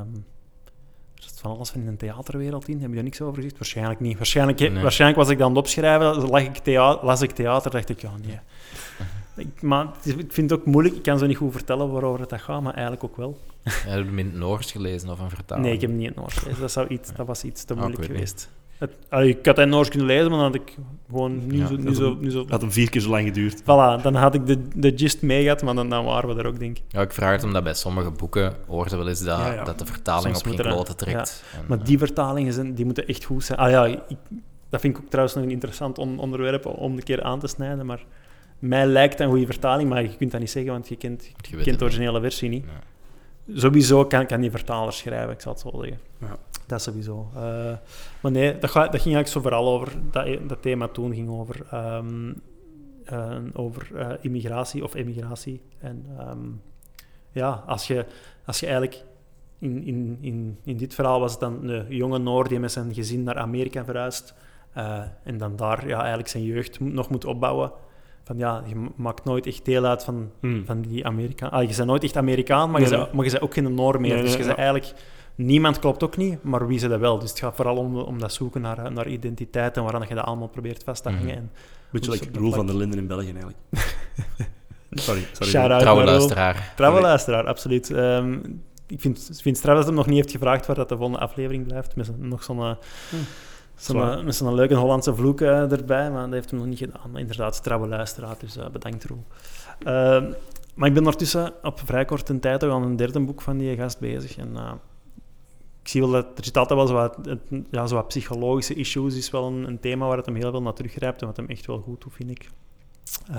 er zat van alles van in een theaterwereld in. Heb je er niks over gezegd? Waarschijnlijk niet. Waarschijnlijk, Nee. waarschijnlijk was ik dan aan het opschrijven, lag ik thea- las ik theater, dacht ik, ja, nee. Ik, maar is- ik vind het ook moeilijk, ik kan zo niet goed vertellen waarover het dat gaat, maar eigenlijk ook wel. Ja, heb je hem in het Noors gelezen of een vertaling? Nee, ik heb hem niet in het Noors gelezen. Dat, zou iets, dat was iets te Ah, moeilijk geweest. Het, allee, ik had het Noors kunnen lezen, maar dan had ik gewoon niet Ja, zo... dat Niet zo, niet zo had hem vier keer zo lang geduurd. voilà, dan had ik de, de gist mee gehad, maar dan, dan waren we er ook, denk ik. Ja, ik vraag het omdat bij sommige boeken hoorde wel eens dat, Ja, ja. dat de vertaling Soms op geen kloten trekt. En, Maar eh, die vertalingen zijn, die moeten echt goed zijn. Ah ja, ik, dat vind ik ook trouwens nog een interessant on- onderwerp om een keer aan te snijden. Maar mij lijkt een goede vertaling, maar je kunt dat niet zeggen, want je kent, je kent de originele versie niet. Sowieso kan, kan die vertaler schrijven, ik zal het zo zeggen. Ja. Dat sowieso. Eh, maar nee, dat, ga- dat ging eigenlijk zo vooral over, dat, dat thema toen ging over, ehm, eh, over eh, immigratie of emigratie. En ehm, ja, als je, als je eigenlijk in, in, in, in dit verhaal was het dan een jonge Noor die met zijn gezin naar Amerika verhuist en dan daar ja, eigenlijk zijn jeugd nog moet opbouwen. Van ja, je ma- maakt nooit echt deel uit van, Hmm. van die Amerikaan. Ah, je bent nooit echt Amerikaan, maar, Nee, je, bent, maar je bent ook geen Noor meer. Nee, dus je bent ja. eigenlijk... Niemand klopt ook niet, maar wie ze dat wel. Dus het gaat vooral om, om dat zoeken naar, naar identiteit en waaraan je dat allemaal probeert vast te hangen. Mhm. En Beetje Dus like Roel van der Linden in België, eigenlijk. sorry, sorry. Shout-out. Trouwe luisteraar. Trouwe luisteraar, absoluut. Ehm, ik vind, vind het straf dat hij hem nog niet heeft gevraagd waar dat de volgende aflevering blijft. Met zo'n- nog zo'n... eh, zo'n, Zwaar. eh, met zo'n leuke Hollandse vloek eh, erbij, maar dat heeft hem nog niet gedaan. Maar inderdaad, trouwe luisteraar, dus bedankt Roel. Ehm, maar ik ben ondertussen op vrij korte tijd ook aan een derde boek van die gast bezig. En, eh, ik zie wel dat er zit altijd wel zo wat, ja, zo wat psychologische issues, is wel een, een thema waar het hem heel veel naar teruggrijpt en wat hem echt wel goed doet, vind ik. Eh,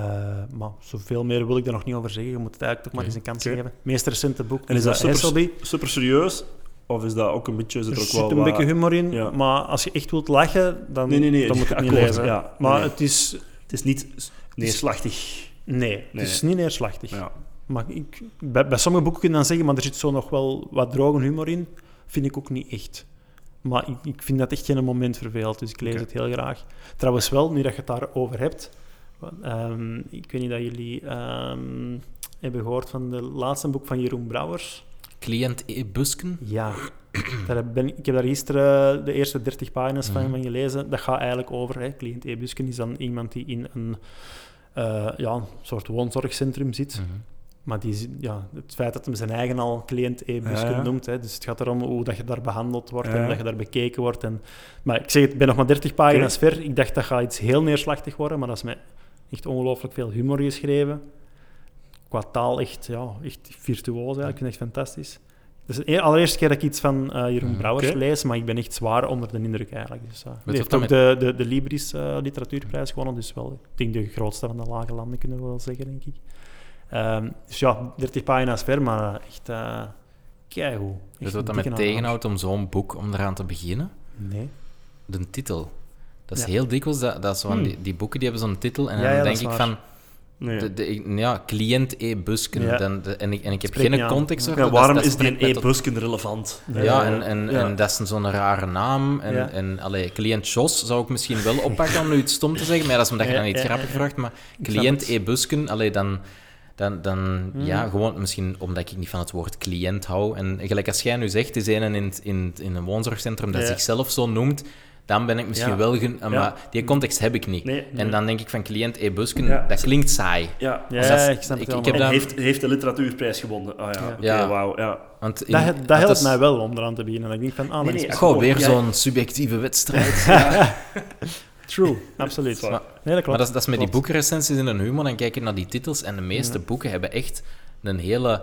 maar zoveel meer wil ik er nog niet over zeggen. Je moet het eigenlijk toch maar eens een kans Oké. geven. Het meest recente boek En is dat super-. Super serieus? Of is dat ook een beetje... Zit Er er ook zit wel een beetje humor in, Ja. maar als je echt wilt lachen, dan, Nee, nee, nee. dan moet je het niet lezen. Ja, Maar het is... het is niet neerslachtig. Nee, Nee. het is niet neerslachtig. Ja. Maar ik, bij, bij sommige boeken kun je dan zeggen, maar er zit zo nog wel wat droge humor in. Vind ik ook niet echt. Maar ik, ik vind dat echt geen moment verveeld, dus ik lees het heel graag. Trouwens wel, nu dat je het daarover hebt, ehm, ik weet niet dat jullie ehm, hebben gehoord van de laatste boek van Jeroen Brouwers. Cliënt E. Busken? Ja, daar ben, ik heb daar gisteren de eerste 30 pagina's van, Mhm. van gelezen. Dat gaat eigenlijk over, hè, cliënt E-busken is dan iemand die in een eh, ja, een soort woonzorgcentrum zit. Mhm. Maar die, ja, het feit dat hem zijn eigen al cliënt Ja, ja. noemt, hè, dus het gaat erom hoe dat je daar behandeld wordt Ja, en dat je daar bekeken wordt. En, maar ik zeg het, ik ben nog maar 30 pagina's ver. Ik dacht dat gaat iets heel neerslachtig worden, maar dat is met echt ongelooflijk veel humor geschreven. Qua taal echt, ja, echt virtuoos eigenlijk. Ik vind het echt fantastisch. Het is de e- allereerste keer dat ik iets van eh, Jeroen. Brouwers lees, maar ik ben echt zwaar onder de indruk eigenlijk. Dus, uh, die heeft ook de, de, de Libris eh, literatuurprijs gewonnen, dus wel, ik denk de grootste van de lage landen, kunnen we wel zeggen, denk ik. Ehm, dus ja, 30 pagina's ver, maar echt uh, keigoed. Weet Echt je wat dat een me dikke tegenhoudt om zo'n boek om eraan te beginnen? Nee. De titel. Dat is Ja. heel dikwijls, dat, dat is zo van Hmm. die, die boeken die hebben zo'n titel en Ja, dan ja, denk ik waar. van, Nee. de, ja, cliënt E-busken. Ja. Dan, de- en, ik, en ik heb Spreekt geen context Ja, over. ja, dat- waarom dat is die e-busken relevant? Ja, Ja, en, en, ja. en dat is een zo'n rare naam. En, Ja. en allee, cliënt Jos zou ik misschien wel oppakken om nu iets stom te zeggen, maar dat is omdat je dan iets ja, grappig ja. vraagt. Maar cliënt e-busken, allee, dan... Dan, dan ja, gewoon misschien omdat ik niet van het woord cliënt hou. En gelijk als jij nu zegt, is een in, in, in een woonzorgcentrum dat Ja. zichzelf zo noemt, dan ben ik misschien Ja. wel... gen- Maar die context heb ik niet. Nee. En dan denk ik van cliënt e-busken, Ja. dat klinkt saai. Ja. Dus dat ik snap ik- het ik heb En dat- heeft, heeft de literatuurprijs gewonnen. Ah ja, Ja. wauw. Ja. Want in- Dat, dat dat helpt is- mij wel om eraan te beginnen. Dat ik denk van, ah, Nee, Goh, weer Ja. zo'n subjectieve wedstrijd. True, absoluut. Nee, dat klopt. Maar dat is, dat is met die boekrecensies in een humor, dan kijk je naar die titels en de meeste Ja. boeken hebben echt een hele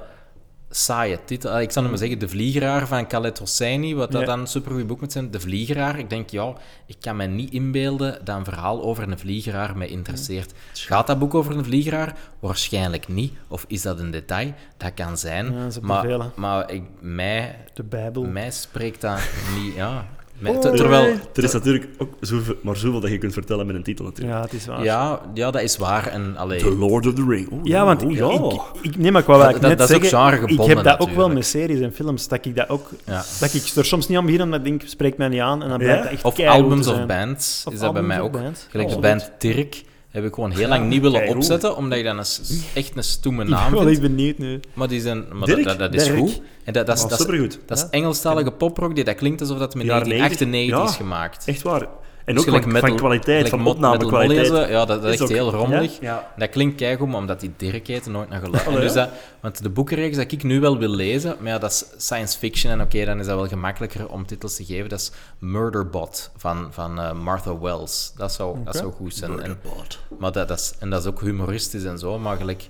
saaie titel. Eh, Ik zou nog maar zeggen De Vliegeraar van Khaled Hosseini, wat dat Ja. dan een supergoed boek moet zijn. De Vliegeraar, ik denk, ja, ik kan me niet inbeelden dat een verhaal over een vliegeraar mij interesseert. Gaat dat boek over een vliegeraar? Waarschijnlijk niet. Of is dat een detail? Dat kan zijn. Ja, ze maar bevelen. maar ik, mij, De Bijbel. mij spreekt dat niet, ja. Mij- Oh, ter- terwijl, Er is natuurlijk ook zoveel, maar zoveel dat je kunt vertellen met een titel natuurlijk. Ja, het is waar. ja, ja, dat is waar. En, allee, The Lord of the Ring. Oeh, Ja, want oeh, ik, ja. ik, ik neem ook wel wat Dat- ik dat- net dat is ook zeggen, genregebonden Ik heb dat ook wel natuurlijk. met series en films, dat ik dat ook... Ja. Dat ik er soms niet aan begin, omdat ik denk, spreekt mij niet aan. En dan Ja? blijkt dat echt Of albums of bands Of is dat bij mij ook. bands. Gelijk de Oh, band Tirk heb ik gewoon heel lang niet willen opzetten, omdat ik dan een, echt een stoeme Ik naam ben vind. echt benieuwd nu. Maar, die zijn, maar Dirk? dat, is Dirk. goed. En dat, dat, is, Oh, dat, is, supergoed. dat is. Engelstalige poprock, die, dat klinkt alsof dat in Jaren 1998 is 90, ja. gemaakt. Echt waar. En Dus ook van, metal- van kwaliteit, gelijk van opnamekwaliteit. Ja, dat, dat is echt ook- heel rommelig. Ja. Dat klinkt keigoed, maar omdat die Dirk nooit naar geluid. En Allee, dus dat, want de boekenreeks dat ik nu wel wil lezen, maar ja, dat is science fiction en oké, dan is dat wel gemakkelijker om titels te geven. Dat is Murderbot van, van eh, Martha Wells. Dat zou, dat zou goed zijn. En, Murderbot. maar dat, dat is, en dat is ook humoristisch en zo, maar gelijk...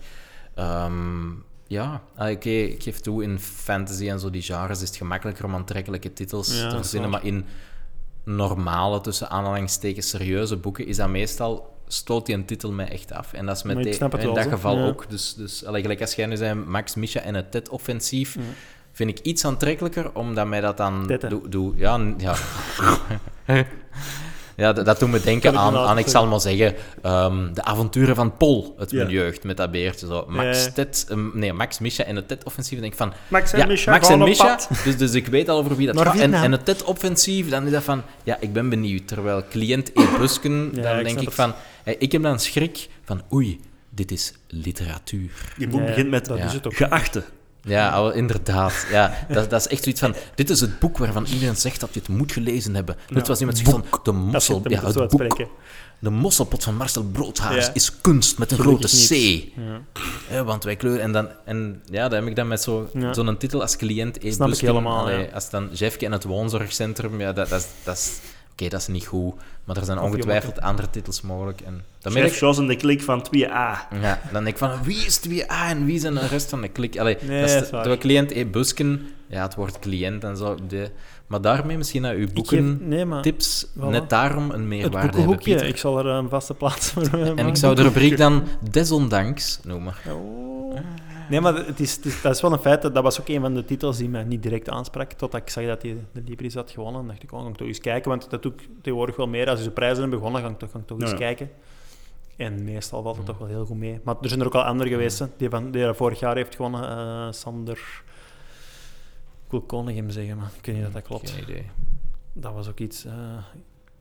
ehm, ja, ah, oké, ik geef toe, in fantasy en zo, die genres, is het gemakkelijker om aantrekkelijke titels Ja, te verzinnen, maar in normale, tussen aanhalingstekens, serieuze boeken, is dat meestal, stoot die een titel mij echt af. En dat is met in wel, dat zo. geval Ja. ook. Dus, dus allee, gelijk als jij nu zei, Max Misha en het TED-offensief, vind ik iets aantrekkelijker, omdat mij dat dan... Doe, doe, ja, ja. Ja, dat, dat doet me denken aan, aan, ik zal maar zeggen, ehm, de avonturen van Paul uit mijn jeugd, met dat beertje. Zo. Max, Ja. Ted, ehm, nee, Max Misha en het TED-offensief. denk ik van, Max en ja, Misha Max en Misha, dus, dus ik weet al over wie dat gaat. En, het TED-offensief, dan is dat van, ja, ik ben benieuwd. Terwijl cliënt E. Busken, Ja, dan ik denk ik het. van, hey, ik heb dan schrik van, oei, dit is literatuur. Je boek Ja, begint met dat Ja. is het ook. geachte. Ja, al- inderdaad. Ja, dat, dat is echt zoiets van... Dit is het boek waarvan iedereen zegt dat je het moet gelezen hebben. Net was iemand zegt van... De mossel... Ja, het boek. De mosselpot van Marcel Broodhaars Ja. is kunst met een grote C. Ja. Hè, want wij kleuren... En, dan, en ja, dat heb ik dan met zo- Ja. zo'n titel als cliënt. Snap ik helemaal, Allee, ja. Als dan Jeffke en het woonzorgcentrum... Ja, dat, dat, is- dat is... Oké, dat is niet goed. Maar er zijn ongetwijfeld andere titels mogelijk. En dan Chef ik... En de klik van 2A. Ja, dan denk ik van, wie is 2A en wie zijn de rest van de klik? Allee, Nee, dat is de, cliënt E. Busken, ja, het woord cliënt en zo. De, maar daarmee misschien naar uw geef, boeken, nee, maar tips, voilà. net daarom een meerwaarde hebben, Pieter. ik zal er een vaste plaats voor eh, En ik zou de rubriek dan desondanks noemen. Oh. Nee, maar het is, het is, dat is wel een feit. Dat, dat was ook een van de titels die mij niet direct aansprak. Totdat ik zag dat hij de Libris had gewonnen. Dan dacht ik, oh, ga ik toch eens kijken. Want dat doe ik tegenwoordig wel meer. Als je de prijzen hebben begonnen, ga ik toch, ga ik toch eens Ja. kijken. En meestal valt het toch wel heel goed mee. Maar er zijn er ook al andere geweest. hè. Die, van, die er vorig jaar heeft gewonnen, eh, Sander... Ik wil Koningem zeggen, maar ik weet niet of dat klopt. Geen idee. Dat was ook iets... eh,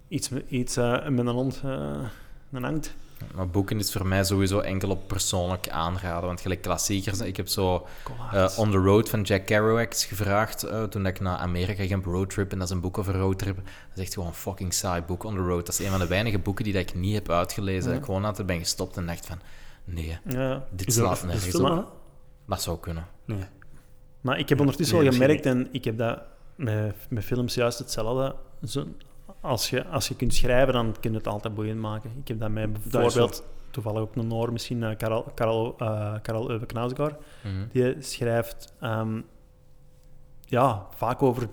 iets, met- iets met een hond... eh een hangt. Maar boeken is voor mij sowieso enkel op persoonlijk aanraden. Want gelijk klassiekers, ik heb zo eh, On the Road van Jack Kerouac gevraagd eh, toen ik naar Amerika ging op roadtrip. En dat is een boek over roadtrip. Dat is echt gewoon een fucking saai boek, On the Road. Dat is een van de weinige boeken die dat ik niet heb uitgelezen. Ja. Ik gewoon altijd ben gestopt en dacht van, nee, ja. dit Is er slaat nergens op. Dat zou kunnen. Nee. Maar ik heb ondertussen nee, al gemerkt, en ik heb dat met, met films juist hetzelfde. Zo, als, je, als je kunt schrijven, dan kun je het altijd boeiend maken. Ik heb dat bijvoorbeeld, toevallig ook een Noor misschien, eh, Karel, Karel, Karel Uwe Knausgaard. Mhm. Die schrijft ehm, ja, vaak over...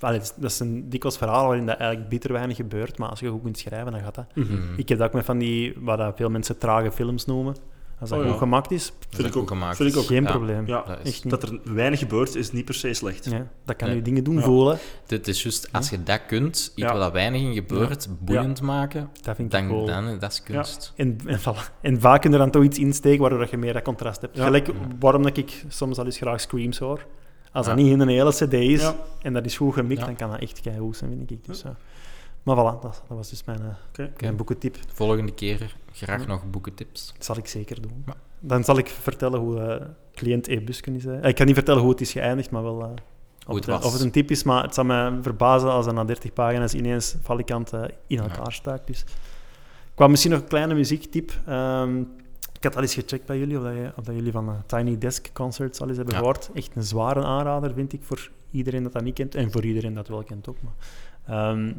Allee, dat is een dikwijls verhaal waarin dat eigenlijk bitter weinig gebeurt, maar als je goed kunt schrijven, dan gaat dat. Mhm. Ik heb dat ook met van die, wat dat veel mensen trage films noemen. Als dat Oh, ja. goed gemaakt is, Vind ik ook. gemaakt. Vind ik ook. geen Ja. probleem. Ja, Dat is- er weinig gebeurt is niet per se slecht. Ja, dat kan Nee. je dingen doen Ja. voelen. Dit is juist, als je dat kunt, iets dat weinig in gebeurt, boeiend maken, Dat vind ik dan, cool. dan dat is kunst. En, en, voilà. en vaak kun je er dan toch iets insteken waardoor dat je meer dat contrast hebt. Ja. Gelijk waarom dat ik soms al eens graag screams hoor. Als dat Ja. niet in een hele cd is Ja. en dat is goed gemikt, Ja. dan kan dat echt keigoed zijn, vind ik. Dus, ja. Maar voilà, dat, dat was dus mijn, eh, mijn boekentip. Volgende keer graag Ja. nog boekentips. Dat zal ik zeker doen. Ja. Dan zal ik vertellen hoe eh cliënt E. Busken is. eh. Ik kan niet vertellen hoe het is geëindigd, maar wel... eh, of, het het, was. of het een tip is, maar het zal me verbazen als er na 30 pagina's ineens valikant in elkaar staat. Dus. Ik wou misschien nog een kleine muziektip. Ehm, ik had al eens gecheckt bij jullie of, dat, je- of dat jullie van Tiny Desk Concerts al eens hebben Ja. gehoord. Echt een zware aanrader, vind ik, voor iedereen dat dat niet kent. En voor iedereen dat wel kent ook. Maar, ehm,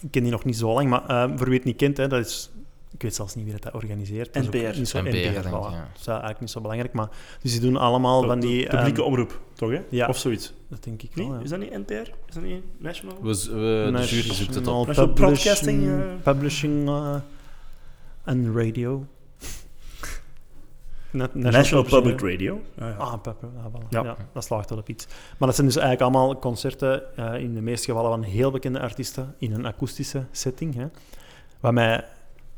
ik ken die nog niet zo lang, maar ehm, voor wie het niet kent, hè, dat is Ik weet zelfs niet wie dat, dat organiseert. Dat is ook NPR. niet zo- NPR, denk ik, voilà. ja. Dat is eigenlijk niet zo belangrijk, maar... Dus die doen allemaal van die... De publieke ehm, omroep, toch? Hè? ja. Of zoiets. dat denk ik Nee? wel, ja. Is dat niet NPR? Is dat niet National? We, we, de jury zoekt het op. National Broadcasting, Publishing, eh. publishing eh, en Radio. National, Public. Radio. Ah, ja. Ah, ah. Ja. ja. dat slaagt wel op iets. Maar dat zijn dus eigenlijk allemaal concerten, eh, in de meeste gevallen van heel bekende artiesten, in een akoestische setting. Hè. Wat mij,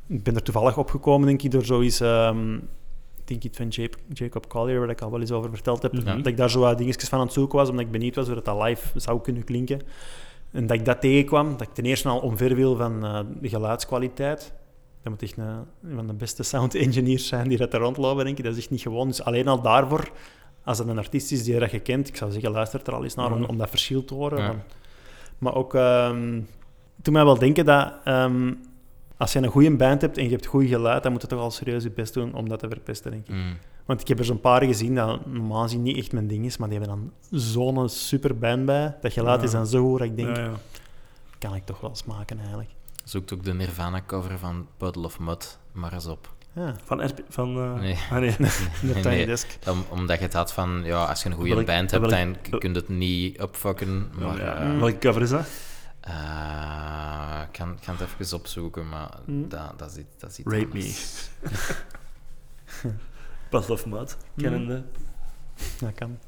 ik ben er toevallig opgekomen, denk ik, door zoiets, ik denk iets van Jacob, Jacob Collier, waar ik al wel eens over verteld heb, Mhm. dat ik daar zo wat dingetjes van aan het zoeken was, omdat ik benieuwd was hoe dat, dat live zou kunnen klinken. En dat ik dat tegenkwam, dat ik ten eerste al omver wil van eh, de geluidskwaliteit. Dat moet echt een, een van de beste sound engineers zijn die dat er rondlopen, denk ik. Dat is echt niet gewoon. Dus alleen al daarvoor, als het een artiest is die dat je kent, ik zou zeggen, luister er al eens naar om, Mhm. om dat verschil te horen. Ja. Maar ook, ehm toen mij wel denken dat ehm, als je een goede band hebt en je hebt goed geluid, dan moet je toch al serieus je best doen om dat te verpesten, denk ik. Mm. Want ik heb er zo'n paar gezien dat normaal gezien niet echt mijn ding is, maar die hebben dan zo'n super band bij. Dat geluid Ja. is dan zo goed dat ik denk, Ja, ja. kan ik toch wel smaken eigenlijk. Zoekt ook de Nirvana-cover van Puddle of Mud maar eens op. Ja, Van, RP van eh, Nee. ah, nee. de Nee, Tiny nee. Desk. Om, omdat je het had van, ja, als je een goede Welk- band hebt, welk- dan kun je het niet upfucken. Maar Ja, eh, Welke cover is dat? eh, ik kan, kan het even opzoeken, maar Mm. dat, dat zit dat zit Rape anders. Puddle of Mud, kennende. Dat kan.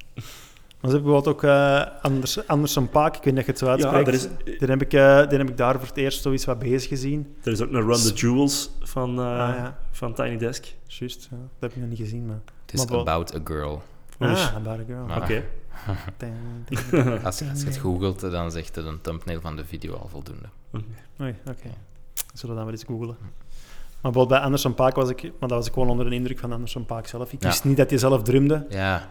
Maar ze hebben bijvoorbeeld ook eh Anders, Anderson Paak, ik weet niet of je het zo Ja, uitspreekt. er is, Die, heb ik, eh, die heb ik daar voor het eerst zoiets wat bezig gezien. er is ook een Run the Jewels van, eh, ah ja, van Tiny Desk. juist. Ja. Dat heb ik nog niet gezien, maar... Het is Maar About a Girl. Ah, About a Girl. Maar- Oké. Als, je- als je het googelt, dan zegt het een thumbnail van de video al voldoende. Oei, oké. Zullen we dan wel eens googlen. Maar bijvoorbeeld bij Anderson Paak was ik... Maar dat was ik gewoon onder de indruk van Anderson Paak zelf. Ik Ja. wist niet dat hij zelf drumde. Ja,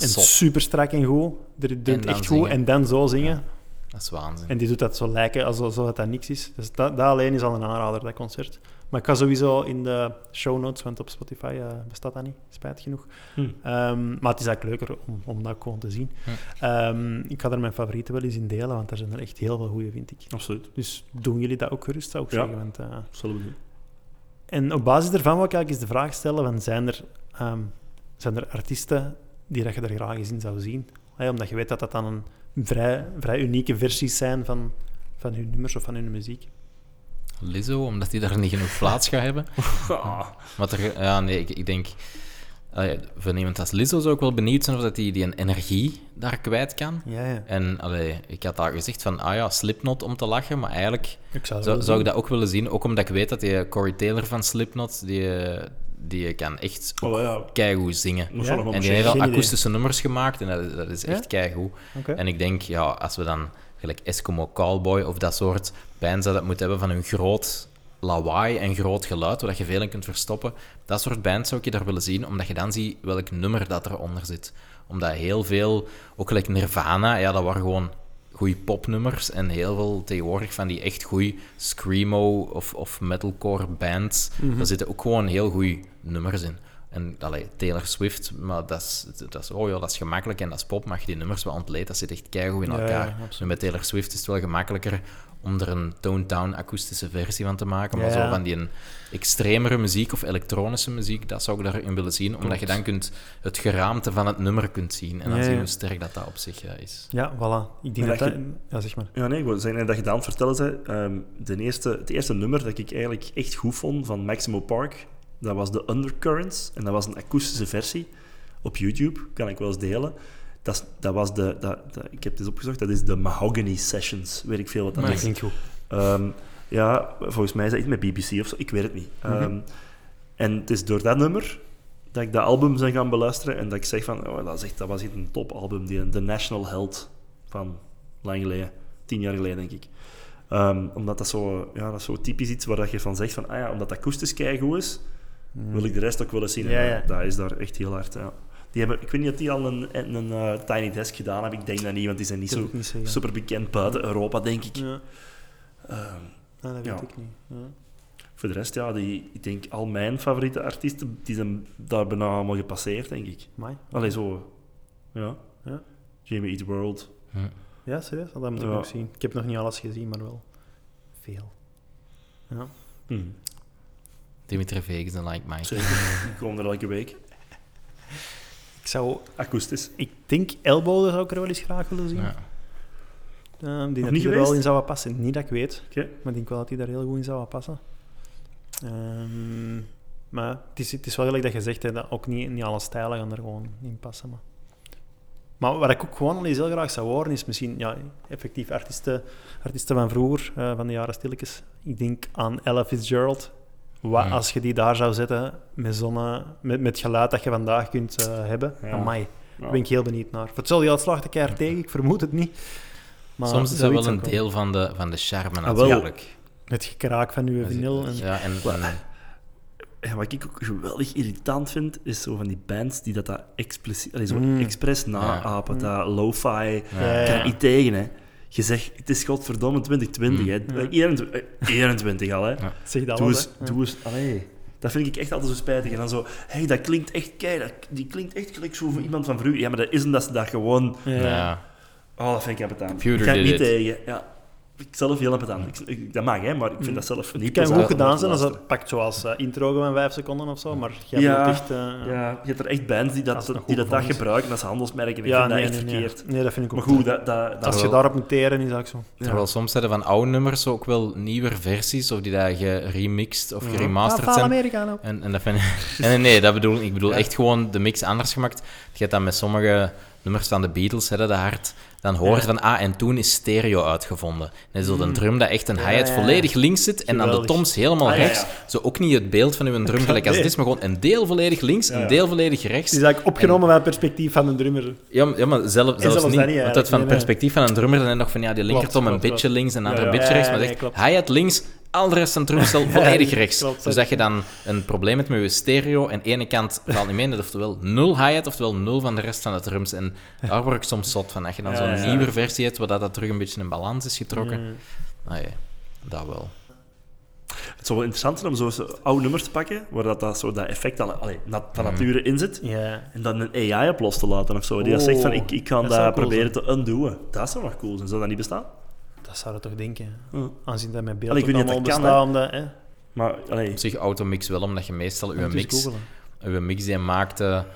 dat En zot. super strak en goed. Drumt dan echt zingen. goed. En dan zo zingen. Dat is waanzin. En die doet dat zo lijken alsof dat, dat niks is. Dus dat, dat alleen is al een aanrader, dat concert. Maar ik ga sowieso in de show notes, want op Spotify eh, bestaat dat niet, spijt genoeg. Hm. Ehm, maar het is eigenlijk leuker om, om dat gewoon te zien. Hm. Ehm, ik ga er mijn favorieten wel eens in delen, want er zijn er echt heel veel goede, vind ik. Absoluut. Dus doen jullie dat ook gerust, zou ik Ja. zeggen. Want, Zullen we doen. en op basis daarvan wil ik eigenlijk eens de vraag stellen, van, zijn, er, ehm, zijn er artiesten die dat je er graag eens in zou zien? Omdat je weet dat dat dan een vrij, vrij unieke versies zijn van, van hun nummers of van hun muziek. Lizzo, omdat hij daar niet genoeg plaats gaat hebben. Ah, Maar er, ja, nee, ik, ik denk... allee, van iemand als Lizzo zou ik wel benieuwd zijn of dat die, die een energie daar kwijt kan. Ja, ja. En allee, ik had al gezegd van, ah ja, Slipknot om te lachen, maar eigenlijk Ik zou, zou, zou ik dat ook willen zien. Ook omdat ik weet dat die Corey Taylor van Slipknot, die, die kan echt oh, ja. keigoed zingen. Moet Ja? En die heeft al idee. akoestische nummers gemaakt en dat, is- dat is Ja? echt keigoed. En ik denk, ja, als we dan gelijk Eskimo Callboy of dat soort bands dat het moeten hebben van een groot lawaai en groot geluid, waar je veel in kunt verstoppen, dat soort bands zou ik je daar willen zien, omdat je dan ziet welk nummer dat eronder zit. Omdat heel veel, ook gelijk Nirvana, ja, dat waren gewoon goede popnummers en heel veel tegenwoordig van die echt goede screamo of, of metalcore bands, Mhm. daar zitten ook gewoon heel goede nummers in. En allee, Taylor Swift, maar dat is, dat, is, oh ja, dat is gemakkelijk en dat is pop, maar je die nummers wel ontleedt, dat zit echt keigoed in Ja, ja, elkaar. absoluut. nu, met Taylor Swift is het wel gemakkelijker om er een toned down akoestische versie van te maken, maar Ja, zo ja. van die een extremere muziek of elektronische muziek, dat zou ik daarin willen zien, omdat je dan kunt het geraamte van het nummer kunt zien en dan Ja, zien ja. hoe sterk dat, dat op zich eh, is. Ja, voilà. Ik denk En dat dat dat... Ja, zeg maar. Ja, nee, ik wil zeggen dat je aan het vertellen zei. ehm, de eerste, het eerste nummer dat ik eigenlijk echt goed vond van Maximo Park, dat was de Undercurrents. En dat was een akoestische versie op YouTube, kan ik wel eens delen. Dat, is- dat was de, dat, dat- ik heb het eens opgezocht, dat is de Mahogany Sessions, weet ik veel wat dat Maar is. dat klinkt goed. Ehm, ja, volgens mij is dat iets met BBC of zo, ik weet het niet. Mhm. Ehm, En het is door dat nummer dat ik dat album ben gaan beluisteren en dat ik zeg van, oh, dat, is echt, dat was echt een topalbum, die The National Held van lang geleden, tien jaar geleden denk ik. Ehm, omdat dat zo, ja, dat is zo typisch iets waar dat je van zegt van, ah ja, omdat dat akoestisch keigoed is, wil ik de rest ook willen zien. En Ja, dat- ja. Dat is daar echt heel hard, ja. Die hebben, ik weet niet of die al een, een, een, eh, Tiny Desk gedaan hebben, ik denk dat niet, want die zijn niet Dat zo niet super bekend buiten Europa, denk ik. Ja. Ehm, Ja, dat weet Ja. ik niet. Ja. voor de rest, ja, die, ik denk al mijn favoriete artiesten, die zijn daar bijna allemaal gepasseerd, denk ik. Amai. Allee, zo. Ja. Ja. Jamie Eat World. Ja, serieus? Dat moet ik Ja. nog zien. Ik heb nog niet alles gezien, maar wel veel. Ja. Hm. Dimitri Vegas en Like Mike. Zeker. Die komen er elke week. Ik zou... Akoestisch. Ik denk Elbow zou ik er wel eens graag willen zien. Ja. Ehm, die dat niet die er wel in zou passen. Niet dat ik weet, Oké. maar ik denk wel dat die daar heel goed in zou passen. Ehm, maar het is, het is wel gelijk dat je zegt, hè, dat ook niet, niet alle stijlen gaan er gewoon in passen. Maar, maar wat ik ook gewoon al eens heel graag zou horen, is misschien ja, effectief artiesten, artiesten van vroeger, eh, van de jaren stilletjes. Ik denk aan Ella Fitzgerald. Wat als je die daar zou zetten met, zo'n, eh, met, met geluid dat je vandaag kunt eh, hebben? Ja. Amai, Ja. daar ben ik heel benieuwd naar. Voor hetzelfde geld slaagt ik er tegen, ik vermoed het niet. Maar Soms is dat wel een deel van de, van de charme Ah, natuurlijk. Het gekraak van uw vinyl. En, Ja, en, Ja, wat ik ook geweldig irritant vind, is zo van die bands die dat, dat expliciet, allee, zo Mm. expres naapen, dat lo-fi. Ja. Kan niet tegen, hè. Je zegt, het is godverdomme 2020, hè. Ja. 21, eh, 21 al, hè. Ja. zeg dat Doe wel, eens, hè. doe eens, allee. Dat vind ik echt altijd zo spijtig. En dan zo, hé, hey, dat klinkt echt kei, dat, die klinkt echt gelijk zo voor iemand van vroeger. Ja, maar dat is omdat ze dat gewoon... Ja. ja. Oh, dat vind ik. Computer Ik ga niet it. tegen, ja. Ik zelf heel ambetant. Ik, ik- dat mag, hè, maar ik vind dat zelf niet Het kan goed gedaan zijn als het pakt zoals eh, intro van vijf seconden of zo, maar jij Ja, echt... eh, Ja, je hebt er echt bands die dat, die dat, dat gebruiken als handelsmerk. En ik ja, vind dat nee, echt nee, verkeerd. Nee, dat vind ik ook Maar goed, dat, dat, dat Als je daarop moet teren, is dat zo. ja. Terwijl soms hebben van oude nummers ook wel nieuwe versies, of die daar geremixed of geremasterd Ah, zijn. Amerika nou. En, en dat vind ik... Nee, nee, nee, dat bedoel ik. Ik bedoel echt gewoon de mix anders gemaakt. Je hebt dat met sommige nummers van de Beatles, hè, de hart. Dan hoor je van, ah, en toen is stereo uitgevonden. En is zo een drum dat echt een hi-hat volledig links zit en dan de toms helemaal Ah, rechts. Zo ook niet het beeld van uw drum gelijk als het is, maar gewoon een deel volledig links, een deel volledig Het rechts. is eigenlijk opgenomen van het perspectief van de drummer. Ja, ja, maar zelf, zelfs zelfs dat niet. niet want dat van het perspectief van een drummer, dan nog van ja, die linkertom een beetje links en een ja. beetje rechts. Maar echt, hi-hat links, al de rest van het drumstel volledig Ja, rechts. klopt, dus dat je dan een probleem hebt met je stereo en ene kant valt niet mee, dat oftewel nul hi-hat, oftewel nul van de rest van de drums. En daar word ik soms zot van. Dat je dan Ja, zo'n ja. nieuwe versie hebt, waar dat, dat terug een beetje in balans is getrokken. Mm. Ah, ja, dat wel. Het zou wel interessant zijn om zo zo oude nummers te pakken, waar dat, dat, zo dat effect al, allee, van nature in zit, Ja. en dan een AI op los te laten of zo. Die dat zegt van, ik, ik ga dat dat, zou cool proberen te undoen. Dat zou nog cool zijn. Zou dat niet bestaan? Dat zou je toch denken. Aanzien dat met beeld Allee, ik ook weet niet allemaal dat kan. Hè, Maar, allee, Op zich automix wel, omdat je meestal eens mix... Uw mix die je maakte,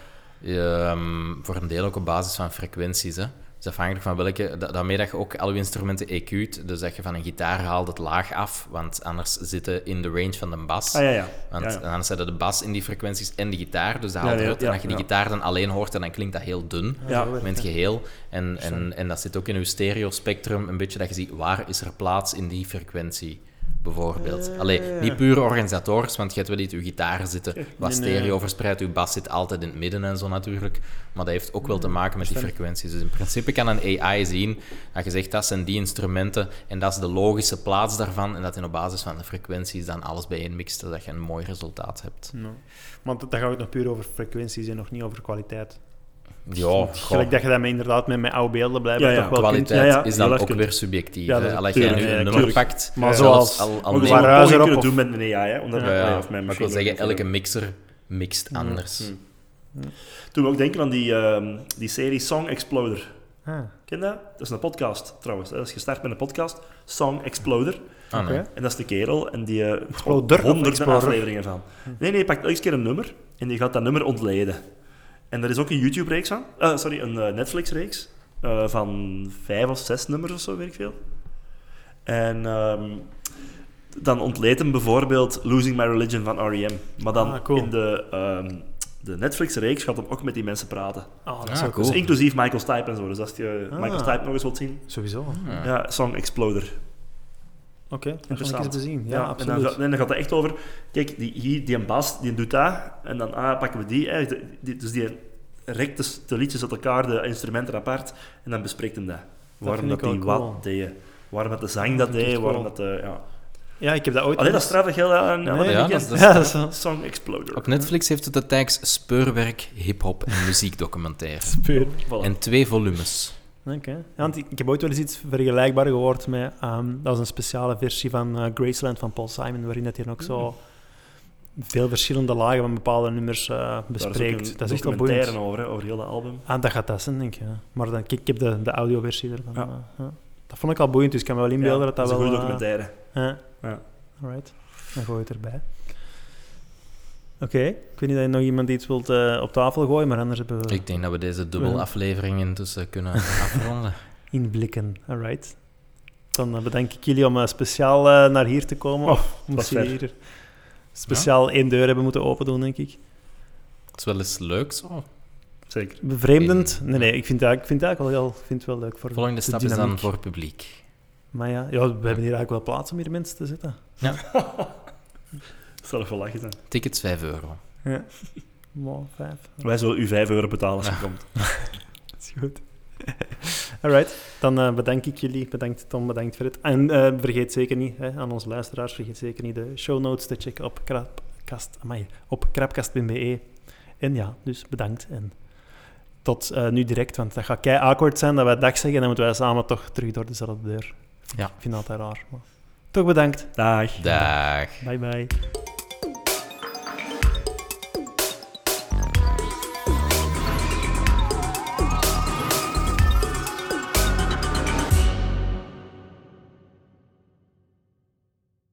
ehm, voor een deel ook op basis van frequenties. Hè. Dus afhankelijk van welke... da- Daarmee dat je ook al je instrumenten EQ't. Dus dat je van een gitaar haalt het laag af, want anders zitten in de range van de bas. ah ja, ja. Want ja, ja. anders zetten de bas in die frequenties en de gitaar, dus dat haalt Ja, ja, eruit. ja, en als je die ja. gitaar dan alleen hoort, dan klinkt dat heel dun in het geheel. En, en, en dat zit ook in uw stereo-spectrum, een beetje dat je ziet waar is er plaats in die frequentie, bijvoorbeeld. Allee, niet puur organisatorisch, want je hebt wel iets uw gitaar zitten, wat Nee, nee. stereo verspreidt. Uw bas zit altijd in het midden en zo natuurlijk. Maar dat heeft ook wel te maken met die frequenties. Dus in principe kan een AI zien dat je zegt dat zijn die instrumenten en dat is de logische plaats daarvan. En dat je op basis van de frequenties dan alles bijeenmixt, zodat je een mooi resultaat hebt. No. Want dat gaat ook nog puur over frequenties en nog niet over kwaliteit. Ja. Gelijk dat je dat met, inderdaad met, met oude beelden blijft Ja, ja. toch wel kunt. kwaliteit Ja, ja, is dan ook kunt. weer subjectief. Ja, dat- Als jij nu een nummer pakt, Maar zoals- al, al zo ruis erop kunnen of- doen met een AI, hè. Omdat, Ja, ja. allee, of met maar ik wil zeggen, elke mixer mixt anders. Toen we ook denken aan die, ehm, die serie Song Exploder. Ah, Ken je dat? Dat is een podcast, trouwens. Dat is gestart met een podcast, Song Exploder. Ah. En dat is de kerel en die... Exploder of honderden afleveringen van. Nee, nee, hij pakt elke keer een nummer en die gaat dat nummer ontleden. En er is ook een YouTube-reeks van. Eh, sorry, een eh, Netflix-reeks. eh, van vijf of zes nummers of zo, weet ik veel. En ehm, dan ontleedt hem bijvoorbeeld Losing My Religion van R.E.M. Maar dan Ah, cool. in de, ehm, de Netflix-reeks gaat hem ook met die mensen praten. oh, dat Ah, is ook cool. Dus inclusief Michael Stipe en zo. Dus als je Ah. Michael Stipe nog eens wilt zien. Sowieso. Ja. Ja, Song Exploder. Ik eens Interessant. bezien. Ja, Ja, en, dan absoluut. gaat, en dan gaat het echt over, kijk, die, hier, die een bas, die doet dat, en dan ah, pakken we die, hè, die- die- dus die rekt de, de liedjes uit elkaar, de instrumenten apart, en dan bespreekt hem dat. Waarom dat, die wat deed, waarom dat de zang dat deed, waarom cool. dat de, ja. Ja, ik heb dat ooit... Alleen dat ik heel aan, aan ja, weekend. dat is- Ja, dat is wel Song Exploder. Op Netflix heeft het de tags speurwerk, hip-hop en muziekdocumentaire. Voilà. En twee volumes. Oké. Ja, want ik, heb ooit wel eens iets vergelijkbaar gehoord met... ehm, dat was een speciale versie van eh, Graceland van Paul Simon, waarin dat hij ook zo veel verschillende lagen van bepaalde nummers eh, bespreekt. een dat is echt wel boeiend. over, hè, over heel dat album. Ah, dat gaat dat zijn, denk ik. Ja. Maar dan, ik heb de, de audioversie ervan. Ja. eh, ja. Dat vond ik al boeiend, dus ik kan me wel inbeelden Ja, dat dat, is een wel... goede eh, documentaire. ja. Ja. Alright, dan gooi je het erbij. Oké, ik weet niet dat je nog iemand iets wilt eh, op tafel gooien, maar anders hebben we Ik denk dat we deze dubbel aflevering intussen kunnen afronden. inblikken. Alright. Dan eh, bedank ik jullie om eh, speciaal naar hier te komen. Oh, moest je hier speciaal één deur hebben moeten open doen, denk ik. Het is wel eens leuk zo. Zeker. Bevreemdend? In- Nee, nee, ik vind het eigenlijk, vind het eigenlijk wel, heel, vind het wel leuk voor Volgende de stap is dan voor publiek. Maar ja, ja, we hebben hier eigenlijk wel plaats om hier mensen te zetten. Dat zal er wel lachen zijn. Tickets 5 euro. Ja. Mooi, vijf. Wij zullen u 5 euro betalen als je komt. Dat is goed. Alright, dan eh, bedank ik jullie. Bedankt Tom, bedankt Fred. En eh, vergeet zeker niet, hè, aan onze luisteraars, vergeet zeker niet de show notes te checken op, krapkast, amai, op krapkast.be. En ja, dus bedankt. En tot eh, nu direct, want dat gaat kei awkward zijn dat wij dag zeggen en dan moeten wij samen toch terug door dezelfde deur. Ja. Ik vind dat altijd raar. Maar toch bedankt. Dag. Dag. Bye bye.